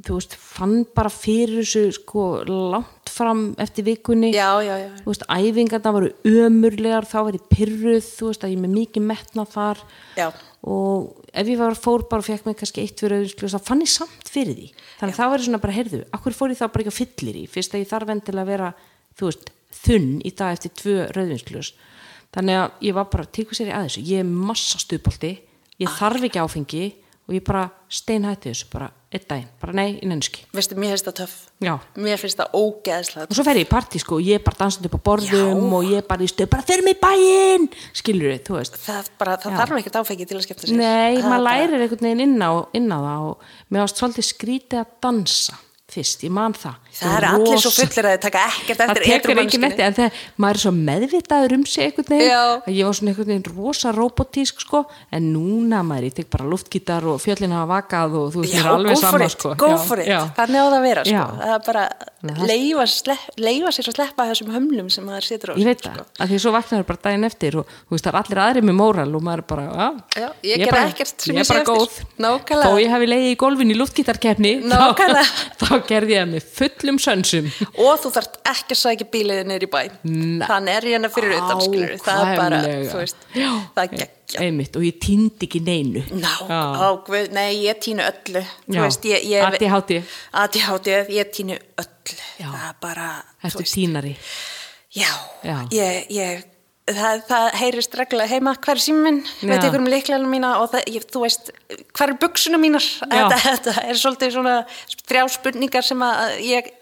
[SPEAKER 1] þú veist, fann bara fyrir þessu sko langt fram eftir vikunni.
[SPEAKER 2] Já, já, já,
[SPEAKER 1] þú veist, æfingarna voru ömurlegar þá var ég pyrruð, þú veist, að ég með mikið metna þar.
[SPEAKER 2] Já,
[SPEAKER 1] og ef ég var fór bara og fekk mig kannski eitt fyrir auðvinslu þá fann ég samt fyrir því. Þannig að það var svona bara, heyrðu, akkur fór ég þá bara ekki að fyllir í fyrst að ég þarf endilega að vera þú veist, þunn í dag eftir tvö rauðvinslus þannig að ég var bara, tekur sér í að þessu. Ég er massa stuðbolti, ég þarf ekki áfengi og ég bara steinhætti þessu bara einn daginn, bara nei, í nennuski
[SPEAKER 2] veistu, mér finnst það töff.
[SPEAKER 1] Já,
[SPEAKER 2] mér finnst það ógeðslega
[SPEAKER 1] og svo fer ég í partí sko og ég er bara dansandi upp á borðum
[SPEAKER 2] Já.
[SPEAKER 1] og ég er bara í stöð, bara fyrir mig í bæinn! Skilur þið, þú veist.
[SPEAKER 2] Það, bara, það þarf ekkert áfengi til að skemmta sér.
[SPEAKER 1] Nei, maður lærir einhvern veginn inn á, inn á það og mér varst svolítið skrítið að dansa fyrst, ég man það.
[SPEAKER 2] Það er allir svo fullir að þið taka ekkert
[SPEAKER 1] það
[SPEAKER 2] eftir
[SPEAKER 1] tekur
[SPEAKER 2] edrú
[SPEAKER 1] ekki netti en þegar maður er svo meðvitaður um sig einhvern veginn,
[SPEAKER 2] Já.
[SPEAKER 1] að ég var svona einhvern veginn rosa robotísk sko, en núna maður ég tek bara luftgítar og fjöllin hafa vakað og þú veist, mér
[SPEAKER 2] Já,
[SPEAKER 1] er alveg
[SPEAKER 2] go for
[SPEAKER 1] sama
[SPEAKER 2] it,
[SPEAKER 1] sko.
[SPEAKER 2] það að vera sko. Það er bara
[SPEAKER 1] það-
[SPEAKER 2] leifa, slepp, leifa sér að sleppa þessum hömlum sem maður situr á
[SPEAKER 1] Ég veit
[SPEAKER 2] sko.
[SPEAKER 1] það, að því svo vaknaður bara daginn eftir og þú veist, það er allir aðri með móral og maður bara, já,
[SPEAKER 2] Já, ég
[SPEAKER 1] ég
[SPEAKER 2] ég
[SPEAKER 1] er bara góð. Þó ég *laughs* gerði ég það með fullum sönsum.
[SPEAKER 2] Og þú þarft ekki að sækja bíliðið niður í bæ.
[SPEAKER 1] Nei.
[SPEAKER 2] þannig er ég hérna fyrir utan það er bara, þú veist
[SPEAKER 1] Já.
[SPEAKER 2] það er geggja
[SPEAKER 1] einmitt og ég týndi ekki neinu.
[SPEAKER 2] Ná, á, guð, nei, ég týnu öllu.
[SPEAKER 1] Já.
[SPEAKER 2] veist, ég, týnu öllu.
[SPEAKER 1] Já.
[SPEAKER 2] það er bara,
[SPEAKER 1] Ertu tínari?
[SPEAKER 2] Já,
[SPEAKER 1] Já.
[SPEAKER 2] ég, ég það, það heyrist reglulega heima hver er síminn veit ykkur um líkleginu mína og það, ég, þú veist, hver er buksuna mínar? *laughs* Þetta, þetta er svolítið svona þrjá spurningar sem að ég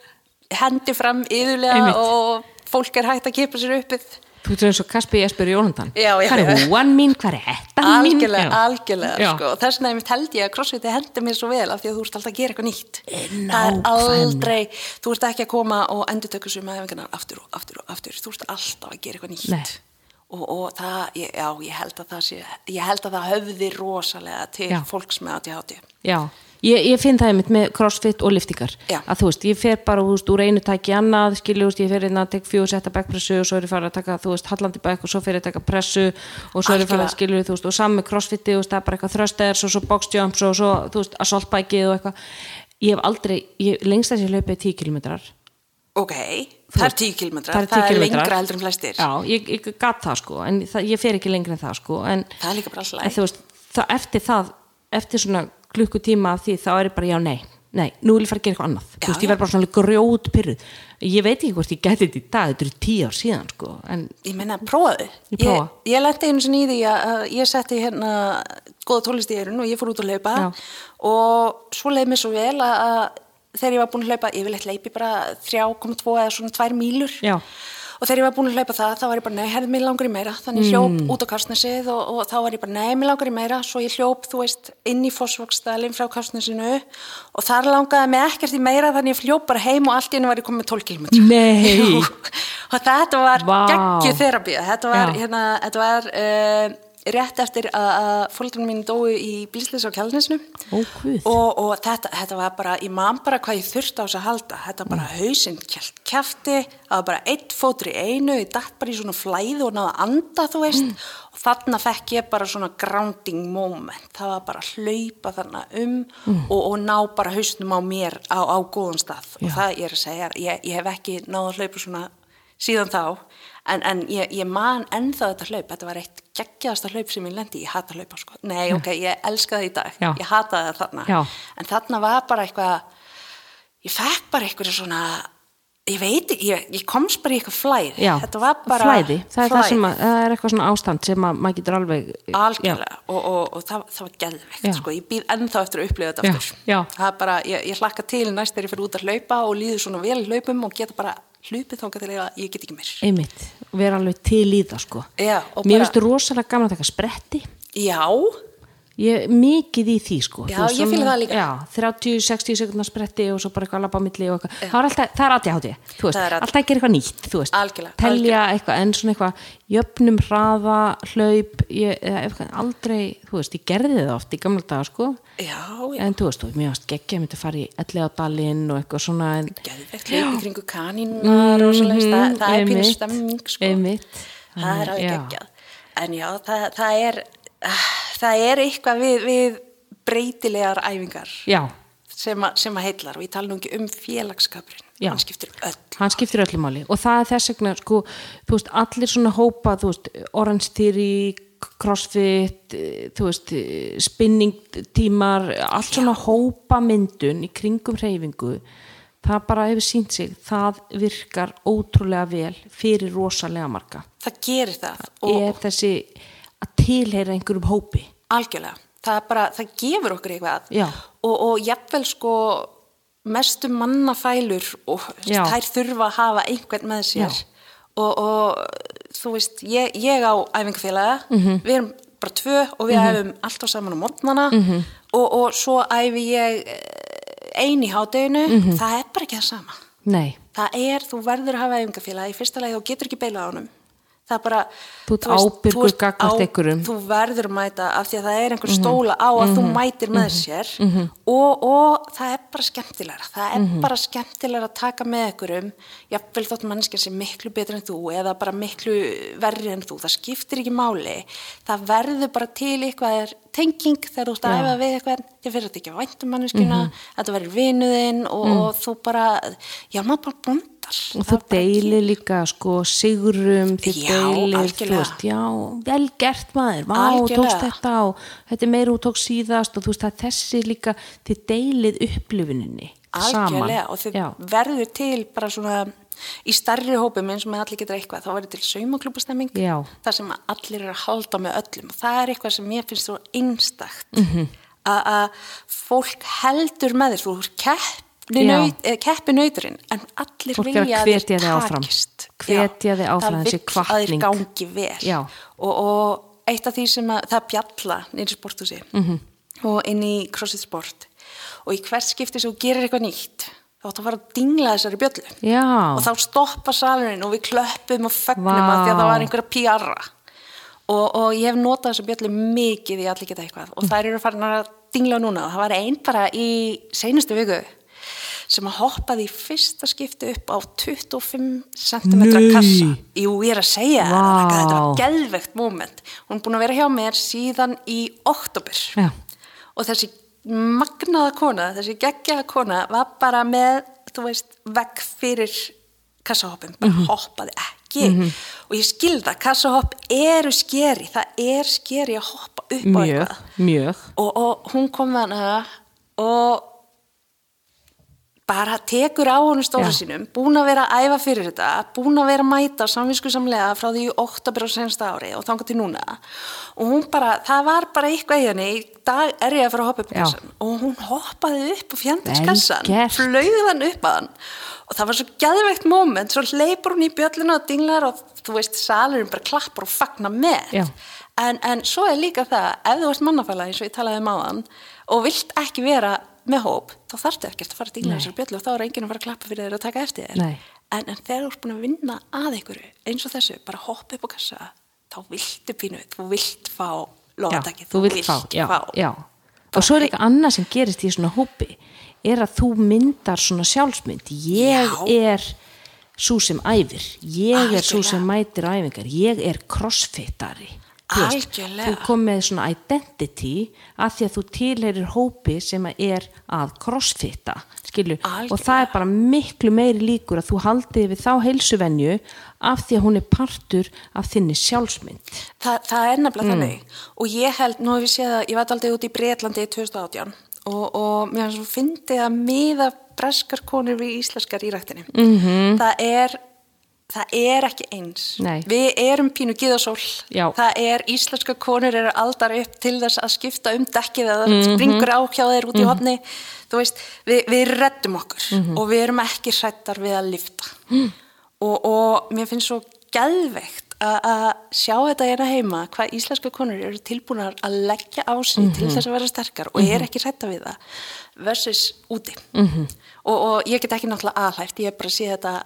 [SPEAKER 2] hendi fram yðurlega
[SPEAKER 1] Einmitt.
[SPEAKER 2] og fólk er hægt að kipa sér uppið
[SPEAKER 1] Þú ert eins og Kaspi Jesper
[SPEAKER 2] Já, já,
[SPEAKER 1] Hvað er húan mín, hvað er ettan mín?
[SPEAKER 2] Algjörlega, algjörlega sko. þess vegna held ég að crossfiti hendi mér svo vel af því að þú ert alltaf að gera eitthvað nýtt. Það er aldrei, þú ert ekki að koma og endur tökur sem aðefingarnar aftur og aftur og aftur. Þú ert alltaf að gera eitthvað nýtt.
[SPEAKER 1] Nei.
[SPEAKER 2] Og, og það, ég, já, ég held að það sé ég held að það höfði rosalega til
[SPEAKER 1] Já.
[SPEAKER 2] fólks með ADHD
[SPEAKER 1] Já, ég, ég finn það einmitt með crossfit og liftingar.
[SPEAKER 2] Já.
[SPEAKER 1] að þú veist, ég fer bara veist, úr einu tæki í annað skilju, ég fer inn að tek fjóðu setta backpressu og svo er ég farið að taka, þú veist, hallandi back og svo fer ég að taka pressu og svo er ég farið að skilju, þú veist, og saman með crossfiti þú veist, það er bara eitthvað thrusters og svo box jumps og svo, þú veist, assault bikeið og eitthvað. Ég hef aldrei, ég, lengst þess að ég hlaupið 10 kilometrar
[SPEAKER 2] ok, það er 10 km
[SPEAKER 1] Það 10
[SPEAKER 2] það er lengra heldur en flestir
[SPEAKER 1] Já, ég, ég gat það sko en það, ég fer ekki lengra en það sko en,
[SPEAKER 2] það er líka bara alltaf
[SPEAKER 1] þú það, eftir það eftir svona klukkutíma af því þá er ég bara já, nei, nei, nú vil ég fara að gera eitthvað annað þú
[SPEAKER 2] Já,
[SPEAKER 1] veist, ég verð bara svona grjót pyrruð ég veit ekki hvort ég geti þetta í dag þetta eru tíu ár síðan sko en
[SPEAKER 2] Ég meina, prófaðu.
[SPEAKER 1] Ég prófa.
[SPEAKER 2] Ég, ég lendi sinni í því að, ég setti hérna góða tólist í eirun og ég fór út að
[SPEAKER 1] Já.
[SPEAKER 2] og svo leið mér svo vel að þegar ég var búin að hlaupa, ég vil eitthvað leipi bara 3,2 eða svona 2 mílur
[SPEAKER 1] Já.
[SPEAKER 2] og þegar ég var búin að hlaupa það, þá var ég bara, nei, herði, mér langar í meira þannig ég hljóp
[SPEAKER 1] Mm.
[SPEAKER 2] út á kastnesið og, og þá var ég bara, nei, mér langar í meira svo ég hljóp, þú veist, inn í fósvaksdalinn frá kastnesinu og þar langaði mig ekkert í meira þannig ég hljóp bara heim og allt í hennu var ég komið með 12 km
[SPEAKER 1] Nei. *laughs*
[SPEAKER 2] Og þetta var wow. geggju þerapía þetta var,
[SPEAKER 1] Já.
[SPEAKER 2] hérna, þetta var uh, rétt eftir að, að fólkdrarinn mín dói í bíslis á kjálnisnu
[SPEAKER 1] Ó, guð.
[SPEAKER 2] og, og þetta, þetta var bara, ég man bara hvað ég þurfti á þess að halda, þetta bara
[SPEAKER 1] Mm.
[SPEAKER 2] hausinn kjælt kjafti, það var bara eitt fótur í einu, ég datt bara í svona flæði og náða anda, þú veist,
[SPEAKER 1] Mm.
[SPEAKER 2] og þarna fekk ég bara svona grounding moment, það var bara hlaupa þarna um
[SPEAKER 1] Mm.
[SPEAKER 2] og, og ná bara hausnum á mér á, á góðan stað og
[SPEAKER 1] Já.
[SPEAKER 2] það ég er að segja, ég, ég hef ekki náða hlaupa svona síðan þá, en, en ég, ég man ennþá þetta hlaup, þetta var eitt geggjaðasta hlaup sem ég lendi, ég hata hlaupa sko, nei ok, ég elska það í dag,
[SPEAKER 1] Já.
[SPEAKER 2] ég hata það þarna,
[SPEAKER 1] Já.
[SPEAKER 2] en þarna var bara eitthvað ég fekk bara eitthvað svona ég veit ég, ég komst bara í eitthvað flæði.
[SPEAKER 1] Já,
[SPEAKER 2] þetta var bara
[SPEAKER 1] flæði, það er, það,
[SPEAKER 2] flæði.
[SPEAKER 1] sem að, það er eitthvað svona ástand sem að maður getur alveg
[SPEAKER 2] algjörlega. Og, og, og það, það var geðveikt
[SPEAKER 1] Já.
[SPEAKER 2] sko. ég býð ennþá eftir að upplifa þetta
[SPEAKER 1] Já, já.
[SPEAKER 2] það er bara, ég, ég hlakka til næst þegar ég fyrir út að hlaupa og líður svona vel hlaupum og geta bara hlupið þóka til að ég get ekki mér
[SPEAKER 1] einmitt, vera alveg til í það sko. Mér finnst rosalega gaman að taka spretti.
[SPEAKER 2] Já,
[SPEAKER 1] ég mikið í því sko.
[SPEAKER 2] Já,
[SPEAKER 1] Þú veist,
[SPEAKER 2] ég
[SPEAKER 1] svona-
[SPEAKER 2] það líka.
[SPEAKER 1] já, 30-60 sekundar spretti og svo bara eitthvað alveg á milli og eitthvað, það er alltaf, það er aðja hátíð þú veist, alltaf ekki eitthvað nýtt þú veist,
[SPEAKER 2] Algjörlega,
[SPEAKER 1] telja eitthvað en svona eitthvað jöfnum hraða, hlaup ég, eitthvað, aldrei, þú veist, ég gerði það oft í gamla daga sko.
[SPEAKER 2] Já, já.
[SPEAKER 1] En þú veist, og mér varst geggja, ég myndi fara í ellega dalinn og eitthvað svona en,
[SPEAKER 2] geðveikt hlaup kringu og svona, það, það er pínu stemming sko. það er alveg geggjað. En já, það, það er það er eitthvað við, við breytilegar æfingar
[SPEAKER 1] já,
[SPEAKER 2] sem, a, sem að heillar og ég tala nú ekki um félagskapurinn. Hann skiptir öll
[SPEAKER 1] hann skiptir öllu máli. Og það er þess vegna sko, þú veist, allir svona hópa þú veist, Orange Theory crossfit, eh, þú veist eh, spinning tímar allt svona hópa myndun í kringum hreyfingu það bara hefur sínt sig, það virkar ótrúlega vel fyrir rosalega marga.
[SPEAKER 2] Það gerir það. Og
[SPEAKER 1] er þessi að tilheyra einhverjum hópi.
[SPEAKER 2] Algjörlega. Það, er bara, það gefur okkur eitthvað
[SPEAKER 1] Já.
[SPEAKER 2] og, og jafnvel sko mestu mannafælur og
[SPEAKER 1] Já.
[SPEAKER 2] þær þurfa að hafa einhvern með sér. Og, og þú veist ég, ég á æfingafélaga.
[SPEAKER 1] Mhm.
[SPEAKER 2] við erum bara tvö og við æfum alltaf saman á mótnana
[SPEAKER 1] Mhm.
[SPEAKER 2] og, og svo æfi ég einn í hádeginu.
[SPEAKER 1] Mhm.
[SPEAKER 2] það er bara ekki það sama.
[SPEAKER 1] Nei,
[SPEAKER 2] það er, þú verður að hafa æfingafélag í fyrsta lagi þú getur ekki beilað á honum það er bara
[SPEAKER 1] Þú ert ábyrgur gagnvart einhverjum.
[SPEAKER 2] þú verður mæta af því að það er einhver stóla á að þú mætir með sér og, og það er bara skemmtilegra. Það er bara skemmtilegra að taka með einhverjum jafnvel þótt mannskja sem miklu betur en þú eða bara miklu verri en þú. Það skiptir ekki máli. Það verður bara til eitthvað er tenging þegar þú ert að æfa við eitthvað. Þið fyrir þetta ekki að væntum manneskjuna þetta verður vinuðinn og, og þú bara já, maður bara bondar
[SPEAKER 1] og þú deilir líka sko sigurum,
[SPEAKER 2] Já,
[SPEAKER 1] deilir þú veist, já, vel gert maður. Vá, tókst þetta og þetta er meira og tókst síðast og þú veist, er þessi líka þið deilið upplifuninni saman,
[SPEAKER 2] algjörlega og þið verður til bara svona í starri hópum eins og með allir getur eitthvað þá verður til saumaklúbastemming
[SPEAKER 1] Já.
[SPEAKER 2] þar sem að allir er að halda með öllum. Og það er eitthvað sem ég finnst svo einstakt
[SPEAKER 1] Mhm.
[SPEAKER 2] að að fólk heldur með þér þú eða keppi nauturinn en allir
[SPEAKER 1] að
[SPEAKER 2] vilja
[SPEAKER 1] hvetja þig áfram.
[SPEAKER 2] takist
[SPEAKER 1] Hvetja þig áfram,
[SPEAKER 2] það
[SPEAKER 1] þessi
[SPEAKER 2] vill að
[SPEAKER 1] hvatning.
[SPEAKER 2] þér gangi vel og, og eitt af því sem að það bjalla nýri sporthúsi
[SPEAKER 1] Mhm.
[SPEAKER 2] -hmm. og inn í CrossFit Sport og í hvert skipti sem þú gerir eitthvað nýtt þá áttu að fara að dingla þessari bjöllu
[SPEAKER 1] já,
[SPEAKER 2] og þá stoppa salurinn og við klöppum og fögnum
[SPEAKER 1] Vá.
[SPEAKER 2] að því að það var einhverja pjarra og, og ég hef notað þessa bjöllu mikið í allir geta eitthvað og þær eru farin að dingla núna og það var einn bara í seinustu viku sem að hoppaði í fyrsta skipti upp á 25 cm
[SPEAKER 1] Nei.
[SPEAKER 2] kassa. Jú, ég er að segja wow. þetta var geðvegt moment. Hún er búin að vera hjá mér síðan í oktober
[SPEAKER 1] já,
[SPEAKER 2] og þessi magnaða kona, þessi geggjaða kona var bara með, þú veist, vegg fyrir kassahoppum, bara
[SPEAKER 1] Mhm.
[SPEAKER 2] hoppaði ekki. Og ég skilða, kassahopp eru skeri, það er skeri að hoppa upp á
[SPEAKER 1] mjög,
[SPEAKER 2] eitthvað.
[SPEAKER 1] mjög.
[SPEAKER 2] Og, og hún kom með hana og bara tekur á honum stóra
[SPEAKER 1] Já.
[SPEAKER 2] sínum, búin að vera að æfa fyrir þetta, búin að vera að mæta samvisku samlega frá því í oktober á sensta ári og þangað til núna og hún bara, það var bara eitthvað í henni í dag er ég að fara að hoppa upp á
[SPEAKER 1] Já.
[SPEAKER 2] kassan og hún hoppaði upp og fjandast
[SPEAKER 1] Vel
[SPEAKER 2] kassan
[SPEAKER 1] gert.
[SPEAKER 2] flögðan upp að hann og það var svo gæðveikt moment, svo leipur hún í bjölluna og dinglar og þú veist, salurinn bara klappar og fagnar með en, en svo er líka það, ef þú ert mannafæla eins og ég talaði um áðan og vilt ekki vera með hóp, þá þarftu ekkert að fara að
[SPEAKER 1] Nei.
[SPEAKER 2] þessar bjöllu og þá er enginn að fara að klappa fyrir þér og taka eftir þér. En, en þegar þú ert búin að vinna að einhverju eins og þessu, bara hoppa upp á kassa þá viltu pínu, þú vilt fá
[SPEAKER 1] já,
[SPEAKER 2] lofatakið,
[SPEAKER 1] þú vilt fá, já, já. og svo er eitthvað annað sem gerist í svona hópi er að þú myndar svona sjálfsmynd. Ég
[SPEAKER 2] Já.
[SPEAKER 1] er svo sem æfir. Ég er svo sem mætir æfingar. Ég er crossfitari Þú kom með svona identity að því að þú tilherir hópi sem er að crossfitta og það er bara miklu meiri líkur að þú haldið við þá heilsuvenju af því að hún er partur af þinni sjálfsmynd.
[SPEAKER 2] Þa, það er nefnilega
[SPEAKER 1] Mm.
[SPEAKER 2] þannig. Og ég held, nú hef ég séð að ég var aldrei út í Breitlandi í 2018 og, og mér finnst fyndið að miða breskar konur við íslenskar í rættinni -hmm. það er það er ekki eins.
[SPEAKER 1] Mhm. Nei.
[SPEAKER 2] við erum pínu gíðasól. Það er íslenska konur eru aldar upp til þess að skipta um dekkið eða
[SPEAKER 1] Mhm.
[SPEAKER 2] það springur á hjá þeir út í hotni þú veist, við, við reddum okkur
[SPEAKER 1] Mhm.
[SPEAKER 2] og við erum ekki hrættar við að lifta og, og mér finnst svo gæðveikt að að sjá þetta hérna heima hvað íslenska konur eru tilbúinar að leggja á sig til þess að vera sterkar og er ekki hrætta við það versus úti. Og, og ég get ekki náttúrulega aðhæft ég hef bara séð þetta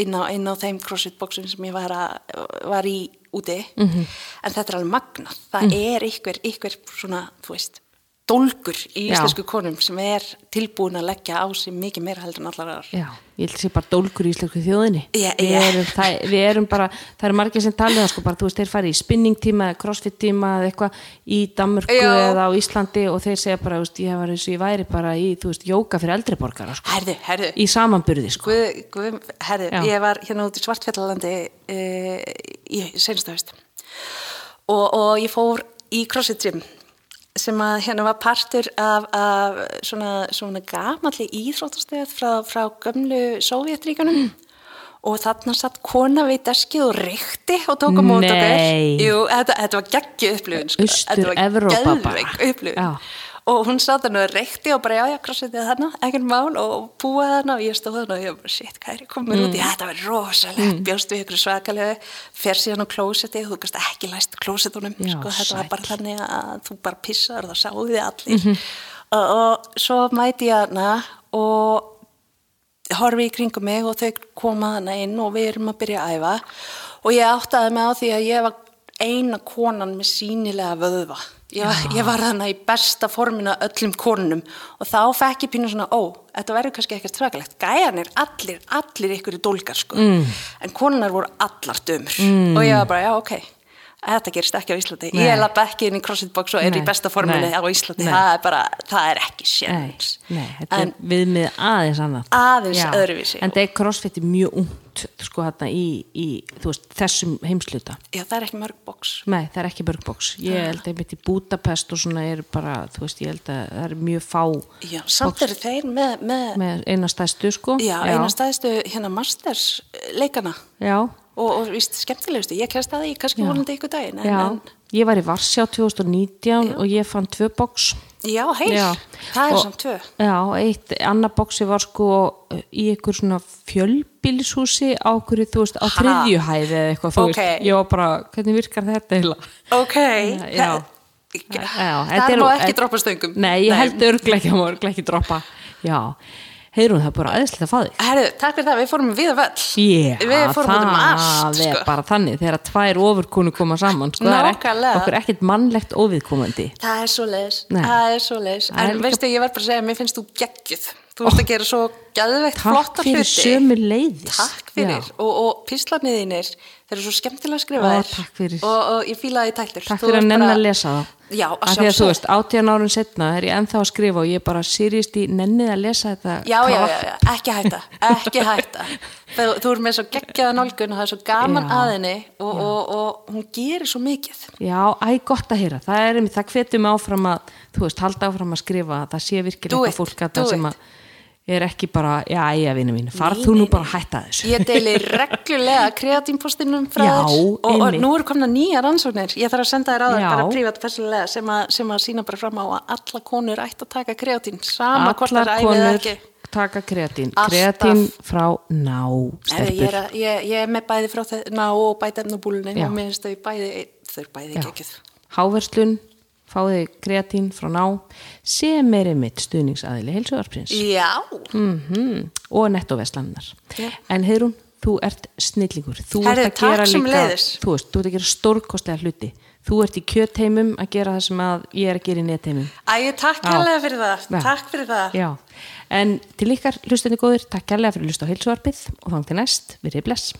[SPEAKER 2] inn á, inn á þeim crossfit boxum sem ég var, að, var í úti. En þetta er alveg magnað. Það er ykkur, ykkur svona þú veist dólgur í íslensku konum sem er tilbúin að leggja á sig mikið meira heldur en allar aðrar.
[SPEAKER 1] Já, ég held að sé bara dólgur í íslensku þjóðinni.
[SPEAKER 2] Já,
[SPEAKER 1] við,
[SPEAKER 2] já.
[SPEAKER 1] erum, það, við erum bara, það eru margir sem talið það sko bara, þú veist, þeir fari í spinningtíma eða crossfit-tíma eða eitthvað í Danmörku eða á Íslandi og þeir segja bara, veist, ég var eins og ég væri bara í, þú veist, jóka fyrir eldri borgara sko,
[SPEAKER 2] herðu, herðu.
[SPEAKER 1] Í samanburði sko.
[SPEAKER 2] Guð, guð, herri,
[SPEAKER 1] Já.
[SPEAKER 2] ég var hérna út í Svartfjallalandi e, í senstu haust. Og, og ég fór í CrossFit gym sem að hérna var partur af, af svona, svona gamalli íþróttastöð frá, frá gömlu Sovjetríkanum og þarna satt kona við deskið og reykti og tók á mót okkur
[SPEAKER 1] Nei.
[SPEAKER 2] Jú, þetta, þetta var geggju upplifun sko. Þetta var geðveik upplifun. Og hún satt hann og reykti og bara já, já, crossfitið þarna, ekkert mál. Og búaði þarna og ég stóð þarna og ég bara, shit, hvað er ég komin
[SPEAKER 1] Mm.
[SPEAKER 2] út í, þetta var rosalegt, bjóst við ykkur svakalegu, fer síðan á klósetti þú gæst ekki læst klósettunum, sko, þetta var bara þannig að þú bara pissar og það sáðu þið allir.
[SPEAKER 1] Mhm.
[SPEAKER 2] og, og svo mæti ég hana og horfi í kringum mig og þau koma hana inn og við erum að byrja að æfa. Og ég áttaði mig á því að ég var eina konan með sínilega vöðva. Ég var, ég var þarna í besta formina öllum konunum og þá fekk ég pínu svona, ó, þetta verður kannski ekkert svakalegt. Gæjanir, allir, allir ykkur í dólgar, sko. Mm. En konunar voru allar dömur mm. og ég var bara, já, ok, þetta gerist ekki á Íslandi.
[SPEAKER 1] Nei.
[SPEAKER 2] Ég lappa ekki inn í CrossFit box og er
[SPEAKER 1] Nei.
[SPEAKER 2] í besta forminu
[SPEAKER 1] Nei.
[SPEAKER 2] á Íslandi.
[SPEAKER 1] Nei.
[SPEAKER 2] Það er bara, það er ekki sjans.
[SPEAKER 1] nei, þetta
[SPEAKER 2] En-
[SPEAKER 1] er viðmið aðeins annað
[SPEAKER 2] Aðeins öðruvísi.
[SPEAKER 1] En það er crossfit er mjög ungt sko hérna í, í veist, þessum heimsluta
[SPEAKER 2] Já, það er ekki mörg box.
[SPEAKER 1] Nei, það er ekki burgbox. Ég held að mitt í Budapest og svona er bara, þú veist, ég held að það er mjög fá
[SPEAKER 2] Já, samt eru þeir með, með,
[SPEAKER 1] með eina stæstu, sko.
[SPEAKER 2] já, eina stæðstu hérna masters leikana
[SPEAKER 1] Já,
[SPEAKER 2] og, og víst skemmtilegustu, ég kemst að því kannski vonandi ykkur daginn en,
[SPEAKER 1] já.
[SPEAKER 2] en,
[SPEAKER 1] Ég var í Varsjá 2019 og ég fann tvö box.
[SPEAKER 2] Já, heil,
[SPEAKER 1] Já.
[SPEAKER 2] það er samt tvö
[SPEAKER 1] Já, eitt, annar boxi var sko í einhver svona fjölbýlishúsi á hverju, þú veist, á
[SPEAKER 2] Ha?
[SPEAKER 1] þriðju hæði eða eitthvað, þú
[SPEAKER 2] Ok.
[SPEAKER 1] veist. Ég var bara, hvernig virkar þetta heila?
[SPEAKER 2] ok,
[SPEAKER 1] Já.
[SPEAKER 2] það,
[SPEAKER 1] Já,
[SPEAKER 2] það
[SPEAKER 1] er-
[SPEAKER 2] ekki droppa stöngum
[SPEAKER 1] Nei, ég held örglega ekki að maður örglega ekki droppa. Já, heyrún, það bara aðeinslega að þig.
[SPEAKER 2] Herru, takk fyrir það, við fórum við völl
[SPEAKER 1] Já,
[SPEAKER 2] við fórum út um allt
[SPEAKER 1] það er
[SPEAKER 2] sko.
[SPEAKER 1] bara þannig þegar tvær ofurkonu koma saman sko, það er ek-
[SPEAKER 2] Nákvæmlega.
[SPEAKER 1] okkur ekkert mannlegt óviðkomandi
[SPEAKER 2] það er svo leis, það er svo leis en veistu, ég verð bara að segja, mér finnst þú geggjuð þú ert að gera svo gæðveikt
[SPEAKER 1] Takk
[SPEAKER 2] flotta
[SPEAKER 1] fyrir
[SPEAKER 2] hluti
[SPEAKER 1] sömu leiðis
[SPEAKER 2] Takk fyrir
[SPEAKER 1] Já.
[SPEAKER 2] og, og píslarnið þínir þeir eru svo skemmtilega skrifaðir
[SPEAKER 1] takk fyrir.
[SPEAKER 2] og, og ég fílaði tættir
[SPEAKER 1] Takk fyrir að nenn að lesa það
[SPEAKER 2] Já, að
[SPEAKER 1] Af því að þú veist, átján árun setna er ég ennþá að skrifa og ég bara sýrist í nennið að lesa þetta
[SPEAKER 2] Já, já, já, já, ekki hætta, ekki hætta. Þú, þú er með svo geggjaða nálgun og það er svo gaman
[SPEAKER 1] Já.
[SPEAKER 2] að henni og, og, og hún gerir svo mikið.
[SPEAKER 1] Já, æ, gott að heyra. Það er einmitt, það hvetur mig áfram að, þú veist, halda áfram að skrifa að það sé virkilega fólk að það sem
[SPEAKER 2] it.
[SPEAKER 1] Að er ekki bara, já, ég vina mín, farð
[SPEAKER 2] Nei,
[SPEAKER 1] þú nú bara að hætta þessu.
[SPEAKER 2] Ég deili *laughs* reglulega kreatínpostinum frá þér og, og nú eru komna nýja rannsóknir. Ég þarf að senda þér
[SPEAKER 1] Já.
[SPEAKER 2] bara prívat sem, sem að sína bara fram á að alla konur ætti að taka kreatín sama hvort það er æfið ekki.
[SPEAKER 1] taka kreatín. Kreatín frá ná,
[SPEAKER 2] Ég er, að, ég, ég er með bæði frá ná og bætefnubúlunni
[SPEAKER 1] Já.
[SPEAKER 2] og mér finnst þau bæði, þau eru bæði geggjuð.
[SPEAKER 1] Háverslun, fáði kreatín frá ná, sem er einmitt stuðningsaðili heilsuvarprins.
[SPEAKER 2] Já,
[SPEAKER 1] mm og nettoveslannar
[SPEAKER 2] Já.
[SPEAKER 1] en heyrún, þú ert snillingur. Þú
[SPEAKER 2] Herri,
[SPEAKER 1] ert að gera líka þú veist, þú ert að gera stórkostlega hluti. Þú ert í kjötheimum að gera það sem að ég er að gera í netheimum
[SPEAKER 2] Æ, takk
[SPEAKER 1] Já.
[SPEAKER 2] hérlega fyrir það,
[SPEAKER 1] Já.
[SPEAKER 2] takk fyrir það.
[SPEAKER 1] En til ykkar hlustinni góður, takk kærlega fyrir að hlusta á heilsuvarpið og þangt til næst, verið bless